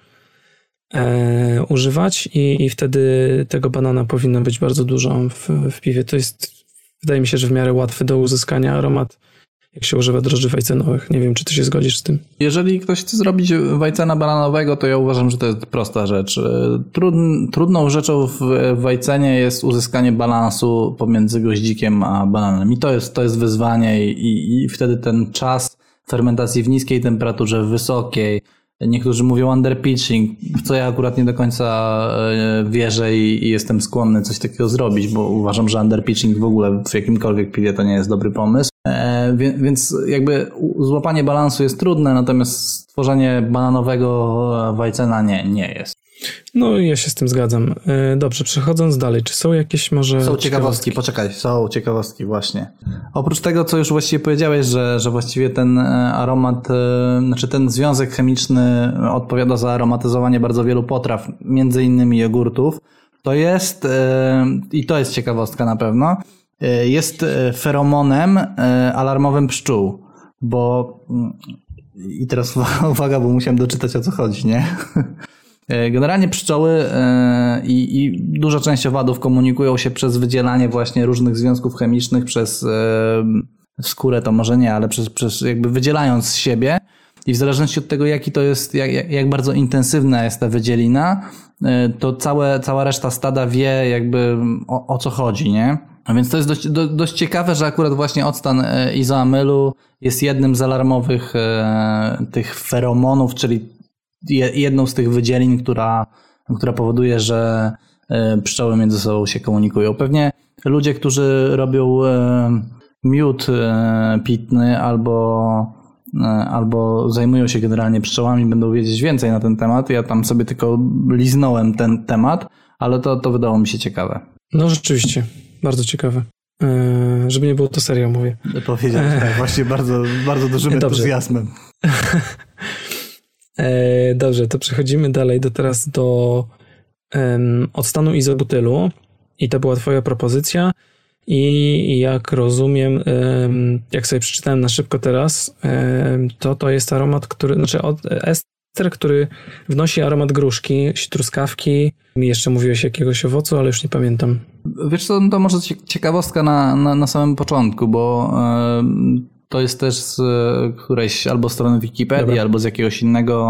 e, używać i, i wtedy tego banana powinno być bardzo dużo w, w piwie. To jest, wydaje mi się, że w miarę łatwy do uzyskania aromat jak się używa drożdży wajcenowych. Nie wiem, czy ty się zgodzisz z tym. Jeżeli ktoś chce zrobić wajcena bananowego, to ja uważam, że to jest prosta rzecz. trudną rzeczą w wajcenie jest uzyskanie balansu pomiędzy goździkiem a bananem. I to jest, to jest wyzwanie i, i wtedy ten czas fermentacji w niskiej temperaturze, w wysokiej, Niektórzy mówią underpitching, w co ja akurat nie do końca e, wierzę i, jestem skłonny coś takiego zrobić, bo uważam, że underpitching w ogóle w jakimkolwiek piwie to nie jest dobry pomysł. E, więc jakby złapanie balansu jest trudne, natomiast stworzenie bananowego Weitzena nie, nie jest. No ja się z tym zgadzam. E, dobrze, przechodząc dalej, czy są jakieś może... Są ciekawostki, ciekawostki? poczekaj, są ciekawostki właśnie. Oprócz tego, co już właściwie powiedziałeś, że, że właściwie ten e, aromat, znaczy ten związek chemiczny odpowiada za aromatyzowanie bardzo wielu potraw, między innymi jogurtów, to jest, i to jest ciekawostka na pewno, E, jest e, feromonem e, alarmowym pszczół, bo mm, i teraz *laughs* uwaga, bo musiałem doczytać o co chodzi, nie? *laughs* Generalnie pszczoły i, i duża część owadów komunikują się przez wydzielanie właśnie różnych związków chemicznych, przez skórę to może nie, ale przez, przez jakby wydzielając z siebie i w zależności od tego, jaki to jest, jak, jak bardzo intensywna jest ta wydzielina, to całe, cała reszta stada wie jakby o, o co chodzi, nie? A więc to jest dość, do, dość ciekawe, że akurat właśnie odstan e, izoamylu jest jednym z alarmowych e, tych feromonów, czyli jedną z tych wydzielin, która, która powoduje, że e, pszczoły między sobą się komunikują. Pewnie ludzie, którzy robią e, miód e, pitny albo albo zajmują się generalnie pszczołami, będą wiedzieć więcej na ten temat. Ja tam sobie tylko liznąłem ten temat, ale to, to wydało mi się ciekawe. No rzeczywiście. Bardzo ciekawe. E, żeby nie było to serio, mówię. Powiedziałeś tak, właśnie bardzo, bardzo dużym *laughs* Dobrze. entuzjazmem. *laughs* E, dobrze, to przechodzimy dalej do teraz do um, odstanu izobutylu i to była twoja propozycja i jak rozumiem, um, jak sobie przeczytałem na szybko teraz, um, to to jest aromat, który, znaczy od, est, ester, który wnosi aromat gruszki, truskawki. Mi jeszcze mówiłeś jakiegoś owocu, ale już nie pamiętam. Wiesz co, to może ciekawostka na, na, na samym początku, bo to jest też z którejś albo strony Wikipedii, Dobra. albo z jakiegoś innego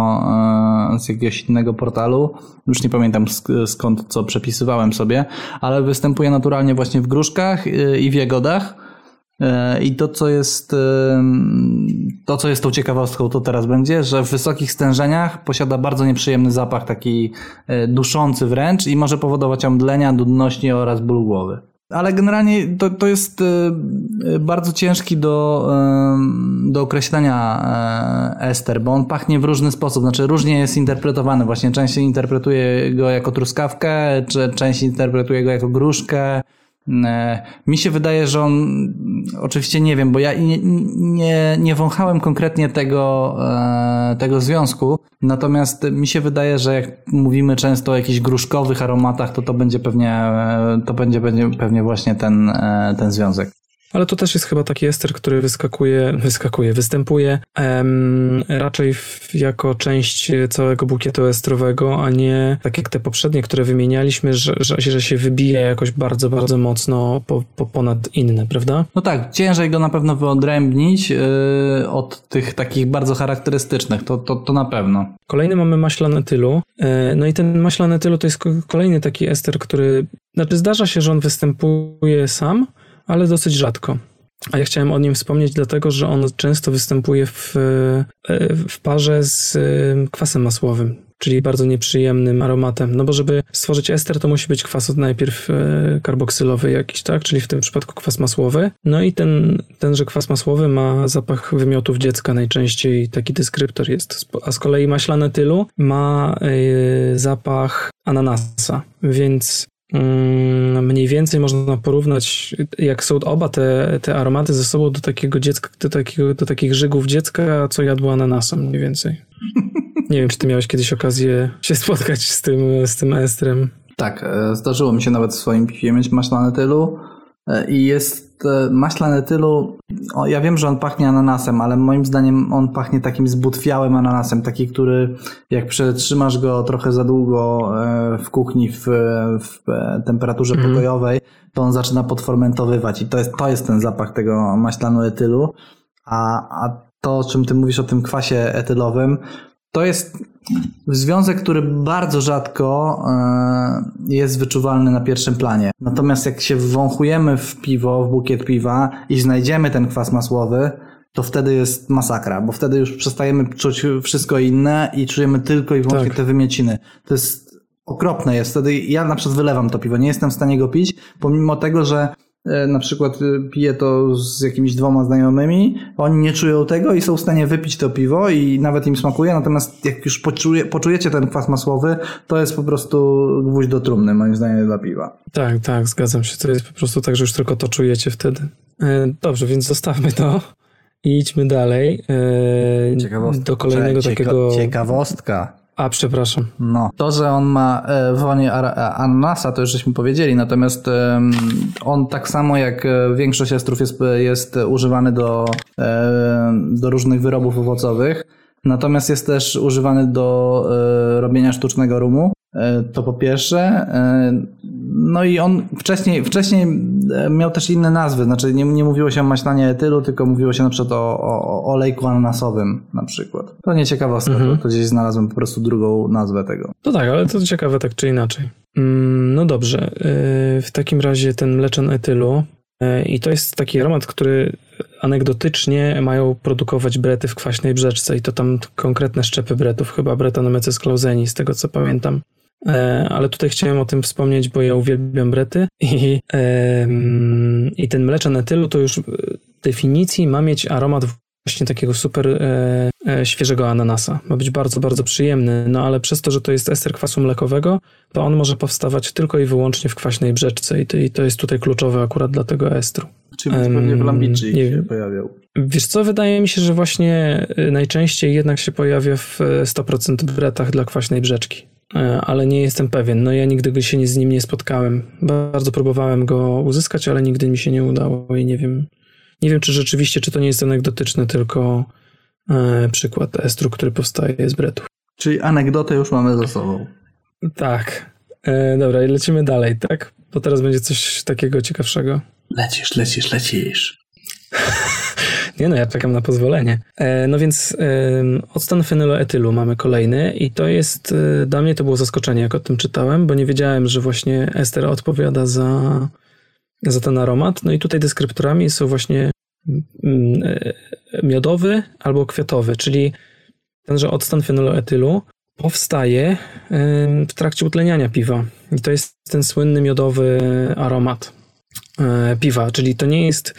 e, z jakiegoś innego portalu. Już nie pamiętam skąd co przepisywałem sobie, ale występuje naturalnie właśnie w gruszkach e, i w jagodach. E, I to, co jest to, co jest tą ciekawostką, to teraz będzie, że w wysokich stężeniach posiada bardzo nieprzyjemny zapach, taki duszący wręcz i może powodować omdlenia, nudności oraz ból głowy. Ale generalnie to, to jest y, y, bardzo ciężki do, y, do określenia ester, bo on pachnie w różny sposób, znaczy różnie jest interpretowany. Właśnie część interpretuje go jako truskawkę, czy część interpretuje go jako gruszkę, mi się wydaje, że on, oczywiście nie wiem, bo ja nie, nie, nie wąchałem konkretnie tego, e, tego związku, natomiast mi się wydaje, że jak mówimy często o jakichś gruszkowych aromatach, to to będzie pewnie, e, to będzie, będzie pewnie właśnie ten, ten związek. Ale to też jest chyba taki ester, który wyskakuje, wyskakuje, występuje em, raczej w, jako część całego bukietu estrowego, a nie tak jak te poprzednie, które wymienialiśmy, że, że, że się wybije jakoś bardzo, bardzo mocno po, po ponad inne, prawda? No tak, ciężej go na pewno wyodrębnić yy, od tych takich bardzo charakterystycznych, to, to, to na pewno. Kolejny mamy maślane tylu. Yy, no i ten maślane tylu to jest kolejny taki ester, który, znaczy zdarza się, że on występuje sam, ale dosyć rzadko. A ja chciałem o nim wspomnieć, dlatego że on często występuje w, e, w parze z e, kwasem masłowym, czyli bardzo nieprzyjemnym aromatem. No bo żeby stworzyć ester, to musi być kwas najpierw e, karboksylowy jakiś, tak? Czyli w tym przypadku kwas masłowy. No i ten, tenże kwas masłowy ma zapach wymiotów dziecka, najczęściej taki deskryptor jest. A z kolei maślane tylu ma zapach ananasa, więc mniej więcej można porównać, jak są oba te, te aromaty ze sobą do takiego dziecka, do, takiego, do takich żygów dziecka, co jadło ananasem mniej więcej. Nie wiem, czy ty miałeś kiedyś okazję się spotkać z tym, z tym estrem. Tak, e, zdarzyło mi się nawet w swoim piwie mieć maślane tylu i jest E, maślane tylu, o, ja wiem, że on pachnie ananasem, ale moim zdaniem on pachnie takim zbutwiałym ananasem, taki, który jak przetrzymasz go trochę za długo e, w kuchni w, w temperaturze mhm. pokojowej, to on zaczyna podformentowywać i to jest, to jest ten zapach tego maślanu etylu, a, a to, o czym ty mówisz o tym kwasie etylowym, to jest związek, który bardzo rzadko e, jest wyczuwalny na pierwszym planie. Natomiast jak się wąchujemy w piwo, w bukiet piwa i znajdziemy ten kwas masłowy, to wtedy jest masakra, bo wtedy już przestajemy czuć wszystko inne i czujemy tylko i wyłącznie tak. te wymieciny. To jest okropne jest. Wtedy ja na przykład wylewam to piwo, nie jestem w stanie go pić, pomimo tego, że na przykład e, piję to z jakimiś dwoma znajomymi, oni nie czują tego i są w stanie wypić to piwo i nawet im smakuje, natomiast jak już poczuje, poczujecie ten kwas masłowy, to jest po prostu gwóźdź do trumny, moim zdaniem, dla piwa. Tak, tak, zgadzam się. To jest po prostu tak, że już tylko to czujecie wtedy. E, dobrze, więc zostawmy to i idźmy dalej. Do kolejnego cieka takiego... Ciekawostka. A, przepraszam. No. To, że on ma e, wonię ananasa, to już żeśmy powiedzieli, natomiast on tak samo jak e, większość estrów jest, jest używany do, e, do różnych wyrobów owocowych. Natomiast jest też używany do robienia sztucznego rumu. To po pierwsze. No i on wcześniej, wcześniej miał też inne nazwy. Znaczy nie, nie mówiło się o maślanie etylu, tylko mówiło się na przykład o, o, olejku ananasowym na przykład. To nie ciekawostka, mhm. to, gdzieś znalazłem po prostu drugą nazwę tego. No tak, ale to ciekawe tak czy inaczej. Mm, no dobrze. W takim razie ten mleczan etylu i to jest taki aromat, który anegdotycznie mają produkować brety w kwaśnej brzeczce i to tam konkretne szczepy bretów, chyba Brettanomyces clauseni, z tego co pamiętam. E, ale tutaj chciałem o tym wspomnieć, bo ja uwielbiam brety i, i ten mleczan etylu to już w definicji ma mieć aromat właśnie takiego super e, e, świeżego ananasa. Ma być bardzo, bardzo przyjemny, no ale przez to, że to jest ester kwasu mlekowego, to on może powstawać tylko i wyłącznie w kwaśnej brzeczce i to, i to jest tutaj kluczowe akurat dla tego estru. Czyli um, pewnie w lambiczy się pojawiał. Wiesz co, wydaje mi się, że właśnie e, najczęściej jednak się pojawia w 100% bretach dla kwaśnej brzeczki. E, ale nie jestem pewien. No ja nigdy się z nim nie spotkałem. Bardzo próbowałem go uzyskać, ale nigdy mi się nie udało i nie wiem, nie wiem czy rzeczywiście, czy to nie jest anegdotyczny tylko przykład estru, który powstaje z bretów. Czyli anegdotę już mamy za sobą. Tak. Dobra, i lecimy dalej, tak? Bo teraz będzie coś takiego ciekawszego. Lecisz, lecisz, lecisz. *laughs* Nie no, ja czekam na pozwolenie. E, no więc octan fenyloetylu mamy kolejny i to jest, e, dla mnie to było zaskoczenie, jak o tym czytałem, bo nie wiedziałem, że właśnie ester odpowiada za, za ten aromat. No i tutaj deskryptorami są właśnie mm, e, miodowy albo kwiatowy, czyli tenże octan fenyloetylu powstaje w trakcie utleniania piwa. I to jest ten słynny miodowy aromat piwa, czyli to nie jest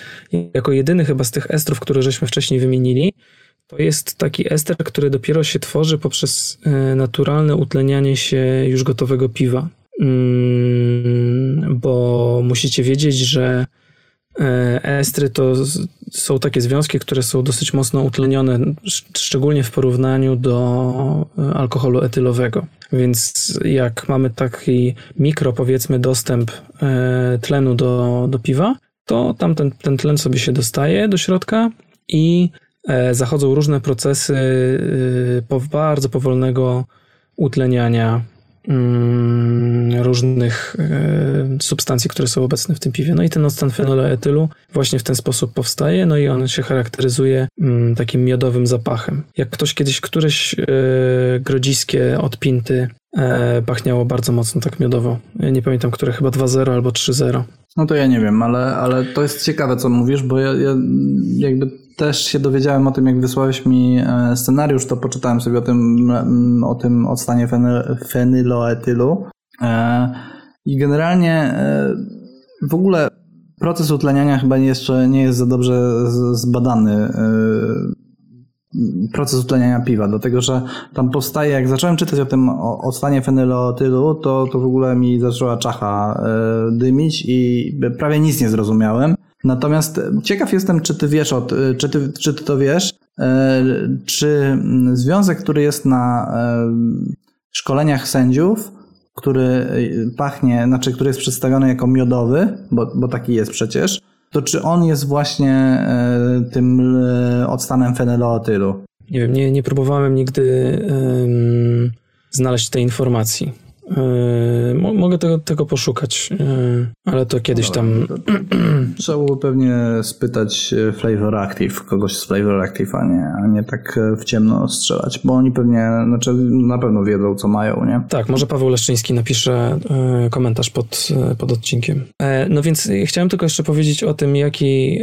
jako jedyny chyba z tych estrów, które żeśmy wcześniej wymienili, to jest taki ester, który dopiero się tworzy poprzez e, naturalne utlenianie się już gotowego piwa. Mm, Bo musicie wiedzieć, że e, estry to są takie związki, które są dosyć mocno utlenione, sz- szczególnie w porównaniu do e, alkoholu etylowego. Więc jak mamy taki mikro, powiedzmy, dostęp e, tlenu do, do piwa, to tam ten, ten tlen sobie się dostaje do środka i e, zachodzą różne procesy e, bardzo powolnego utleniania różnych e, substancji, które są obecne w tym piwie. No i ten octan fenoloetylu właśnie w ten sposób powstaje, no i on się charakteryzuje mm, takim miodowym zapachem. Jak ktoś kiedyś któreś e, grodziskie od pinty e, pachniało bardzo mocno tak miodowo. Ja nie pamiętam, które chyba 2.0 albo 3.0. No to ja nie wiem, ale, ale to jest ciekawe, co mówisz, bo ja, ja jakby też się dowiedziałem o tym, jak wysłałeś mi e, scenariusz, to poczytałem sobie o tym, mm, o tym odstanie feny, fenyloetylu. E, I generalnie e, w ogóle proces utleniania chyba jeszcze nie jest za dobrze zbadany. proces utleniania piwa, dlatego że tam powstaje, jak zacząłem czytać o tym o, o stanie fenylotylu, to, to w ogóle mi zaczęła czacha dymić i prawie nic nie zrozumiałem. Natomiast ciekaw jestem, czy ty wiesz, od, czy, ty, czy ty to wiesz, e, czy mm, związek, który jest na e, szkoleniach sędziów, który e, pachnie, znaczy, który jest przedstawiony jako miodowy, bo, bo taki jest przecież, to czy on jest właśnie e, tym e, odstanem fenylotylu? Nie wiem, nie, nie próbowałem nigdy em, znaleźć tej informacji. Mo- mogę tego, tego poszukać, e, ale to kiedyś tam. *clears throat* Trzeba było pewnie spytać e, Flavor Active, kogoś z Flavor Active, a nie, a nie tak e, w ciemno strzelać, bo oni pewnie, znaczy na pewno wiedzą, co mają, nie? Tak, może Paweł Leszczyński napisze e, komentarz pod, pod odcinkiem. E, no więc chciałem tylko jeszcze powiedzieć o tym, jaki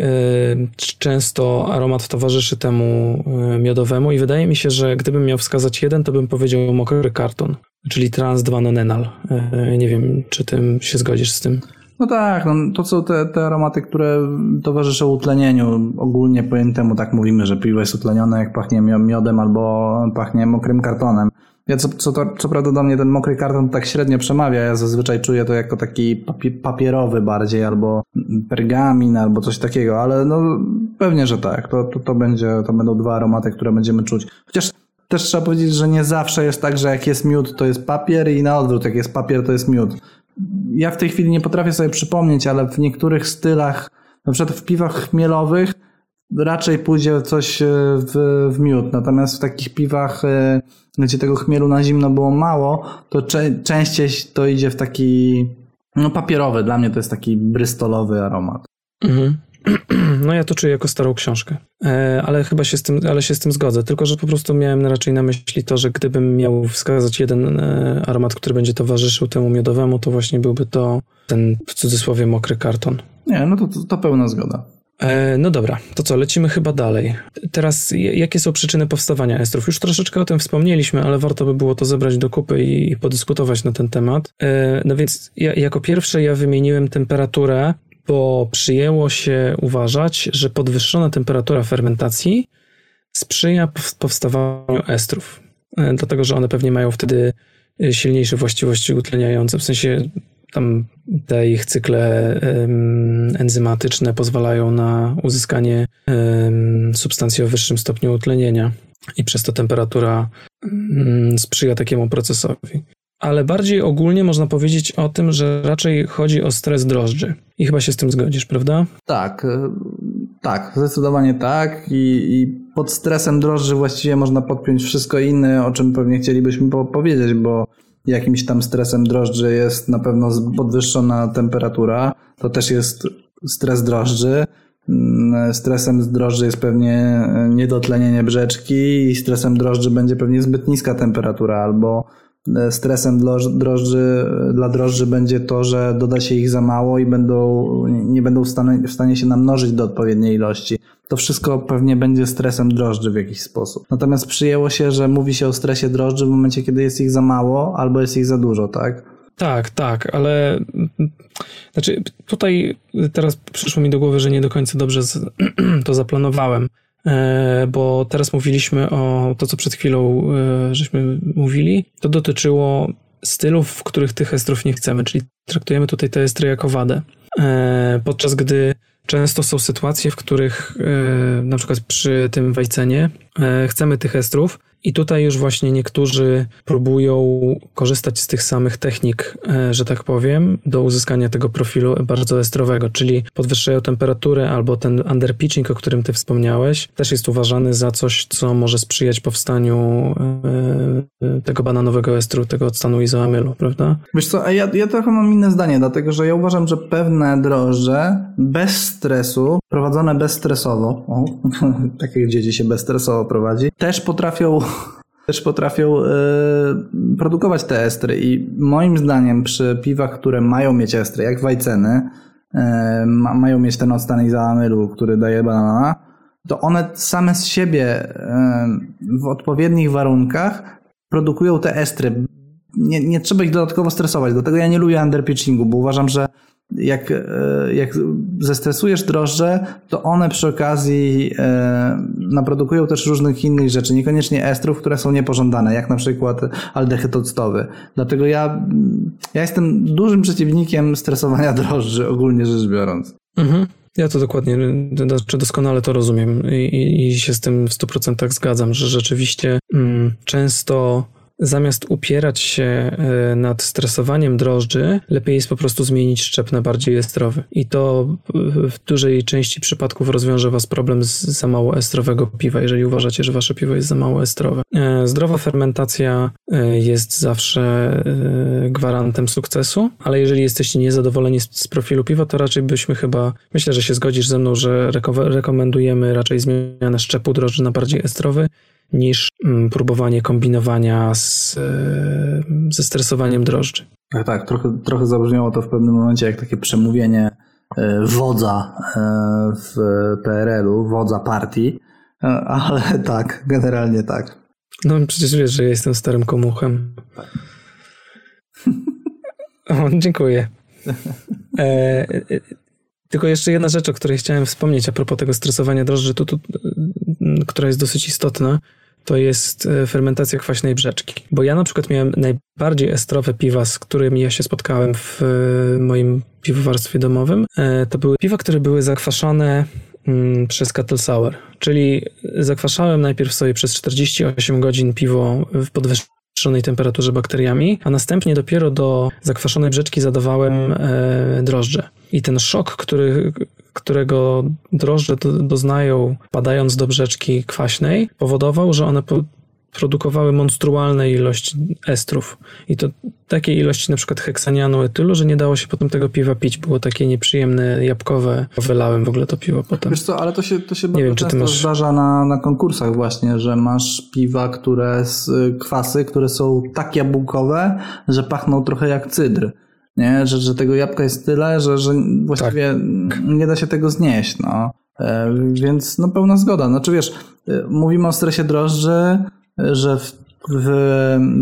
często aromat towarzyszy temu miodowemu i wydaje mi się, że gdybym miał wskazać jeden, to bym powiedział mokry karton, czyli trans 2 nonenal. E, nie wiem, czy tym się zgodzisz z tym. No tak, no, to są te, te aromaty, które towarzyszą utlenieniu. Ogólnie pojętemu tak mówimy, że piwo jest utlenione, jak pachnie mio- miodem albo pachnie mokrym kartonem. Ja co, co, to, co prawda do mnie ten mokry karton tak średnio przemawia, ja zazwyczaj czuję to jako taki papi- papierowy bardziej, albo pergamin, albo coś takiego, ale no pewnie, że tak. To, to, to, będzie, to będą dwa aromaty, które będziemy czuć. Chociaż też trzeba powiedzieć, że nie zawsze jest tak, że jak jest miód, to jest papier i na odwrót, jak jest papier, to jest miód. Ja w tej chwili nie potrafię sobie przypomnieć, ale w niektórych stylach, na przykład w piwach chmielowych, raczej pójdzie coś e, w, w miód. Natomiast w takich piwach, e, gdzie tego chmielu na zimno było mało, to cze- częściej to idzie w taki no papierowy. Dla mnie to jest taki brystolowy aromat. Mhm. *clears throat* No ja to czuję jako starą książkę, e, ale chyba się z tym, ale się z tym zgodzę, tylko że po prostu miałem raczej na myśli to, że gdybym miał wskazać jeden e, aromat, który będzie towarzyszył temu miodowemu, to właśnie byłby to ten w cudzysłowie mokry karton. Nie, no to, to, to pełna zgoda. E, No dobra, to co, lecimy chyba dalej. Teraz, jakie są przyczyny powstawania estrów? Już troszeczkę o tym wspomnieliśmy, ale warto by było to zebrać do kupy i, podyskutować na ten temat. No więc ja, jako pierwsze ja wymieniłem temperaturę, bo przyjęło się uważać, że podwyższona temperatura fermentacji sprzyja pow- powstawaniu estrów. E, Dlatego, że one pewnie mają wtedy e, silniejsze właściwości utleniające, w sensie tam te ich cykle enzymatyczne pozwalają na uzyskanie substancji o wyższym stopniu utlenienia i przez to temperatura mm, sprzyja takiemu procesowi. Ale bardziej ogólnie można powiedzieć o tym, że raczej chodzi o stres drożdży. I chyba się z tym zgodzisz, prawda? Tak. y, Tak, zdecydowanie tak I, i pod stresem drożdży właściwie można podpiąć wszystko inne, o czym pewnie chcielibyśmy powiedzieć, bo jakimś tam stresem drożdży jest na pewno podwyższona temperatura, to też jest stres drożdży. Mm, stresem drożdży jest pewnie niedotlenienie brzeczki i stresem drożdży będzie pewnie zbyt niska temperatura albo E, stresem drożdży, dla drożdży będzie to, że doda się ich za mało i będą, nie będą w stanie, w stanie się namnożyć do odpowiedniej ilości. To wszystko pewnie będzie stresem drożdży w jakiś sposób. Natomiast przyjęło się, że mówi się o stresie drożdży w momencie, kiedy jest ich za mało albo jest ich za dużo, tak? Tak, tak, ale znaczy tutaj teraz przyszło mi do głowy, że nie do końca dobrze *clears throat* to zaplanowałem. E, bo teraz mówiliśmy o to, co przed chwilą e, żeśmy mówili. To dotyczyło stylów, w których tych estrów nie chcemy, czyli traktujemy tutaj te estry jako wadę. E, podczas gdy często są sytuacje, w których na przykład przy tym wajcenie chcemy tych estrów, i tutaj już właśnie niektórzy próbują korzystać z tych samych technik, e, że tak powiem, do uzyskania tego profilu bardzo estrowego, czyli podwyższają temperaturę albo ten underpitching, o którym ty wspomniałeś, też jest uważany za coś, co może sprzyjać powstaniu e, e, tego bananowego estru, tego odstanu izoamylu, prawda? Wiesz co, ja, ja trochę mam inne zdanie, dlatego że ja uważam, że pewne drożdże bez stresu, prowadzone bezstresowo, o, *laughs* takie dzieci się bezstresowo prowadzi, też potrafią też potrafią y, produkować te estry i moim zdaniem przy piwach, które mają mieć estry, jak wajceny, y, mają mieć ten odstan izoamylu, który daje banana, to one same z siebie y, w odpowiednich warunkach produkują te estry. Nie, nie trzeba ich dodatkowo stresować, dlatego ja nie lubię underpitchingu, bo uważam, że jak, e, jak zestresujesz drożdże, to one przy okazji e, naprodukują też różnych innych rzeczy, niekoniecznie estrów, które są niepożądane, jak na przykład aldehyd octowy. Dlatego ja, ja jestem dużym przeciwnikiem stresowania *laughs* drożdży, ogólnie rzecz biorąc. Mhm. Ja to dokładnie, czy doskonale to rozumiem i, i, i się z tym w 100% zgadzam, że rzeczywiście mm, często zamiast upierać się e, nad stresowaniem drożdży, lepiej jest po prostu zmienić szczep na bardziej estrowy. I to w dużej części przypadków rozwiąże Was problem z za mało estrowego piwa, jeżeli uważacie, że Wasze piwo jest za mało estrowe. E, zdrowa fermentacja e, jest zawsze gwarantem sukcesu, ale jeżeli jesteście niezadowoleni z profilu piwa, to raczej byśmy chyba, myślę, że się zgodzisz ze mną, że rekomendujemy raczej zmianę szczepu drożdży na bardziej estrowy niż mm, próbowanie kombinowania z, e, ze stresowaniem drożdży. Tak, tak. Trochę, trochę zabrzmiało to w pewnym momencie jak takie przemówienie e, wodza w PRL-u, wodza partii, ale *laughs* tak, generalnie tak. No przecież wiesz, że ja jestem starym komuchem. *laughs* O, dziękuję. E, tylko jeszcze jedna rzecz, o której chciałem wspomnieć a propos tego stresowania drożdży, to, to, która jest dosyć istotna to jest e, fermentacja kwaśnej brzeczki. Bo ja na przykład miałem najbardziej estrowe piwa, z którymi ja się spotkałem w e, moim piwowarstwie domowym. E, to były piwa, które były zakwaszone mm, przez Cattle Sour, czyli zakwaszałem najpierw sobie przez 48 godzin piwo w podwyższonej temperaturze bakteriami, a następnie dopiero do zakwaszonej brzeczki zadawałem drożdże. I ten szok, który, którego drożdże doznają padając do brzeczki kwaśnej, powodował, że one po produkowały monstrualne ilości estrów. I to takiej ilości na przykład heksanianu etylu, że nie dało się potem tego piwa pić. Było takie nieprzyjemne, jabłkowe. Wylałem w ogóle to piwo potem. Wiesz co, ale to się, to się bardzo wiem, często masz... zdarza na, na konkursach właśnie, że masz piwa, które, kwasy, które są tak jabłkowe, że pachną trochę jak cydr nie? Że, że tego jabłka jest tyle, że, że właściwie tak. nie da się tego znieść. No. E, więc no pełna zgoda. Znaczy wiesz, e, mówimy o stresie drożdży, że w, w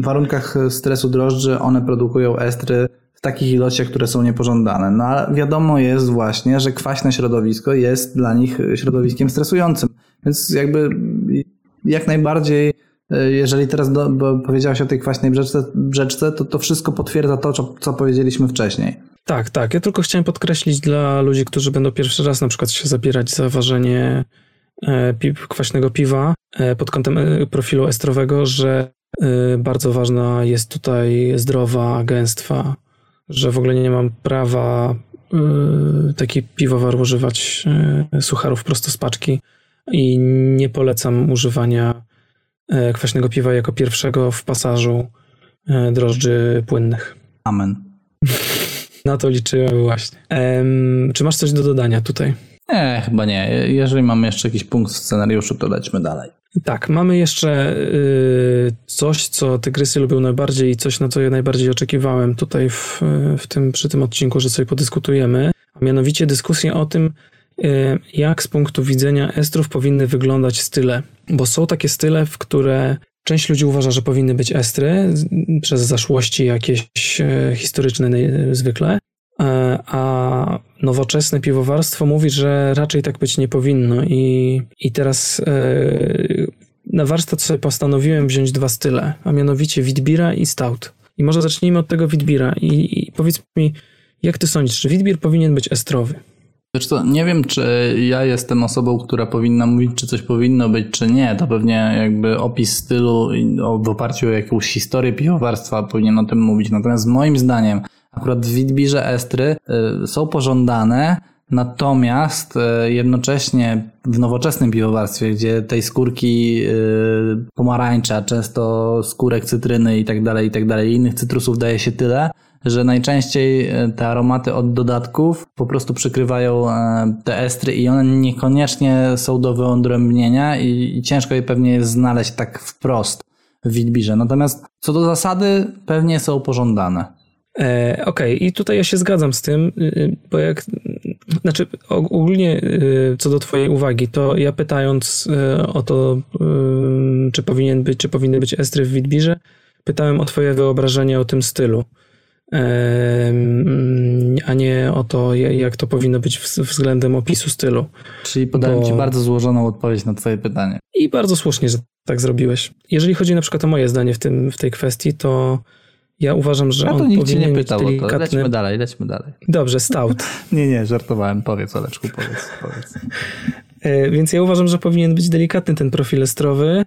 warunkach stresu drożdży one produkują estry w takich ilościach, które są niepożądane. No ale wiadomo jest właśnie, że kwaśne środowisko jest dla nich środowiskiem stresującym. Więc jakby jak najbardziej E, jeżeli teraz do, powiedziałeś o tej kwaśnej brzeczce, brzeczce, to to wszystko potwierdza to, co, co powiedzieliśmy wcześniej. Tak, tak. Ja tylko chciałem podkreślić dla ludzi, którzy będą pierwszy raz na przykład się zabierać za ważenie e, pi kwaśnego piwa e, pod kątem profilu estrowego, że bardzo ważna jest tutaj zdrowa gęstwa, że w ogóle nie mam prawa y, taki piwowar używać y, sucharów prosto z paczki i nie polecam używania y, kwaśnego piwa jako pierwszego w pasażu y, drożdży płynnych. Amen. *laughs* Na to liczyłem właśnie. Czy masz coś do dodania tutaj? Nie, chyba nie. Jeżeli mamy jeszcze jakiś punkt w scenariuszu, to lećmy dalej. Tak, mamy jeszcze y, coś, co tygrysy lubią najbardziej i coś, na co ja najbardziej oczekiwałem tutaj w, w tym, przy tym odcinku, że sobie podyskutujemy, a mianowicie dyskusję o tym, jak z punktu widzenia estrów powinny wyglądać style. Bo są takie style, w które część ludzi uważa, że powinny być estry przez zaszłości jakieś e, historyczne naj- zwykle, a nowoczesne piwowarstwo mówi, że raczej tak być nie powinno i, i teraz na warsztat sobie postanowiłem wziąć dwa style, a mianowicie Witbira i Stout. I może zacznijmy od tego Witbira i, i powiedz mi, jak ty sądzisz, czy Witbier powinien być estrowy? Wiesz co, nie wiem, czy ja jestem osobą, która powinna mówić, czy coś powinno być, czy nie. To pewnie jakby opis stylu w oparciu o jakąś historię piwowarstwa powinien o tym mówić. Natomiast moim zdaniem akurat w Witbirze estry y, są pożądane, natomiast y, jednocześnie w nowoczesnym piwowarstwie, gdzie tej skórki y, pomarańcza, często skórek cytryny i tak dalej, i tak dalej, innych cytrusów daje się tyle, że najczęściej e, te aromaty od dodatków po prostu przykrywają e, te estry i one niekoniecznie są do wyodrębnienia i, ciężko je pewnie jest znaleźć tak wprost w Witbirze. Natomiast co do zasady pewnie są pożądane. E, Okej, i tutaj ja się zgadzam z tym, y, bo jak, znaczy og- ogólnie y, co do twojej uwagi, to ja pytając y, o to, y, czy powinien być, czy powinny być estry w Witbirze, pytałem o twoje wyobrażenie o tym stylu, a nie o to, ja- jak to powinno być względem opisu stylu. Czyli podałem Bo- Ci bardzo złożoną odpowiedź na Twoje pytanie. I bardzo słusznie, że tak zrobiłeś. Jeżeli chodzi na przykład o moje zdanie w, tym, w tej kwestii, to ja uważam, że A on to nikt Cię powinien nie pytał to. delikatny. Lećmy dalej, lećmy dalej. Dobrze, stout. *laughs* Nie, nie, żartowałem. Powiedz, Oleczku, powiedz, powiedz. E, Więc ja uważam, że powinien być delikatny ten profil estrowy.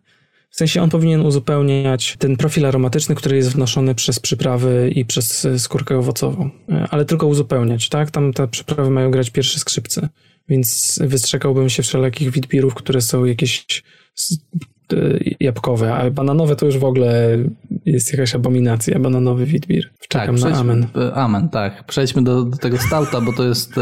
W sensie on powinien uzupełniać ten profil aromatyczny, który jest wnoszony przez przyprawy i przez e, skórkę owocową. E, Ale tylko uzupełniać, tak? Tam te przyprawy mają grać pierwsze skrzypce. Więc wystrzegałbym się wszelakich witbirów, które są jakieś e, jabłkowe, a bananowe to już w ogóle jest jakaś abominacja, bananowy witbir. Czekam na przejdźmy- amen. Amen, tak. Przejdźmy do, do tego stauta, bo to jest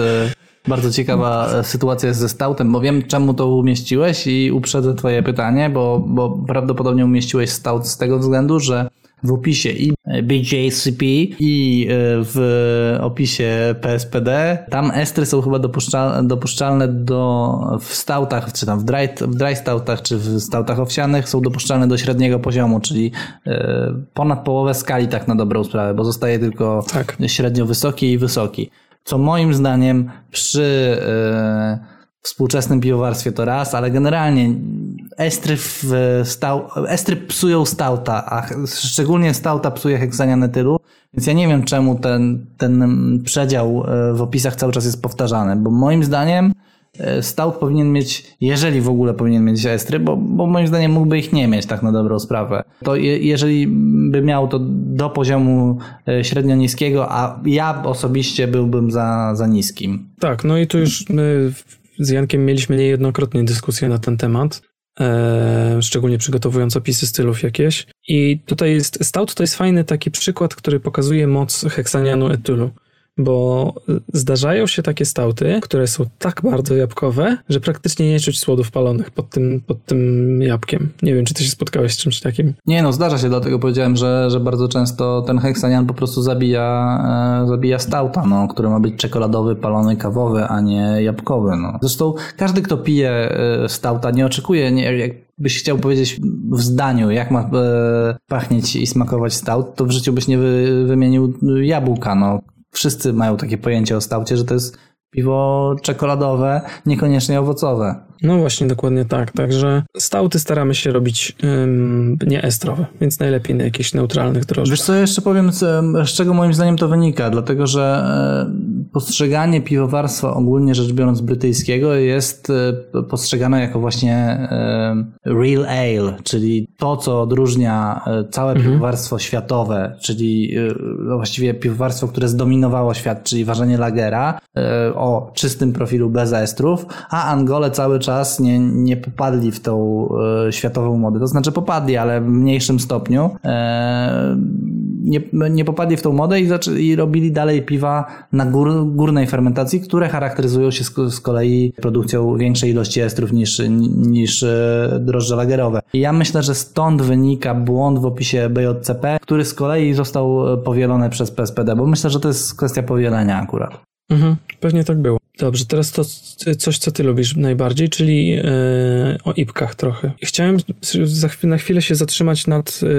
bardzo ciekawa e, sytuacja ze stautem, bo wiem czemu to umieściłeś i uprzedzę twoje pytanie, bo, bo prawdopodobnie umieściłeś stout z tego względu, że w opisie i BJCP i e, w opisie PSPD tam estry są chyba dopuszczalne, dopuszczalne do w stautach, czy tam w dry, w dry stautach, czy w stautach owsianych są dopuszczalne do średniego poziomu, czyli e, ponad połowę skali tak na dobrą sprawę, bo zostaje tylko Tak. średnio wysoki i wysoki. Co moim zdaniem przy e, współczesnym piwowarstwie to raz, ale generalnie estry, w stał, estry psują stauta, a szczególnie stauta psuje heksanian etylu, więc ja nie wiem czemu ten, ten przedział e, w opisach cały czas jest powtarzany, bo moim zdaniem e, stout powinien mieć, jeżeli w ogóle powinien mieć estry, bo, bo moim zdaniem mógłby ich nie mieć tak na dobrą sprawę. To je, jeżeli by miał to do poziomu e, średnio niskiego, a ja osobiście byłbym za, za niskim. Tak, no i tu już my z Jankiem mieliśmy niejednokrotnie dyskusję na ten temat, e, szczególnie przygotowując opisy stylów jakieś. I tutaj jest, stout to jest fajny taki przykład, który pokazuje moc heksanianu etylu. Bo zdarzają się takie stauty, które są tak bardzo jabłkowe, że praktycznie nie czuć słodów palonych pod tym, pod tym jabłkiem. Nie wiem, czy ty się spotkałeś z czymś takim. Nie no, zdarza się, dlatego powiedziałem, że, że bardzo często ten heksanian po prostu zabija, e, zabija stauta, no, który ma być czekoladowy, palony, kawowy, a nie jabłkowy. No. Zresztą każdy, kto pije e, stauta, nie oczekuje, nie, jakbyś chciał powiedzieć w zdaniu, jak ma e, pachnieć i smakować stout, to w życiu byś nie wy, wymienił jabłka. No. Wszyscy mają takie pojęcie o staucie, że to jest piwo czekoladowe, niekoniecznie owocowe. No właśnie, dokładnie tak. Także stauty staramy się robić ym, nieestrowe, więc najlepiej na jakichś neutralnych drożdżach. Wiesz co, ja jeszcze powiem, z, czego moim zdaniem to wynika, dlatego że e, postrzeganie piwowarstwa ogólnie rzecz biorąc brytyjskiego jest e, postrzegane jako właśnie e, real ale, czyli to, co odróżnia e, całe mhm. piwowarstwo światowe, czyli no właściwie piwowarstwo, które zdominowało świat, czyli ważenie lagera o czystym profilu bez estrów, a Angole cały czas nie, nie popadli w tą światową modę. To znaczy popadli, ale w mniejszym stopniu. Nie, nie popadli w tą modę i, i robili dalej piwa na gór, górnej fermentacji, które charakteryzują się z, z kolei produkcją większej ilości estrów niż, niż e, drożdże lagerowe. I ja myślę, że stąd wynika błąd w opisie BJCP, który z kolei został e, powielony przez PSPD, bo myślę, że to jest kwestia powielenia akurat. Mhm, pewnie tak było. Dobrze, teraz to coś, co ty lubisz najbardziej, czyli yy, o ipkach trochę. Chciałem za na chwilę się zatrzymać nad yy,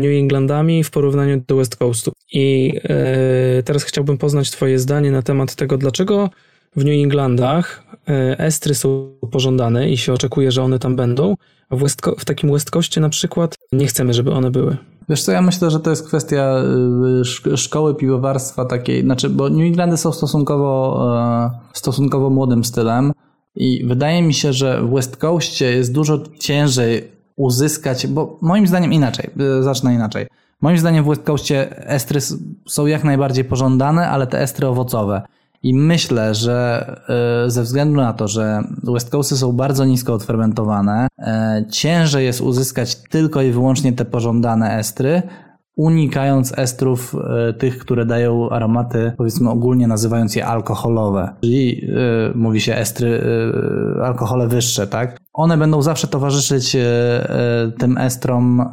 New Englandami w porównaniu do West Coastu. I yy, teraz chciałbym poznać twoje zdanie na temat tego, dlaczego w New Englandach estry są pożądane i się oczekuje, że one tam będą, a w, West, w takim West Coastie na przykład nie chcemy, żeby one były. Wiesz co, ja myślę, że to jest kwestia y, szkoły piwowarstwa takiej, znaczy, bo New Englandy są stosunkowo, e, stosunkowo młodym stylem i wydaje mi się, że w West Coastie jest dużo ciężej uzyskać, bo moim zdaniem inaczej, y, zacznę inaczej. Moim zdaniem w West Coastie estry są jak najbardziej pożądane, ale te estry owocowe. I myślę, że e, ze względu na to, że West Coasty są bardzo nisko odfermentowane, e, ciężej jest uzyskać tylko i wyłącznie te pożądane estry, unikając estrów e, tych, które dają aromaty, powiedzmy ogólnie nazywając je alkoholowe, czyli mówi się estry, alkohole wyższe, tak? One będą zawsze towarzyszyć tym estrom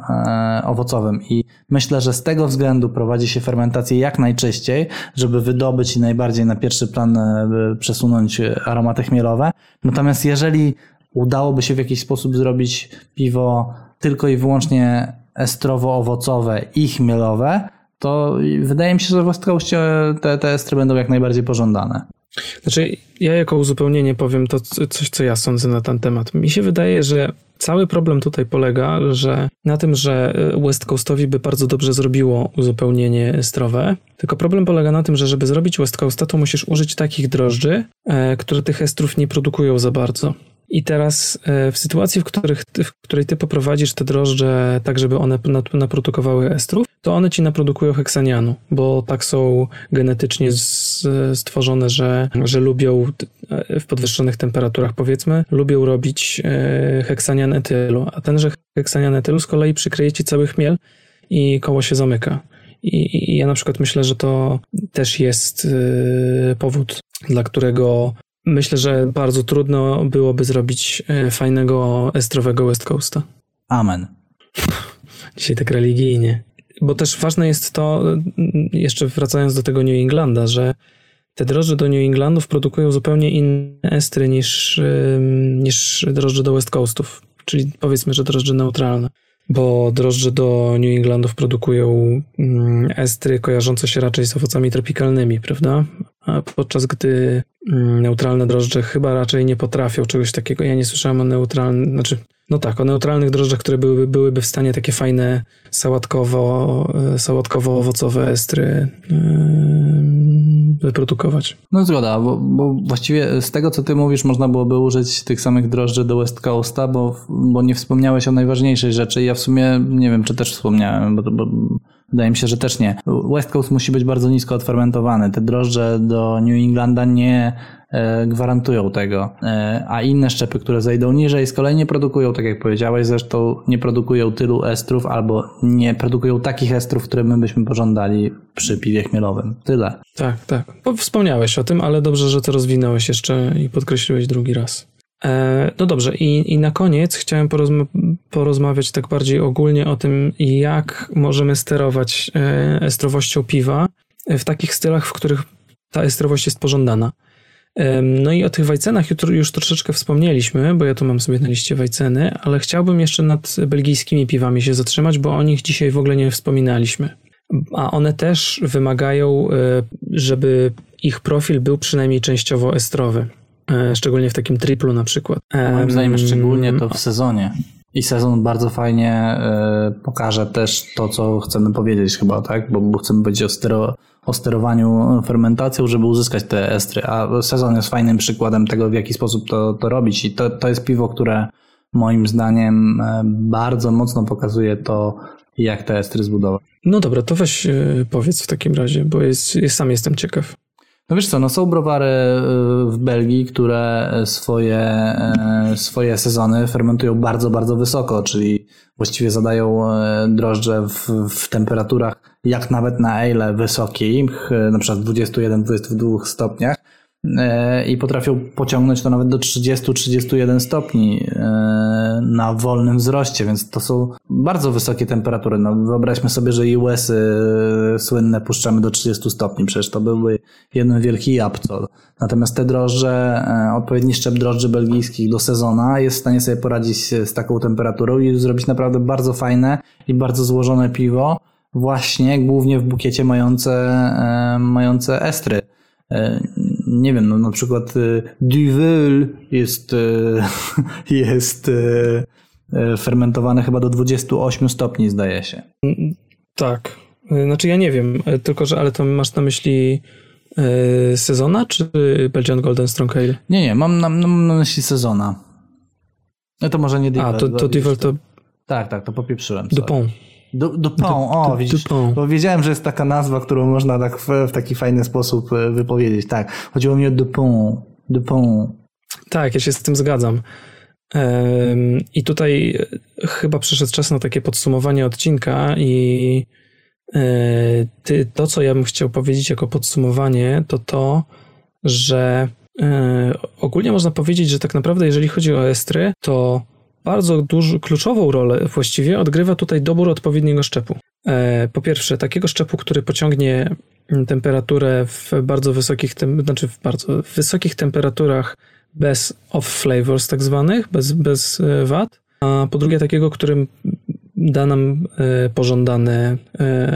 owocowym i myślę, że z tego względu prowadzi się fermentację jak najczyściej, żeby wydobyć i najbardziej na pierwszy plan przesunąć aromaty chmielowe. Natomiast jeżeli udałoby się w jakiś sposób zrobić piwo tylko i wyłącznie estrowo-owocowe i chmielowe, to wydaje mi się, że w Ostrauście te, te estry będą jak najbardziej pożądane. Znaczy, ja jako uzupełnienie powiem to coś, co ja sądzę na ten temat. Mi się wydaje, że cały problem tutaj polega że na tym, że West Coastowi by bardzo dobrze zrobiło uzupełnienie estrowe. Tylko problem polega na tym, że żeby zrobić West Coasta, to musisz użyć takich drożdży, e, które tych estrów nie produkują za bardzo. I teraz e, w sytuacji, w, których, w której ty poprowadzisz te drożdże tak, żeby one naprodukowały estrów, to one ci naprodukują heksanianu, bo tak są genetycznie stworzone, że, że lubią e, w podwyższonych temperaturach, powiedzmy, lubią robić e, heksanian etylu, a tenże heksanian etylu z kolei przykryje ci cały chmiel i koło się zamyka. I, I, ja na przykład myślę, że to też jest powód, dla którego Myślę, że bardzo trudno byłoby zrobić e, fajnego estrowego West Coasta. Amen. *laughs* Dzisiaj tak religijnie. Bo też ważne jest to, jeszcze wracając do tego New Englanda, że te drożdże do New Englandów produkują zupełnie inne estry niż, niż drożdże do West Coastów. Czyli powiedzmy, że drożdże neutralne bo drożdże do New Englandów produkują mm, estry kojarzące się raczej z owocami tropikalnymi, prawda? Podczas gdy mm, neutralne drożdże chyba raczej nie potrafią czegoś takiego. Ja nie słyszałem o neutralnych, znaczy, no tak, o neutralnych drożdżach, które byłyby, byłyby w stanie takie fajne sałatkowo, e, sałatkowo-owocowe estry yy, wyprodukować. No zgoda, bo, bo, właściwie z tego, co ty mówisz, można byłoby użyć tych samych drożdży do West Coasta, bo, bo nie wspomniałeś o najważniejszej rzeczy. Ja w sumie nie wiem, czy też wspomniałem, bo, bo Wydaje mi się, że też nie. West Coast musi być bardzo nisko odfermentowany. Te drożdże do New Englanda nie gwarantują tego. E, a inne szczepy, które zejdą niżej, z kolei nie produkują, tak jak powiedziałeś, zresztą nie produkują tylu estrów albo nie produkują takich estrów, które my byśmy pożądali przy piwie chmielowym. Tyle. Tak, tak. Wspomniałeś o tym, ale dobrze, że to rozwinąłeś jeszcze i podkreśliłeś drugi raz. E, no dobrze, i, i na koniec chciałem porozma porozmawiać tak bardziej ogólnie o tym, jak możemy sterować e, estrowością piwa w takich stylach, w których ta estrowość jest pożądana. No i o tych wajcenach już troszeczkę wspomnieliśmy, bo ja tu mam sobie na liście wajceny, ale chciałbym jeszcze nad belgijskimi piwami się zatrzymać, bo o nich dzisiaj w ogóle nie wspominaliśmy. A one też wymagają, e, żeby ich profil był przynajmniej częściowo estrowy. E, szczególnie w takim triplu na przykład. Moim zdaniem szczególnie to w sezonie. I sezon bardzo fajnie e, pokaże też to, co chcemy powiedzieć chyba, tak? Bo, chcemy powiedzieć o, stero, o sterowaniu fermentacją, żeby uzyskać te estry, a sezon jest fajnym przykładem tego, w jaki sposób to, to robić i to, to jest piwo, które moim zdaniem e, bardzo mocno pokazuje to, jak te estry zbudować. No dobra, to weź e, powiedz w takim razie, bo jest, sam jestem ciekaw. No wiesz co, no są browary e, w Belgii, które swoje, swoje sezony fermentują bardzo, bardzo wysoko, czyli właściwie zadają drożdże w, w temperaturach jak nawet na ale wysokich, na przykład 21-22 stopniach, i potrafią pociągnąć to nawet do 30-31 stopni e, na wolnym wzroście, więc to są bardzo wysokie temperatury. No, wyobraźmy sobie, że US-y słynne puszczamy do 30 stopni, przecież to byłby jeden wielki japcol. Natomiast te drożdże, e, odpowiedni szczep drożdży belgijskich do sezona jest w stanie sobie poradzić z taką temperaturą i zrobić naprawdę bardzo fajne i bardzo złożone piwo, właśnie głównie w bukiecie mające, mające estry nie wiem, no na przykład y, Duvel jest, y, *laughs* jest y, fermentowane chyba do 28 stopni, zdaje się. Tak. Znaczy ja nie wiem, tylko że, ale to masz na myśli sezona, czy Belgian Golden Strong Ale? Nie, nie, mam na, mam na myśli sezona. No to może nie Duvel. A, to, to Duvel to... Tak, tak, to popieprzyłem. Dupont. Dupont, o widzisz, Dupont. bo wiedziałem, że jest taka nazwa, którą można tak w, w, taki fajny sposób e, wypowiedzieć. Tak, chodziło mi o Dupont. Dupont. Tak, ja się z tym zgadzam. I tutaj e, chyba przyszedł czas na takie podsumowanie odcinka i e, ty, to, co ja bym chciał powiedzieć jako podsumowanie, to to, że ogólnie można powiedzieć, że tak naprawdę jeżeli chodzi o estry, to bardzo dużą, kluczową rolę właściwie odgrywa tutaj dobór odpowiedniego szczepu. E, po pierwsze, takiego szczepu, który pociągnie temperaturę w bardzo wysokich, znaczy w bardzo wysokich temperaturach bez off flavors tak zwanych, bez, bez e, wad, a po drugie takiego, którym da nam e, pożądane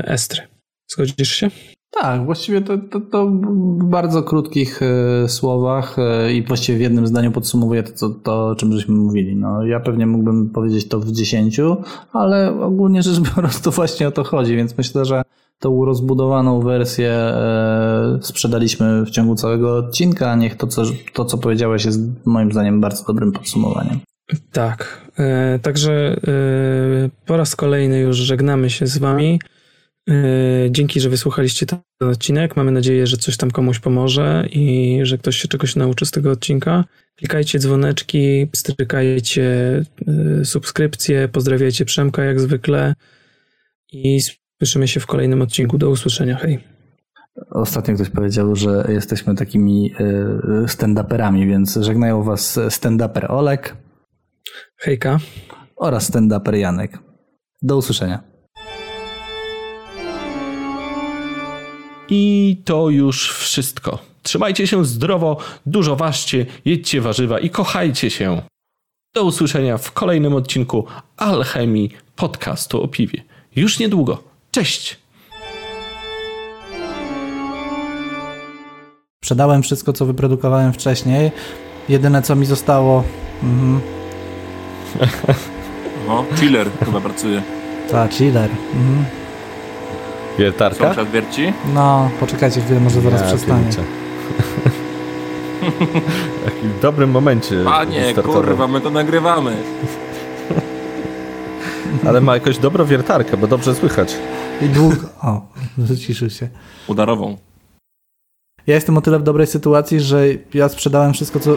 estry. Zgodzisz się? Tak, właściwie to, to, to w bardzo krótkich e, słowach e, i właściwie w jednym zdaniu podsumowuje to, to, to, o czym żeśmy mówili. No, ja pewnie mógłbym powiedzieć to w dziesięciu, ale ogólnie rzecz biorąc to właśnie o to chodzi, więc myślę, że tą rozbudowaną wersję e, sprzedaliśmy w ciągu całego odcinka, niech to co, to, co powiedziałeś jest moim zdaniem bardzo dobrym podsumowaniem. Tak, także po raz kolejny już żegnamy się z wami. E, dzięki, że wysłuchaliście ten odcinek. Mamy nadzieję, że coś tam komuś pomoże i że ktoś się czegoś nauczy z tego odcinka. Klikajcie dzwoneczki, strykajcie e, subskrypcje, pozdrawiajcie Przemka jak zwykle i słyszymy się w kolejnym odcinku. Do usłyszenia. Hej. Ostatnio ktoś powiedział, że jesteśmy takimi e, stand-uperami, więc żegnają was stand-uper Olek. Hejka. Oraz stand-uper Janek. Do usłyszenia. I to już wszystko. Trzymajcie się zdrowo, dużo ważcie, jedźcie warzywa i kochajcie się. Do usłyszenia w kolejnym odcinku Alchemii podcastu o piwie. Już niedługo. Cześć! Sprzedałem wszystko, co wyprodukowałem wcześniej. Jedyne, co mi zostało... Mhm. O, chiller chyba pracuje. Tak, chiller. Mhm. Wiertarka? Sąsiad wierci? No, poczekajcie chwilę, może zaraz ja przestanie. *laughs* w dobrym momencie. Panie, kurwa, my to nagrywamy. *laughs* Ale ma jakąś dobrą wiertarkę, bo dobrze słychać. I długo. O, zaciszył się. Udarową. Ja jestem o tyle w dobrej sytuacji, że ja sprzedałem wszystko, co.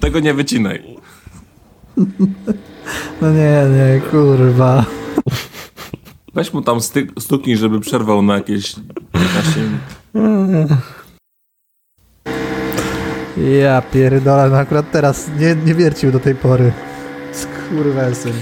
Tego nie wycinaj. No nie, nie, kurwa. Weź mu tam styk, stuknij, żeby przerwał na jakieś 15 minut. Ja pierdolę, no akurat teraz nie, nie wiercił do tej pory. Skurwesyn.